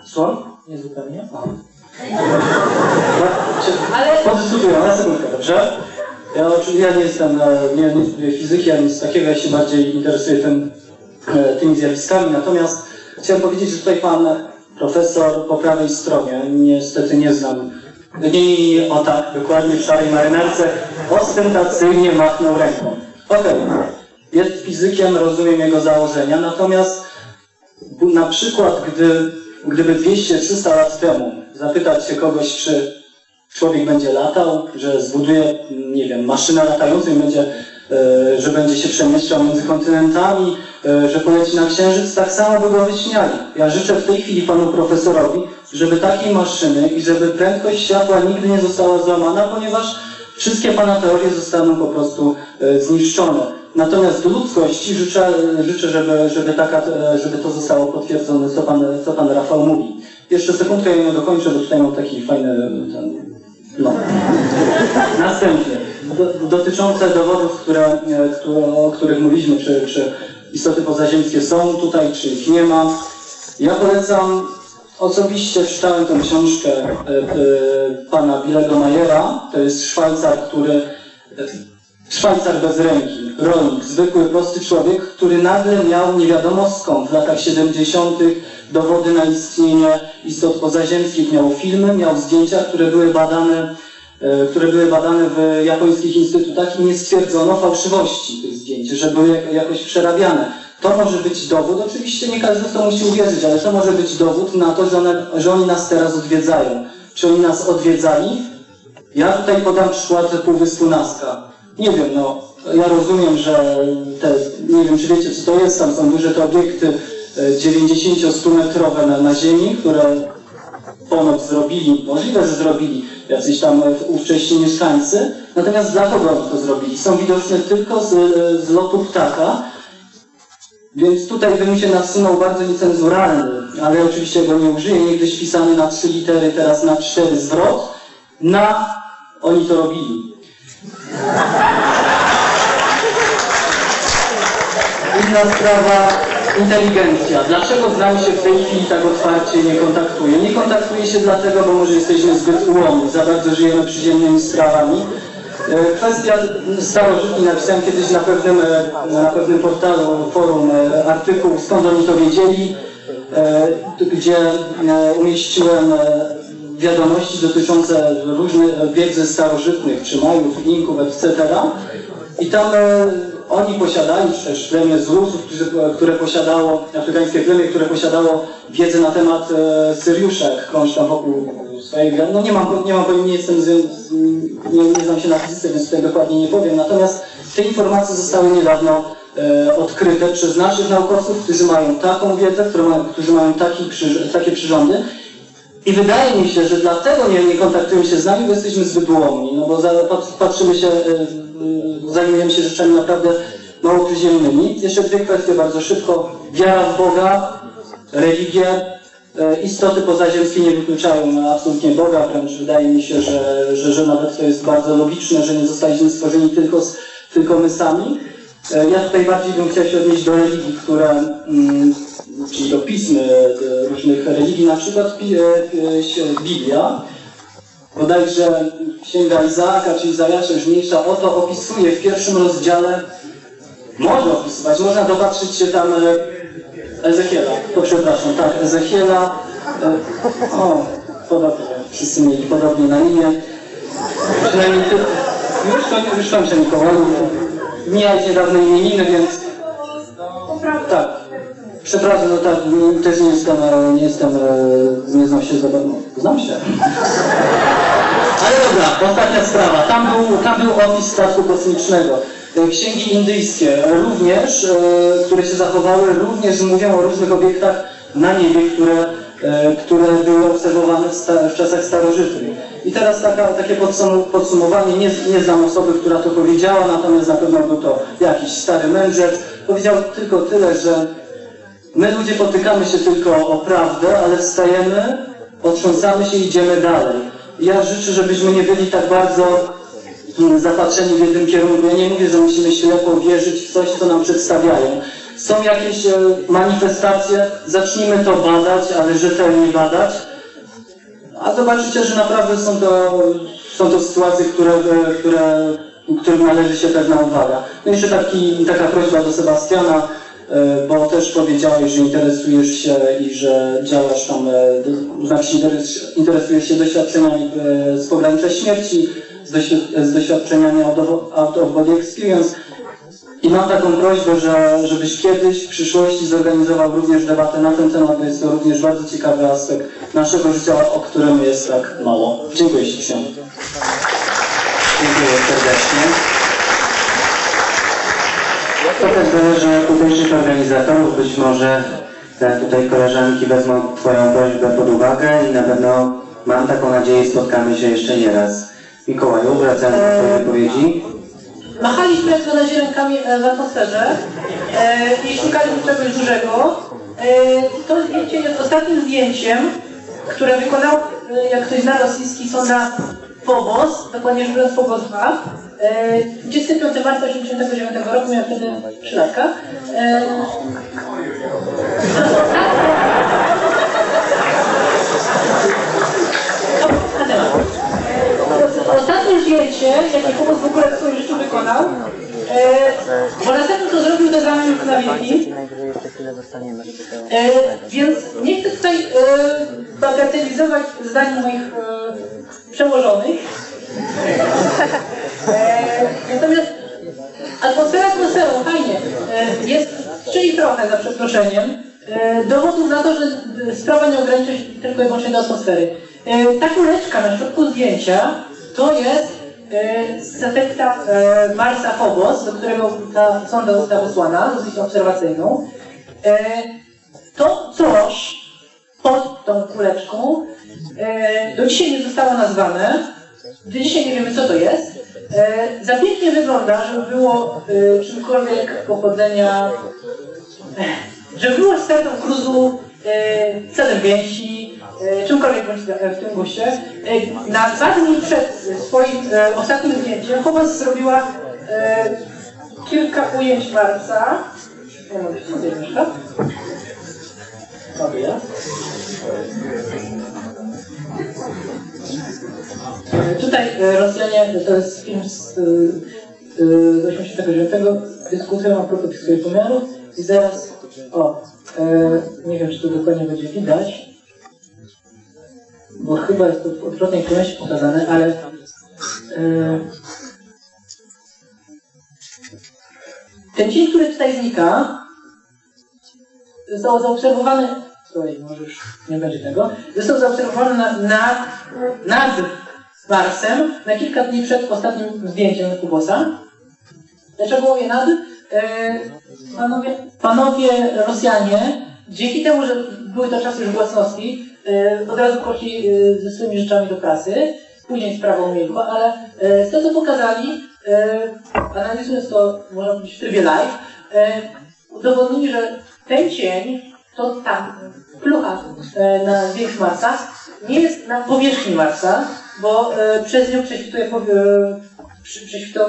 Speaker 12: Słucham?
Speaker 7: nie zupełnie.
Speaker 12: Ale... Podyskutujemy, na sekundkę, dobrze? Ja, oczywiście- ja nie jestem, e, nie, nie studiuję fizyki, ani nic takiego, ja się bardziej interesuję tym, e, tymi zjawiskami. Natomiast chciałem powiedzieć, że tutaj pan profesor po prawej stronie, niestety nie znam, nie, o tak, dokładnie w szarej marynarce, ostentacyjnie machnął ręką. Okej, jest fizykiem, rozumiem jego założenia, natomiast na przykład, gdy, gdyby 200-300 lat temu zapytać się kogoś, czy człowiek będzie latał, że zbuduje, nie wiem, maszynę latającą i będzie, e, że będzie się przemieszczał między kontynentami, e, że poleci na księżyc, tak samo by go wyśmiali. Ja życzę w tej chwili panu profesorowi, żeby takiej maszyny i żeby prędkość światła nigdy nie została złamana, ponieważ wszystkie pana teorie zostaną po prostu e, zniszczone. Natomiast ludzkości życzę, życzę żeby, żeby, taka, żeby to zostało potwierdzone, co pan, co pan Rafał mówi. Jeszcze sekundkę ja nie dokończę, bo tutaj mam taki fajny ten, no. Następnie, do, dotyczące dowodów, które, e, które, o których mówiliśmy, czy, czy istoty pozaziemskie są tutaj, czy ich nie ma. Ja polecam, osobiście czytałem tę książkę e, e, pana Billego Mayera, to jest Szwajcar, który Szwajcar bez ręki, rolnik, zwykły, prosty człowiek, który nagle miał nie wiadomo skąd w latach 70. dowody na istnienie istot pozaziemskich, miał filmy, miał zdjęcia, które były badane, e, które były badane w japońskich instytutach i nie stwierdzono fałszywości tych zdjęć, że były jak- jakoś przerabiane. To może być dowód, oczywiście nie każdy w to musi uwierzyć, ale to może być dowód na to, że, one, że oni nas teraz odwiedzają. Czy oni nas odwiedzali? Ja tutaj podam przykład Półwyspu Nazca. Nie wiem, no, ja rozumiem, że te, nie wiem, czy wiecie, co to jest, tam są duże te obiekty e, 90-100 metrowe na, na ziemi, które ponoć zrobili, możliwe, że zrobili jacyś tam e, ówcześni mieszkańcy, natomiast dla kogo oni to zrobili? Są widoczne tylko z, e, z lotu ptaka, więc tutaj bym się nasunął bardzo niecenzuralny, ale oczywiście go nie użyję, niegdyś pisany na trzy litery, teraz na cztery zwrot, na oni to robili. Inna sprawa, inteligencja. Dlaczego z nami się w tej chwili tak otwarcie nie kontaktuje? Nie kontaktuje się dlatego, bo może jesteśmy zbyt ułomni, za bardzo żyjemy przyziemnymi sprawami. E, Kwestia starożytni, napisałem kiedyś na pewnym, e, na pewnym portalu, forum e, artykuł, skąd oni to wiedzieli, gdzie umieściłem wiadomości dotyczące różnych wiedzy starożytnych, czy Majów, Inków, etc. I tam e, oni posiadali, czy też plemię z Rusów, którzy, które posiadało, afrykańskie plemię, które posiadało wiedzę na temat e, Syriusza, jak krąży tam wokół swojej. No nie mam, nie mam pojęcia, nie jestem, nie, nie znam się na fizyce, więc tutaj dokładnie nie powiem. Natomiast te informacje zostały niedawno e, odkryte przez naszych naukowców, którzy mają taką wiedzę, którzy mają taki, przy, takie przyrządy. I wydaje mi się, że dlatego nie, nie kontaktują się z nami, bo jesteśmy zbyt ułomni, no bo za, pat- patrzymy się, e, e, zajmujemy się rzeczami naprawdę mało przyziemnymi. Jeszcze dwie kwestie bardzo szybko. Wiara w Boga, religie, e, istoty pozaziemskie nie wykluczają absolutnie Boga, wręcz wydaje mi się, że, że, że nawet to jest bardzo logiczne, że nie zostaliśmy stworzeni tylko z tylko my sami. Ja tutaj bardziej bym chciał się odnieść do religii, które, mm, czyli do pism e, różnych religii, na przykład e, e, Biblia, bodajże Księga Izaaka, czyli Zajasza już mniejsza o to, opisuje w pierwszym rozdziale, może opisywać, można dopatrzyć się tam Ezechiela, to przepraszam, tak, Ezechiela, o, podobnie, wszyscy mieli podobnie na imię, przynajmniej ty, już, koń- już kończę Mikołaju, mijać niedawno imieniny, więc tak, przepraszam, no tak, też nie jestem, e, nie jestem, e, nie znam się za bardzo, znam się. Ale dobra, ostatnia sprawa. Tam był, tam był opis statku kosmicznego. E, Księgi indyjskie również, które się zachowały, również mówią o różnych obiektach na niebie, które, które były obserwowane w, sta, w czasach starożytnych. I teraz taka, takie podsum- podsumowanie, nie, nie znam osoby, która to powiedziała, natomiast na pewno był to jakiś stary mędrzec. Powiedział tylko tyle, że my ludzie potykamy się tylko o prawdę, ale wstajemy, otrząsamy się i idziemy dalej. Ja życzę, żebyśmy nie byli tak bardzo mm, zapatrzeni w jednym kierunku. Ja nie mówię, że musimy ślepo wierzyć w coś, co nam przedstawiają. Są jakieś e, manifestacje, zacznijmy to badać, ale rzetelnie badać. A zobaczycie, że naprawdę są to, są to sytuacje, które, e, które, którym należy się pewna uwaga. No jeszcze taki, taka prośba do Sebastiana, bo też powiedziałeś, że interesujesz się i że działasz tam, e, znaczy interes- interesujesz się doświadczeniami e, z pogranicza śmierci, z, doświ- z doświadczeniami out of, body experience. I mam taką prośbę, że, żebyś kiedyś w przyszłości zorganizował również debatę na ten temat, bo jest to również bardzo ciekawy aspekt naszego życia, o którym jest tak mało. Dziękuję ślicznie.
Speaker 11: Dziękuję serdecznie. To też zależy od tutejszych organizatorów. Być może tutaj koleżanki wezmą Twoją prośbę pod uwagę i na pewno mam taką nadzieję, spotkamy się jeszcze nie raz. Mikołaju, wracając do Twojej wypowiedzi.
Speaker 7: Machaliśmy jak razie rękami e, w atmosferze e, i szukaliśmy czegoś dużego. E, to zdjęcie jest ostatnim zdjęciem, które wykonał, jak ktoś zna rosyjski, sonda Phobos, dokładnie rzecz biorąc Phobos 2. E, 25 marca 1989 roku, miałem wtedy 3 latka. E. Ostatnie zdjęcie, jakie Phobos w ogóle w swoim życiu wykonał, e, bo następnym to zrobił to zamiast już na wieki. E, więc nie chcę tutaj bagatelizować zdań moich przełożonych. E, natomiast atmosfera atmosferą, fajnie. E, jest czyli trochę, za przeproszeniem, e, dowodów na to, że sprawa nie ogranicza się tylko i wyłącznie do atmosfery. Ta kuleczka na środku zdjęcia to jest z e, Marsa Phobos, do którego ta sonda została wysłana, dosyć obserwacyjną. To coś pod tą kuleczką do dzisiaj nie zostało nazwane. Do dzisiaj nie wiemy, co to jest. E, za pięknie wygląda, żeby było e, czymkolwiek pochodzenia, e, żeby było startą gruzu, e, celem więzi, e, czymkolwiek bądź w tym guście. E, na dwa dni przed swoim e, ostatnim zdjęciem Phobos zrobiła e, kilka ujęć Marsa. Ja mogę się tutaj mieszka. Mogę ja? E, Tutaj e, Rosjanie, to jest film z, e, e, z 89, dyskutują a propos tych swoich pomiarów i zaraz, o, e, nie wiem czy to dokładnie będzie widać, bo chyba jest to w odwrotnej kolejności pokazane, ale e, ten cień, który tutaj znika, został zaobserwowany, sorry, może już nie będzie tego, został zaobserwowany na, na, nad Marsem na kilka dni przed ostatnim zdjęciem Kubosa. Dlaczego mówię nad? E, panowie, panowie Rosjanie, dzięki temu, że były to czasy już własności, e, od razu poszli e, ze swoimi rzeczami do prasy, później sprawa umilkła, ale z tego co pokazali, analizując to, można powiedzieć, w trybie live, udowodnili, że ten cień, to tam, plucha e, na zdjęciu Marsa, nie jest na powierzchni Marsa, bo e, przez nią prześwituje przy, prześwitą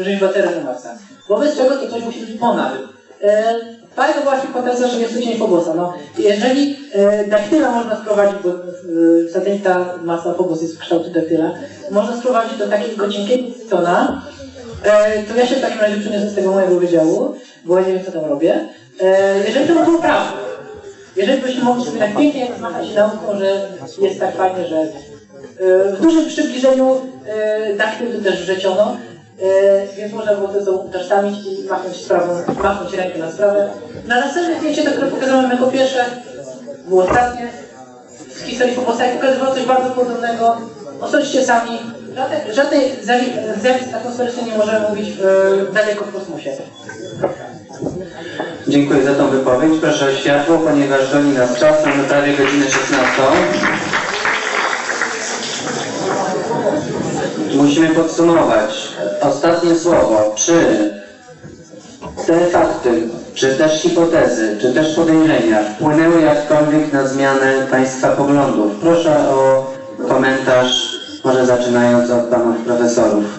Speaker 7: rzeźbę terenu Marsa. Wobec czego to coś musi być ponad. E, Fajna była hipoteza, że jest coś Fobosa. No, jeżeli e, daktyla można sprowadzić, bo e, satelita masa Phobos jest w kształcie daktyla, można sprowadzić do takiego cienkiego cytona, e, to ja się w takim razie przeniosę z tego mojego wydziału, bo ja nie wiem, co tam robię. E, jeżeli to by było prawdą, jeżeli byśmy mogli sobie tak pięknie rozmawiać nauką, że jest tak fajnie, że e, w dużym przybliżeniu e, daktyl tu też wrzeciono, e, więc można było to utożsamić i machnąć sprawą, machnąć rękę na sprawę. Na następnym zdjęcie, to, które pokazałem jako pierwsze, było ostatnie w historii Fobosa pokazywało coś bardzo podobnego. Osądźcie sami, żadnej, żadnej zjawi- zjawisk atmosferycznych nie możemy mówić e, daleko w kosmosie.
Speaker 11: Dziękuję za tą wypowiedź. Proszę o światło, ponieważ goni nas czas, mamy prawie godzinę 16. Musimy podsumować. Ostatnie słowo. Czy te fakty, czy też hipotezy, czy też podejrzenia wpłynęły jakkolwiek na zmianę Państwa poglądów? Proszę o komentarz, może zaczynając od Panów Profesorów.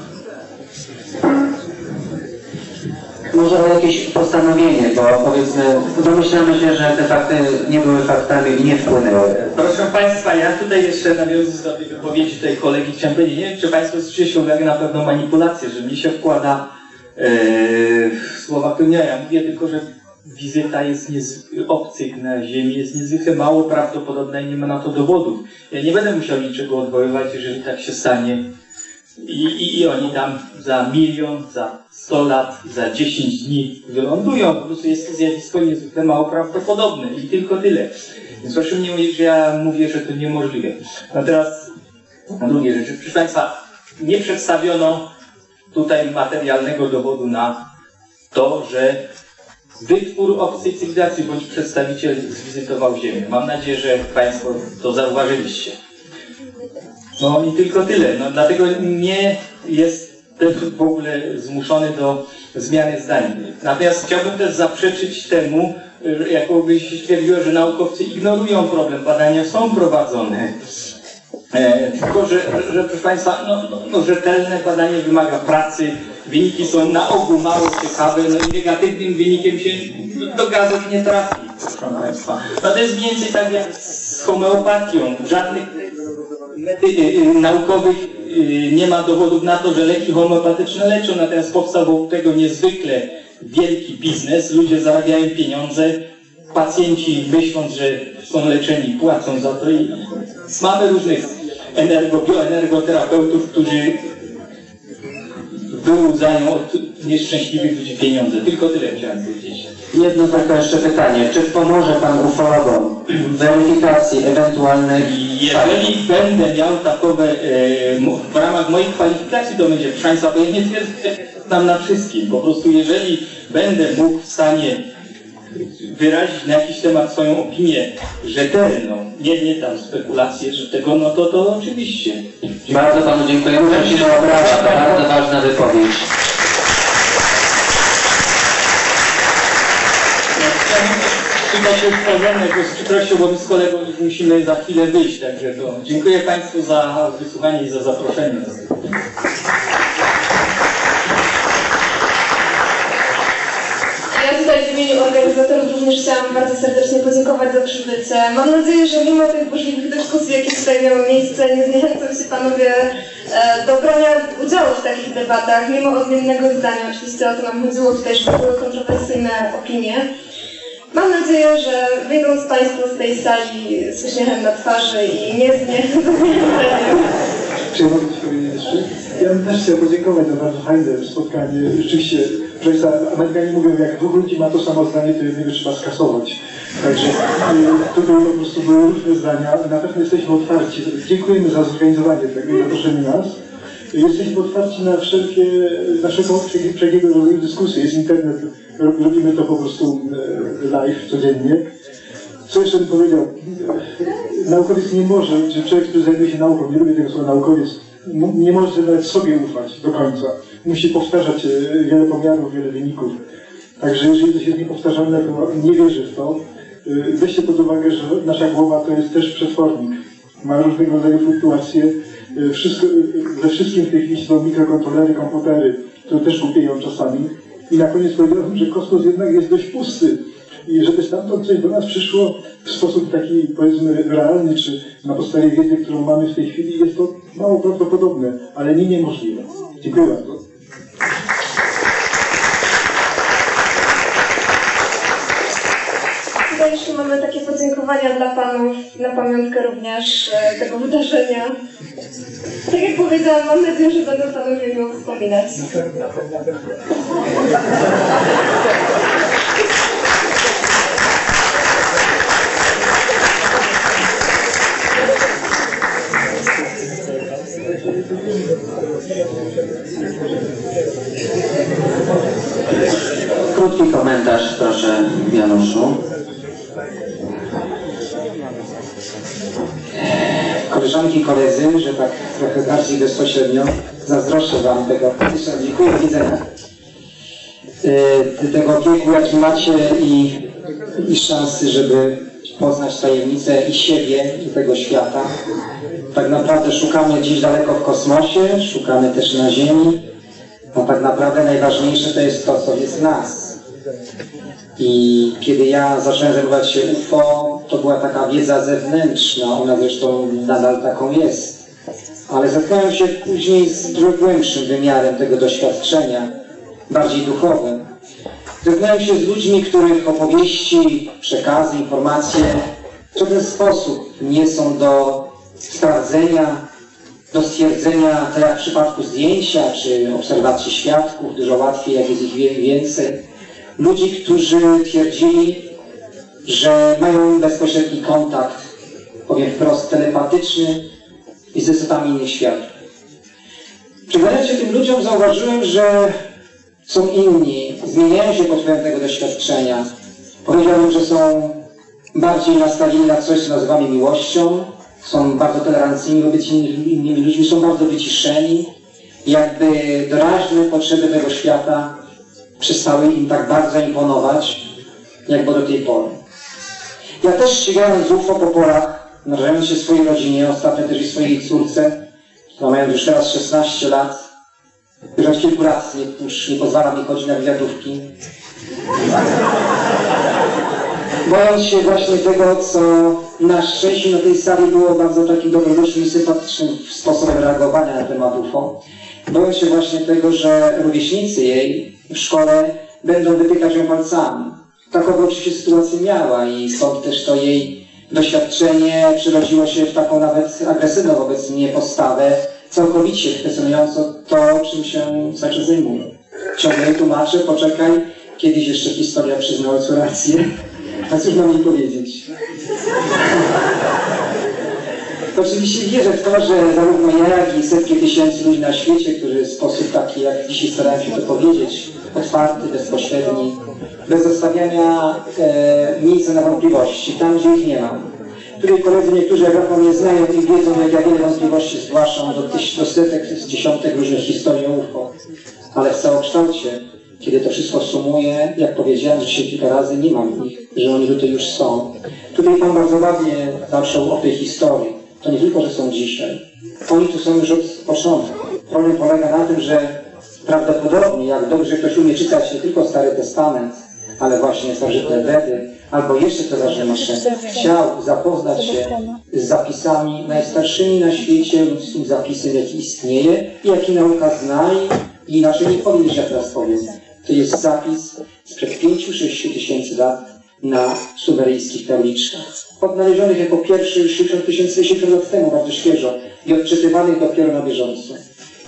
Speaker 11: Może o jakieś postanowienie, bo powiedzmy, domyślamy się, że te fakty nie były faktami i nie wpłynęły.
Speaker 10: Proszę Państwa, ja tutaj jeszcze nawiązując do tej wypowiedzi tej kolegi chciałem powiedzieć, nie wiem, czy Państwo zwróciliście uwagę na pewną manipulację, że mi się wkłada w słowa pełnia. Ja mówię tylko, że wizyta jest obcych na Ziemi jest niezwykle mało prawdopodobna i nie ma na to dowodów. Ja nie będę musiał niczego odwoływać, jeżeli tak się stanie. I, i, I oni tam za milion, za 100 lat, za 10 dni wylądują. Po prostu jest to zjawisko niezwykle mało prawdopodobne i tylko tyle. Więc proszę mnie mówić, że ja mówię, że to niemożliwe. No teraz na drugie rzeczy. Proszę Państwa, nie przedstawiono tutaj materialnego dowodu na to, że wytwór obcej cywilizacji bądź przedstawiciel zwizytował Ziemię. Mam nadzieję, że Państwo to zauważyliście. No i tylko tyle. No, dlatego nie jestem w ogóle zmuszony do zmiany zdań. Natomiast chciałbym też zaprzeczyć temu, że jakoby się stwierdziło, że naukowcy ignorują problem. Badania są prowadzone. E, tylko, że, że proszę Państwa, no, no, no, rzetelne badanie wymaga pracy, wyniki są na ogół mało ciekawe, no i negatywnym wynikiem się do gazet nie trafi, proszę Państwa. No to jest mniej więcej tak jak z homeopatią. Żadnych y, y, naukowych y, nie ma dowodów na to, że leki homeopatyczne leczą, natomiast powstał wokół tego niezwykle wielki biznes, ludzie zarabiają pieniądze, pacjenci myśląc, że są leczeni, płacą za to i mamy różnych energo, bioenergoterapeutów, którzy wyłudzają od nieszczęśliwych ludzi pieniądze. Tylko tyle chciałem powiedzieć.
Speaker 11: Jedno tylko jeszcze pytanie. Czy pomoże Pan ufologom w weryfikacji ewentualnych
Speaker 10: Jeżeli będę miał takowe e, w ramach moich kwalifikacji, to będzie proszę Państwa, bo ja nie twierdzę, że znam na wszystkim. Po prostu jeżeli będę mógł w stanie wyrazić na jakiś temat swoją opinię rzetelną, nie, nie tam spekulacje, że tego, no to, to oczywiście.
Speaker 11: Bardzo Panu. To bardzo ważna wypowiedź.
Speaker 10: Chyba się wprowadzamy jako z przykrością, bo my z kolegą już musimy za chwilę wyjść, także to dziękuję Państwu za wysłuchanie i za zaproszenie.
Speaker 13: Ja tutaj w imieniu organizatorów również chciałam bardzo serdecznie podziękować za przybycie. Mam nadzieję, że mimo tych burzliwych dyskusji, jakie tutaj miały miejsce, nie zniechęcą się panowie e, do brania udziału w takich debatach, mimo odmiennego zdania. Oczywiście o to nam chodziło tutaj, żeby były kontrowersyjne opinie. Mam nadzieję, że wyjdą z Państwo z tej sali z uśmiechem na twarzy i nie zniechęceniem.
Speaker 6: Czy ja mogę coś powiedzieć jeszcze? Ja bym też chciał podziękować za bardzo fajne spotkanie. Rzeczywiście, proszę Państwa, Amerykanie mówią, jak dwóch ludzi ma to samo zdanie, to jednego trzeba skasować. Także y, to były po prostu były różne zdania, na pewno jesteśmy otwarci. Dziękujemy za zorganizowanie tego i zaproszenie nas. Jesteśmy otwarci na wszelkie, na wszelką, wszelkiego rodzaju dyskusje. Jest internet, robimy to po prostu e, live codziennie. Co jeszcze bym powiedział? Naukowiec nie może, czy człowiek, który zajmuje się nauką, nie lubię tego słowa naukowiec, nie może nawet sobie ufać do końca. Musi powtarzać e, wiele pomiarów, wiele wyników. Także jeżeli coś jest niepowtarzalne, to nie wierzy w to. E, Weźcie pod uwagę, że nasza głowa to jest też przetwornik. Ma różnego rodzaju fluktuacje wszystko, we wszystkim w tej chwili są mikrokontrolery, komputery, które też głupieją czasami. I na koniec powiedziałem, że kosmos jednak jest dość pusty. I żeby stamtąd coś do nas przyszło w sposób taki, powiedzmy, realny, czy na podstawie wiedzy, którą mamy w tej chwili, jest to mało prawdopodobne, ale nie niemożliwe. Dziękuję bardzo.
Speaker 13: Tutaj jeszcze mamy takie podziękowania dla panów na pamiątkę również e, tego wydarzenia. Tak jak powiedziałam, mam nadzieję, że będą panowie miło wspominać.
Speaker 11: Krótki komentarz, proszę, Januszu.
Speaker 5: Koleżanki koledzy, że tak trochę bardziej bezpośrednio, zazdroszczę Wam tego. Do widzenia. Yy, tego wieku, jaki macie i, i szansy, żeby poznać tajemnice i siebie, i tego świata. Tak naprawdę szukamy gdzieś daleko w kosmosie, szukamy też na Ziemi, a tak naprawdę najważniejsze to jest to, co jest nas. I kiedy ja zacząłem zajmować się UFO, to była taka wiedza zewnętrzna, ona zresztą nadal taką jest. Ale zetknąłem się później z głębszym wymiarem tego doświadczenia, bardziej duchowym. Zetknąłem się z ludźmi, których opowieści, przekazy, informacje w żaden sposób nie są do sprawdzenia, do stwierdzenia, tak jak w przypadku zdjęcia czy obserwacji świadków, dużo łatwiej, jak jest ich więcej. Ludzi, którzy twierdzili, że mają bezpośredni kontakt, powiem wprost, telepatyczny i z istotami innych światów. Przyglądając się tym ludziom, zauważyłem, że są inni, zmieniają się pod wpływem tego doświadczenia. Powiedziałbym, że są bardziej nastawieni na coś, co nazywamy miłością, są bardzo tolerancyjni wobec innymi ludźmi, są bardzo wyciszeni, jakby doraźne potrzeby tego świata przestały im tak bardzo imponować, jak było do tej pory. Ja też ścigałem z po porach, narażając się swojej rodzinie, ostatnio też i swojej córce, która mając już teraz 16 lat, już od kilku lat już nie pozwala mi chodzić na wywiadówki. Bojąc się właśnie tego, co na szczęście na tej sali było bardzo takim dobrodusznym i sympatycznym sposobem reagowania na temat UFO. Bojąc się właśnie tego, że rówieśnicy jej w szkole będą wytykać ją palcami. Taką oczywiście sytuację miała i stąd też to jej doświadczenie przerodziło się w taką nawet agresywną wobec mnie postawę, całkowicie kwestionującą to, czym się czas zajmuję. Ciągle tłumaczę, poczekaj, kiedyś jeszcze historia przyzna ojcu rację. A cóż mam jej powiedzieć? Oczywiście wierzę w to, że zarówno ja, jak i setki tysięcy ludzi na świecie, którzy w sposób taki, jak dzisiaj starałem się to powiedzieć, otwarty, bezpośredni, bez zostawiania e, miejsca na wątpliwości, tam gdzie ich nie ma. Której koledzy niektórzy, jak mnie znają i wiedzą, jak ja wiele wątpliwości zgłaszam do, tyś, do setek, z dziesiątek różnych historii UFO. Ale w całokształcie, kiedy to wszystko sumuję, jak powiedziałem dzisiaj kilka razy, nie mam ich, że oni tutaj już są. Tutaj Pan bardzo ładnie zaczął o tej historii. To nie tylko, że są dzisiaj. Oni tu są już od początku. Problem polega na tym, że prawdopodobnie, jak dobrze ktoś umie czytać nie tylko Stary Testament, ale właśnie starożytne Wedy, albo jeszcze co ważniejsze, chciał zapoznać się z zapisami najstarszymi na świecie, ludzkim zapisem, jaki istnieje i jaki nauka zna i inaczej nie powiem niż ja teraz powiem. To jest zapis sprzed 5-6 tysięcy lat na sumeryjskich tabliczkach. Odnalezionych jako pierwszy już 70 tysięcy 70 lat temu, bardzo świeżo i odczytywanych dopiero na bieżąco.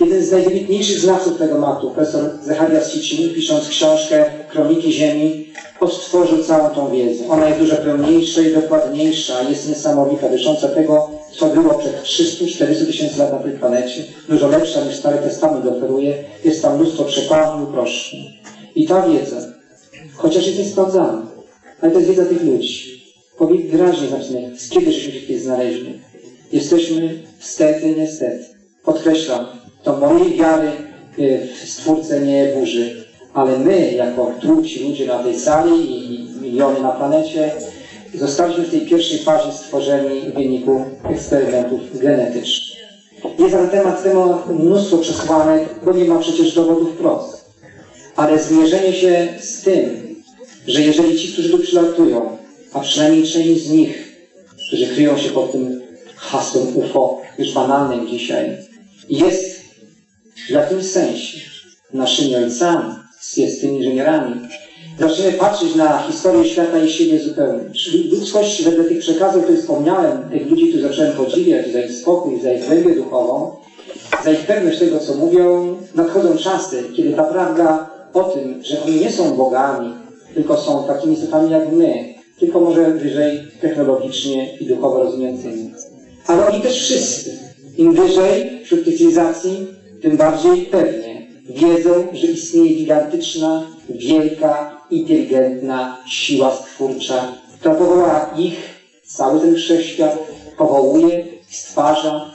Speaker 5: Jeden z najwybitniejszych znawców tego matu, profesor Zecharias Sitchin, pisząc książkę Kroniki Ziemi, odtworzył całą tą wiedzę. Ona jest dużo pełniejsza i dokładniejsza, jest niesamowita, dotycząca tego, co było przed 300-400 tysięcy lat na tej planecie. Dużo lepsza niż Stary Testament oferuje. Jest tam mnóstwo przekładów i uproszczeń. I ta wiedza, chociaż jest niesprawdzana, ale to jest wiedza tych ludzi. Powiedz wyraźnie zacznie, z kiedy się tutaj znaleźli. Jesteśmy stety, niestety. Podkreślam, to mojej wiary y, w Stwórcę nie burzy, ale my, jako truci ludzie na tej sali i miliony na planecie, zostaliśmy w tej pierwszej fazie stworzeni w wyniku eksperymentów genetycznych. Jest na temat temat mnóstwo przesłanek, bo nie ma przecież dowodów wprost. Ale zmierzenie się z tym, że jeżeli ci, którzy tu przylatują, a przynajmniej część z nich, którzy kryją się pod tym hasłem UFO, już banalnym dzisiaj, jest w jakimś sensie naszymi ojcami, jest tymi inżynierami, zaczniemy patrzeć na historię świata i siebie zupełnie. Ludzkość wedle tych przekazów, które wspomniałem, tych ludzi, których zacząłem podziwiać za ich spokój, za ich głębię duchową, za ich pewność tego, co mówią, nadchodzą czasy, kiedy ta prawda o tym, że oni nie są bogami, tylko są takimi istotami jak my, tylko może wyżej technologicznie i duchowo rozwiniętymi. Ale oni też wszyscy, im wyżej wśród cywilizacji, tym bardziej pewnie wiedzą, że istnieje gigantyczna, wielka, inteligentna siła stwórcza, która powołała ich, cały ten wszechświat, powołuje, stwarza,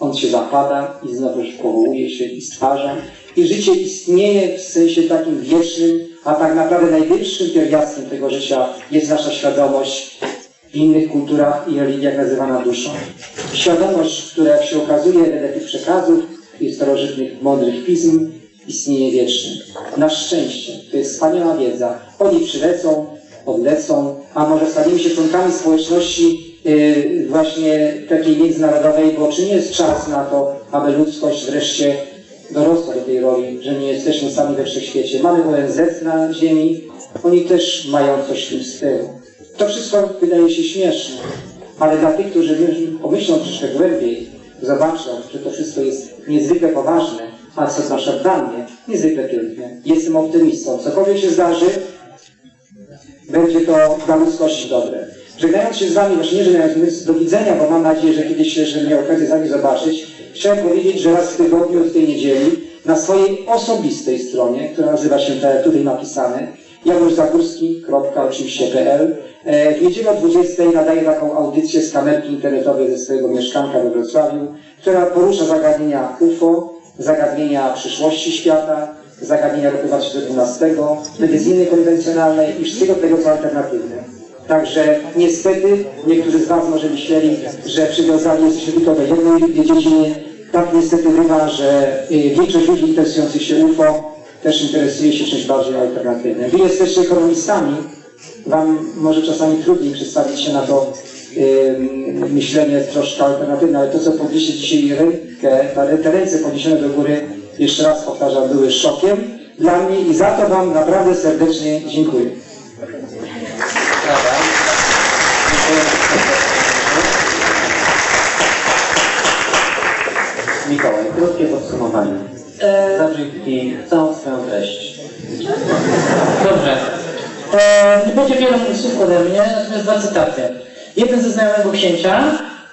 Speaker 5: on się zapada i znowu powołuje się i stwarza. I życie istnieje w sensie takim wiecznym, a tak naprawdę najwyższym pierwiastkiem tego życia jest nasza świadomość w innych kulturach i religiach nazywana duszą. Świadomość, która jak się okazuje wedle tych przekazów i starożytnych, mądrych pism, istnieje wiecznie. Na szczęście, to jest wspaniała wiedza. Oni przylecą, odlecą, a może staniemy się członkami społeczności yy, właśnie takiej międzynarodowej, bo czy nie jest czas na to, aby ludzkość wreszcie dorosła do tej roli, że nie jesteśmy sami we wszechświecie. Mamy ONZ na Ziemi, oni też mają coś w tym stylu. To wszystko wydaje się śmieszne, ale dla tych, którzy pomyślą troszkę głębiej, zobaczą, że to wszystko jest niezwykle poważne, a co zwłaszcza dla mnie, niezwykle piękne. Jestem optymistą. Cokolwiek się zdarzy, będzie to dla ludzkości dobre. Żegnając się z Wami, właśnie nie żegnając, do widzenia, bo mam nadzieję, że kiedyś że miał okazję z Wami zobaczyć, chciałem powiedzieć, że raz w tygodniu, w tej niedzieli, na swojej osobistej stronie, która nazywa się tak tutaj napisane, januszzagórski.oczywiście.pl e, w niedzielę o 20 nadaję taką audycję z kamerki internetowej ze swojego mieszkanka we Wrocławiu, która porusza zagadnienia UFO, zagadnienia przyszłości świata, zagadnienia roku 2012, medycyny konwencjonalnej i wszystkiego tego, co alternatywne. Także niestety niektórzy z Was może myśleli, że przywiązani jesteśmy tylko do jednej dziedzinie. Tak niestety bywa, że y, większość ludzi interesujących się UFO też interesuje się czymś bardziej alternatywnym. Wy jesteście ekonomistami, Wam może czasami trudniej przedstawić się na to yy, myślenie troszkę alternatywne, ale to, co podnieśli dzisiaj rękę, te ręce podniesione do góry, jeszcze raz powtarzam, były szokiem dla mnie i za to Wam naprawdę serdecznie dziękuję.
Speaker 11: Brawa. Mikołaj, krótkie podsumowanie. Zabrzyj całą swoją treść.
Speaker 7: Dobrze. E, nie będzie wiele słów ode mnie, natomiast dwa cytaty. Jeden ze znajomego księcia,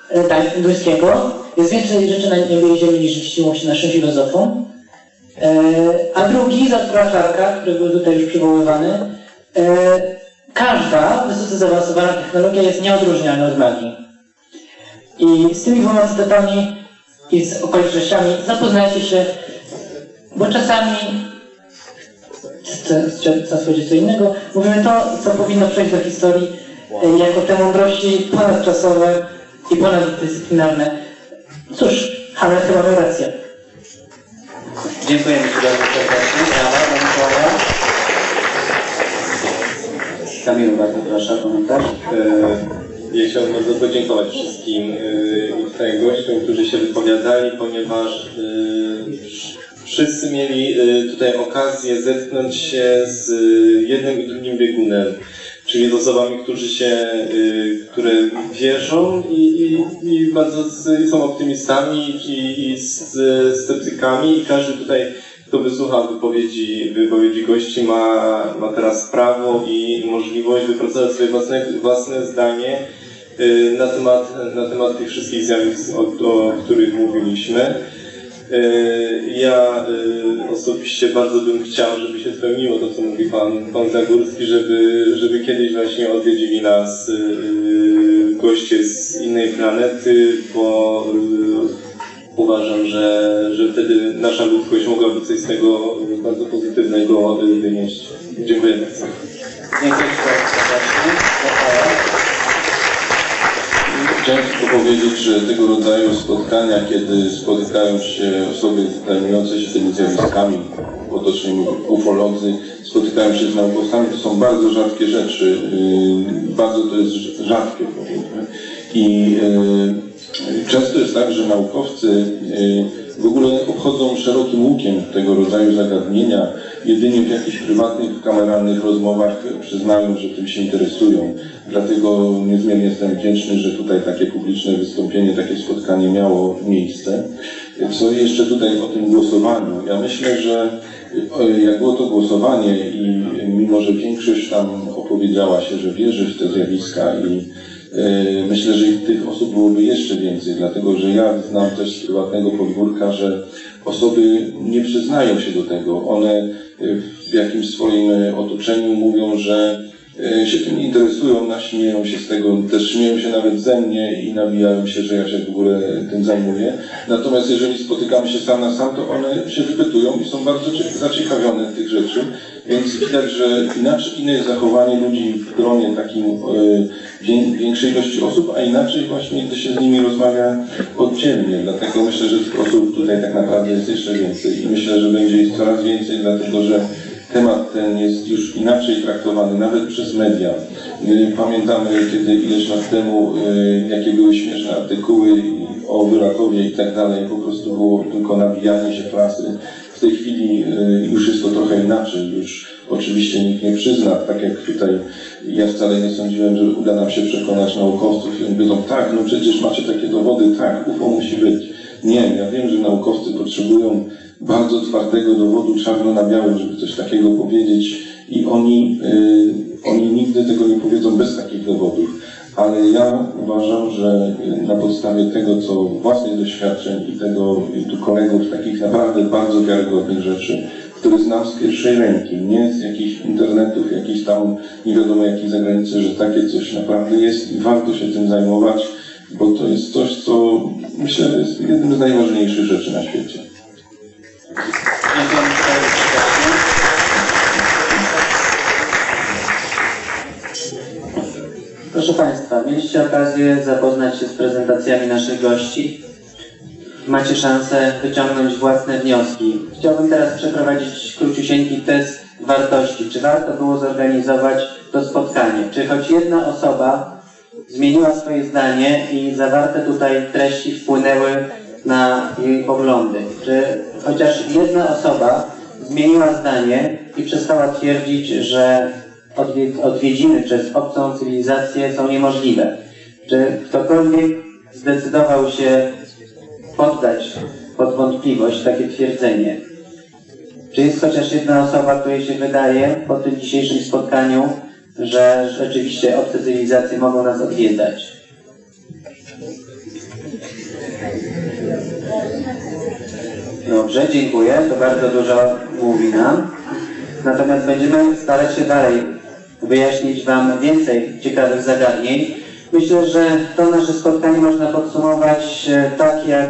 Speaker 7: e, tak, duńskiego, jest więcej rzeczy na niebie i ziemi niż śniło się naszym filozofom. E, a drugi, Zatura Czarka, który był tutaj już przywoływany, e, każda wysoce zaawansowana technologia jest nieodróżnialna od magii. I z tymi dwoma cytatami i z okolicznościami zapoznajcie się, bo czasami chcę powiedzieć co innego. Mówimy to, co powinno przejść do historii e, jako te mądrości ponadczasowe i ponaddyscyplinarne. Cóż, Hamlet chyba miał rację.
Speaker 11: Dziękujemy Ci bardzo serdecznie. Brawa Mikołaja. Kamilu, bardzo proszę, komentarz.
Speaker 8: Chciałbym bardzo podziękować wszystkim e, tutaj gościom, którzy się wypowiadali, ponieważ e, wszyscy mieli e, tutaj okazję zetknąć się z jednym i drugim biegunem, czyli z osobami, którzy się, które wierzą i, i, i bardzo są optymistami i, i z sceptykami. I każdy tutaj kto wysłuchał wypowiedzi, wypowiedzi gości ma, ma teraz prawo i możliwość wypracować sobie własne, własne zdanie y, na temat, na temat tych wszystkich zjawisk, o, o których mówiliśmy. Y, Ja y, osobiście bardzo bym chciał, żeby się spełniło to, co mówi pan, pan Zagórski, żeby, żeby kiedyś właśnie odwiedzili nas goście z innej planety, bo uważam, że, że wtedy nasza ludzkość mogłaby coś z tego bardzo pozytywnego wynieść. Dziękuję bardzo.
Speaker 11: Dziękuję.
Speaker 9: Chciałem tylko powiedzieć, że tego rodzaju spotkania, kiedy spotykają się osoby zajmujące się tymi zjawiskami, potocznie mówiąc ufolodzy, spotykają się z naukowcami, to są bardzo rzadkie rzeczy. Yy, Bardzo to jest rzadkie, powiedzmy. I yy, często jest tak, że naukowcy yy, w ogóle obchodzą szerokim łukiem tego rodzaju zagadnienia. Jedynie w jakichś prywatnych, kameralnych rozmowach przyznają, że tym się interesują. Dlatego niezmiernie jestem wdzięczny, że tutaj takie publiczne wystąpienie, takie spotkanie miało miejsce. Co jeszcze tutaj o tym głosowaniu? Ja myślę, że e, jak było to głosowanie i mimo, że większość tam opowiedziała się, że wierzy w te zjawiska i myślę, że tych osób byłoby jeszcze więcej, dlatego że ja znam też z prywatnego podwórka, że osoby nie przyznają się do tego. One e, w jakimś swoim e, otoczeniu mówią, że e, się tym interesują, naśmieją się z tego, też śmieją się nawet ze mnie i nabijają się, że ja się w ogóle tym zajmuję. Natomiast jeżeli spotykamy się sam na sam, to one się wypytują i są bardzo cie- zaciekawione tych rzeczy. Więc widać, że inaczej, inne jest zachowanie ludzi w gronie takim wię- większej ilości osób, a inaczej właśnie, gdy się z nimi rozmawia oddzielnie. Dlatego myślę, że tych osób tutaj tak naprawdę jest jeszcze więcej i myślę, że będzie ich coraz więcej, dlatego że temat ten jest już inaczej traktowany, nawet przez media. Pamiętamy, kiedy ileś lat temu, y, jakie były śmieszne artykuły o Wyrakowie i tak dalej, po prostu było tylko nabijanie się prasy. W tej chwili y, już jest to trochę inaczej, już oczywiście nikt nie przyzna, tak jak tutaj ja wcale nie sądziłem, że uda nam się przekonać naukowców i oni powiedzą, tak, no przecież macie takie dowody, tak, UFO musi być. Nie, ja wiem, że naukowcy potrzebują bardzo twardego dowodu czarno na białym, żeby coś takiego powiedzieć i oni, y, oni nigdy tego nie powiedzą bez takich dowodów. Ale ja uważam, że na podstawie tego, co własnych doświadczeń i tego i tu kolegów takich naprawdę bardzo wiarygodnych rzeczy, które znam z pierwszej ręki, nie z jakichś internetów, jakichś tam nie wiadomo jakich zagranicy, że takie coś naprawdę jest i warto się tym zajmować, bo to jest coś, co myślę jest jednym z najważniejszych rzeczy na świecie.
Speaker 4: Proszę Państwa, mieliście okazję zapoznać się z prezentacjami naszych gości. Macie szansę wyciągnąć własne wnioski. Chciałbym teraz przeprowadzić króciusieńki test wartości. Czy warto było zorganizować to spotkanie? Czy choć jedna osoba zmieniła swoje zdanie i zawarte tutaj treści wpłynęły na jej poglądy? Czy chociaż jedna osoba zmieniła zdanie i przestała twierdzić, że odwie- odwiedziny przez obcą cywilizację są niemożliwe? Czy ktokolwiek zdecydował się poddać pod wątpliwość takie twierdzenie? Czy jest chociaż jedna osoba, której się wydaje po tym dzisiejszym spotkaniu, że rzeczywiście obce cywilizacje mogą nas odwiedzać? Dobrze, dziękuję. To bardzo dużo mówi nam. Natomiast będziemy starać się dalej wyjaśnić Wam więcej ciekawych zagadnień. Myślę, że to nasze spotkanie można podsumować e, tak jak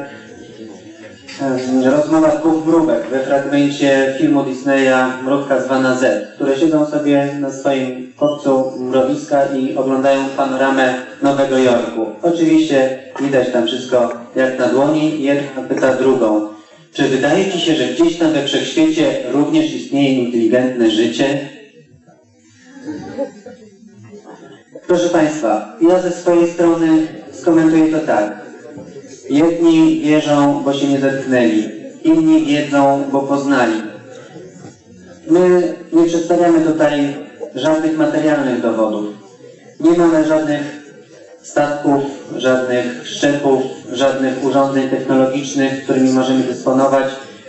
Speaker 4: em, rozmowa dwóch mrówek we fragmencie filmu Disneya Mrówka zwana Z, które siedzą sobie na swoim kopcu mrowiska i oglądają panoramę Nowego Jorku. Oczywiście widać tam wszystko jak na dłoni. Jedna pyta drugą. Czy wydaje Ci się, że gdzieś tam we wszechświecie również istnieje inteligentne życie? Proszę Państwa, ja ze swojej strony skomentuję to tak. Jedni wierzą, bo się nie zetknęli, inni wiedzą, bo poznali. My nie przedstawiamy tutaj żadnych materialnych dowodów. Nie mamy żadnych statków, żadnych szczepów, żadnych urządzeń technologicznych, którymi możemy dysponować,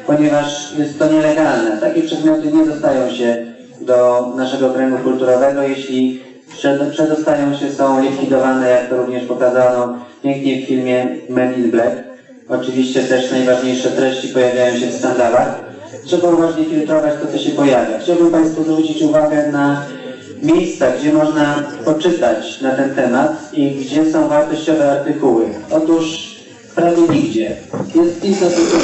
Speaker 4: ponieważ jest to nielegalne. Takie przedmioty nie dostają się do naszego kręgu kulturowego, jeśli przed- przedostają się, są likwidowane, jak to również pokazano pięknie w filmie Men in Black. Oczywiście też najważniejsze treści pojawiają się w skandalach. Trzeba uważnie filtrować to, co się pojawia. Chciałbym Państwu zwrócić uwagę na miejsca, gdzie można poczytać na ten temat i gdzie są wartościowe artykuły. Otóż prawie nigdzie. Jest kilka źródeł,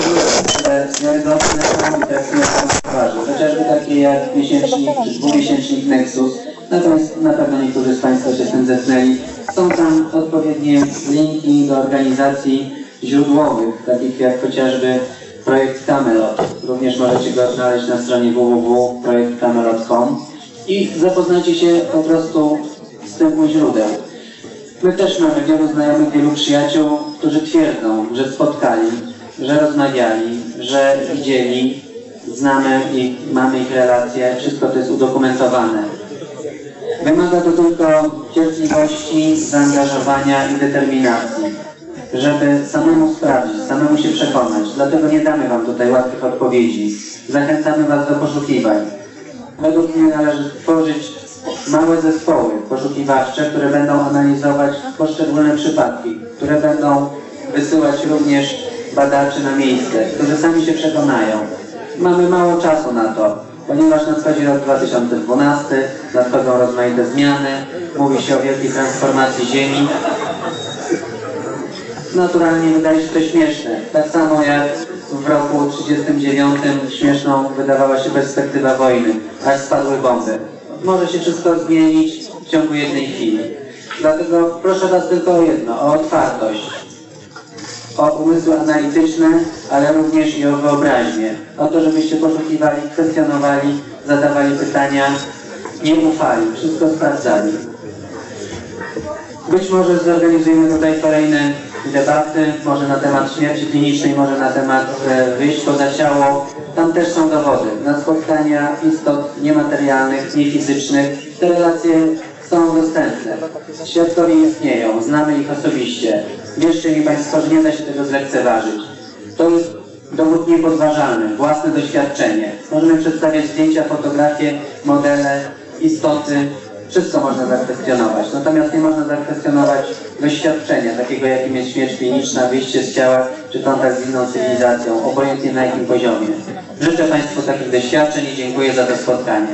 Speaker 4: które wiarygodne są i traktują poważnie. Chociażby takie jak miesięcznik czy dwumiesięcznik Nexus, Natomiast na pewno niektórzy z Państwa się z tym zetknęli. Są tam odpowiednie linki do organizacji źródłowych, takich jak chociażby projekt Camelot. Również możecie go znaleźć na stronie www.projektcamelot.com i zapoznajcie się po prostu z tym u źródeł. My też mamy wielu znajomych, wielu przyjaciół, którzy twierdzą, że spotkali, że rozmawiali, że widzieli, znamy i mamy ich relacje, wszystko to jest udokumentowane. Wymaga to tylko cierpliwości, zaangażowania i determinacji, żeby samemu sprawdzić, samemu się przekonać. Dlatego nie damy Wam tutaj łatwych odpowiedzi. Zachęcamy Was do poszukiwań. Według mnie należy tworzyć małe zespoły poszukiwawcze, które będą analizować poszczególne przypadki, które będą wysyłać również badaczy na miejsce, którzy sami się przekonają. Mamy mało czasu na to, ponieważ nadchodzi rok 2012, nadchodzą rozmaite zmiany, mówi się o wielkiej transformacji Ziemi. Naturalnie wydaje się to śmieszne. Tak samo jak w roku 1939 śmieszną wydawała się perspektywa wojny, aż spadły bomby. Może się wszystko zmienić w ciągu jednej chwili. Dlatego proszę Was tylko o jedno, o otwartość, o umysły analityczne, ale również i o wyobraźnię. O to, żebyście poszukiwali, kwestionowali, zadawali pytania, nie ufali, wszystko sprawdzali. Być może zorganizujemy tutaj kolejne debaty, może na temat śmierci klinicznej, może na temat e, wyjść poza ciało. Tam też są dowody na spotkania istot niematerialnych, niefizycznych. Te relacje są dostępne. Świadkowie istnieją, znamy ich osobiście. Wierzcie mi Państwo, że nie da się tego zlekceważyć. To jest dowód niepodważalny, własne doświadczenie. Możemy przedstawiać zdjęcia, fotografie, modele, istoty, wszystko można zakwestionować. Natomiast nie można zakwestionować doświadczenia, takiego jakim jest śmierć kliniczna, wyjście z ciała, czy kontakt z inną cywilizacją, obojętnie na jakim poziomie. Życzę Państwu takich doświadczeń i dziękuję za to spotkanie.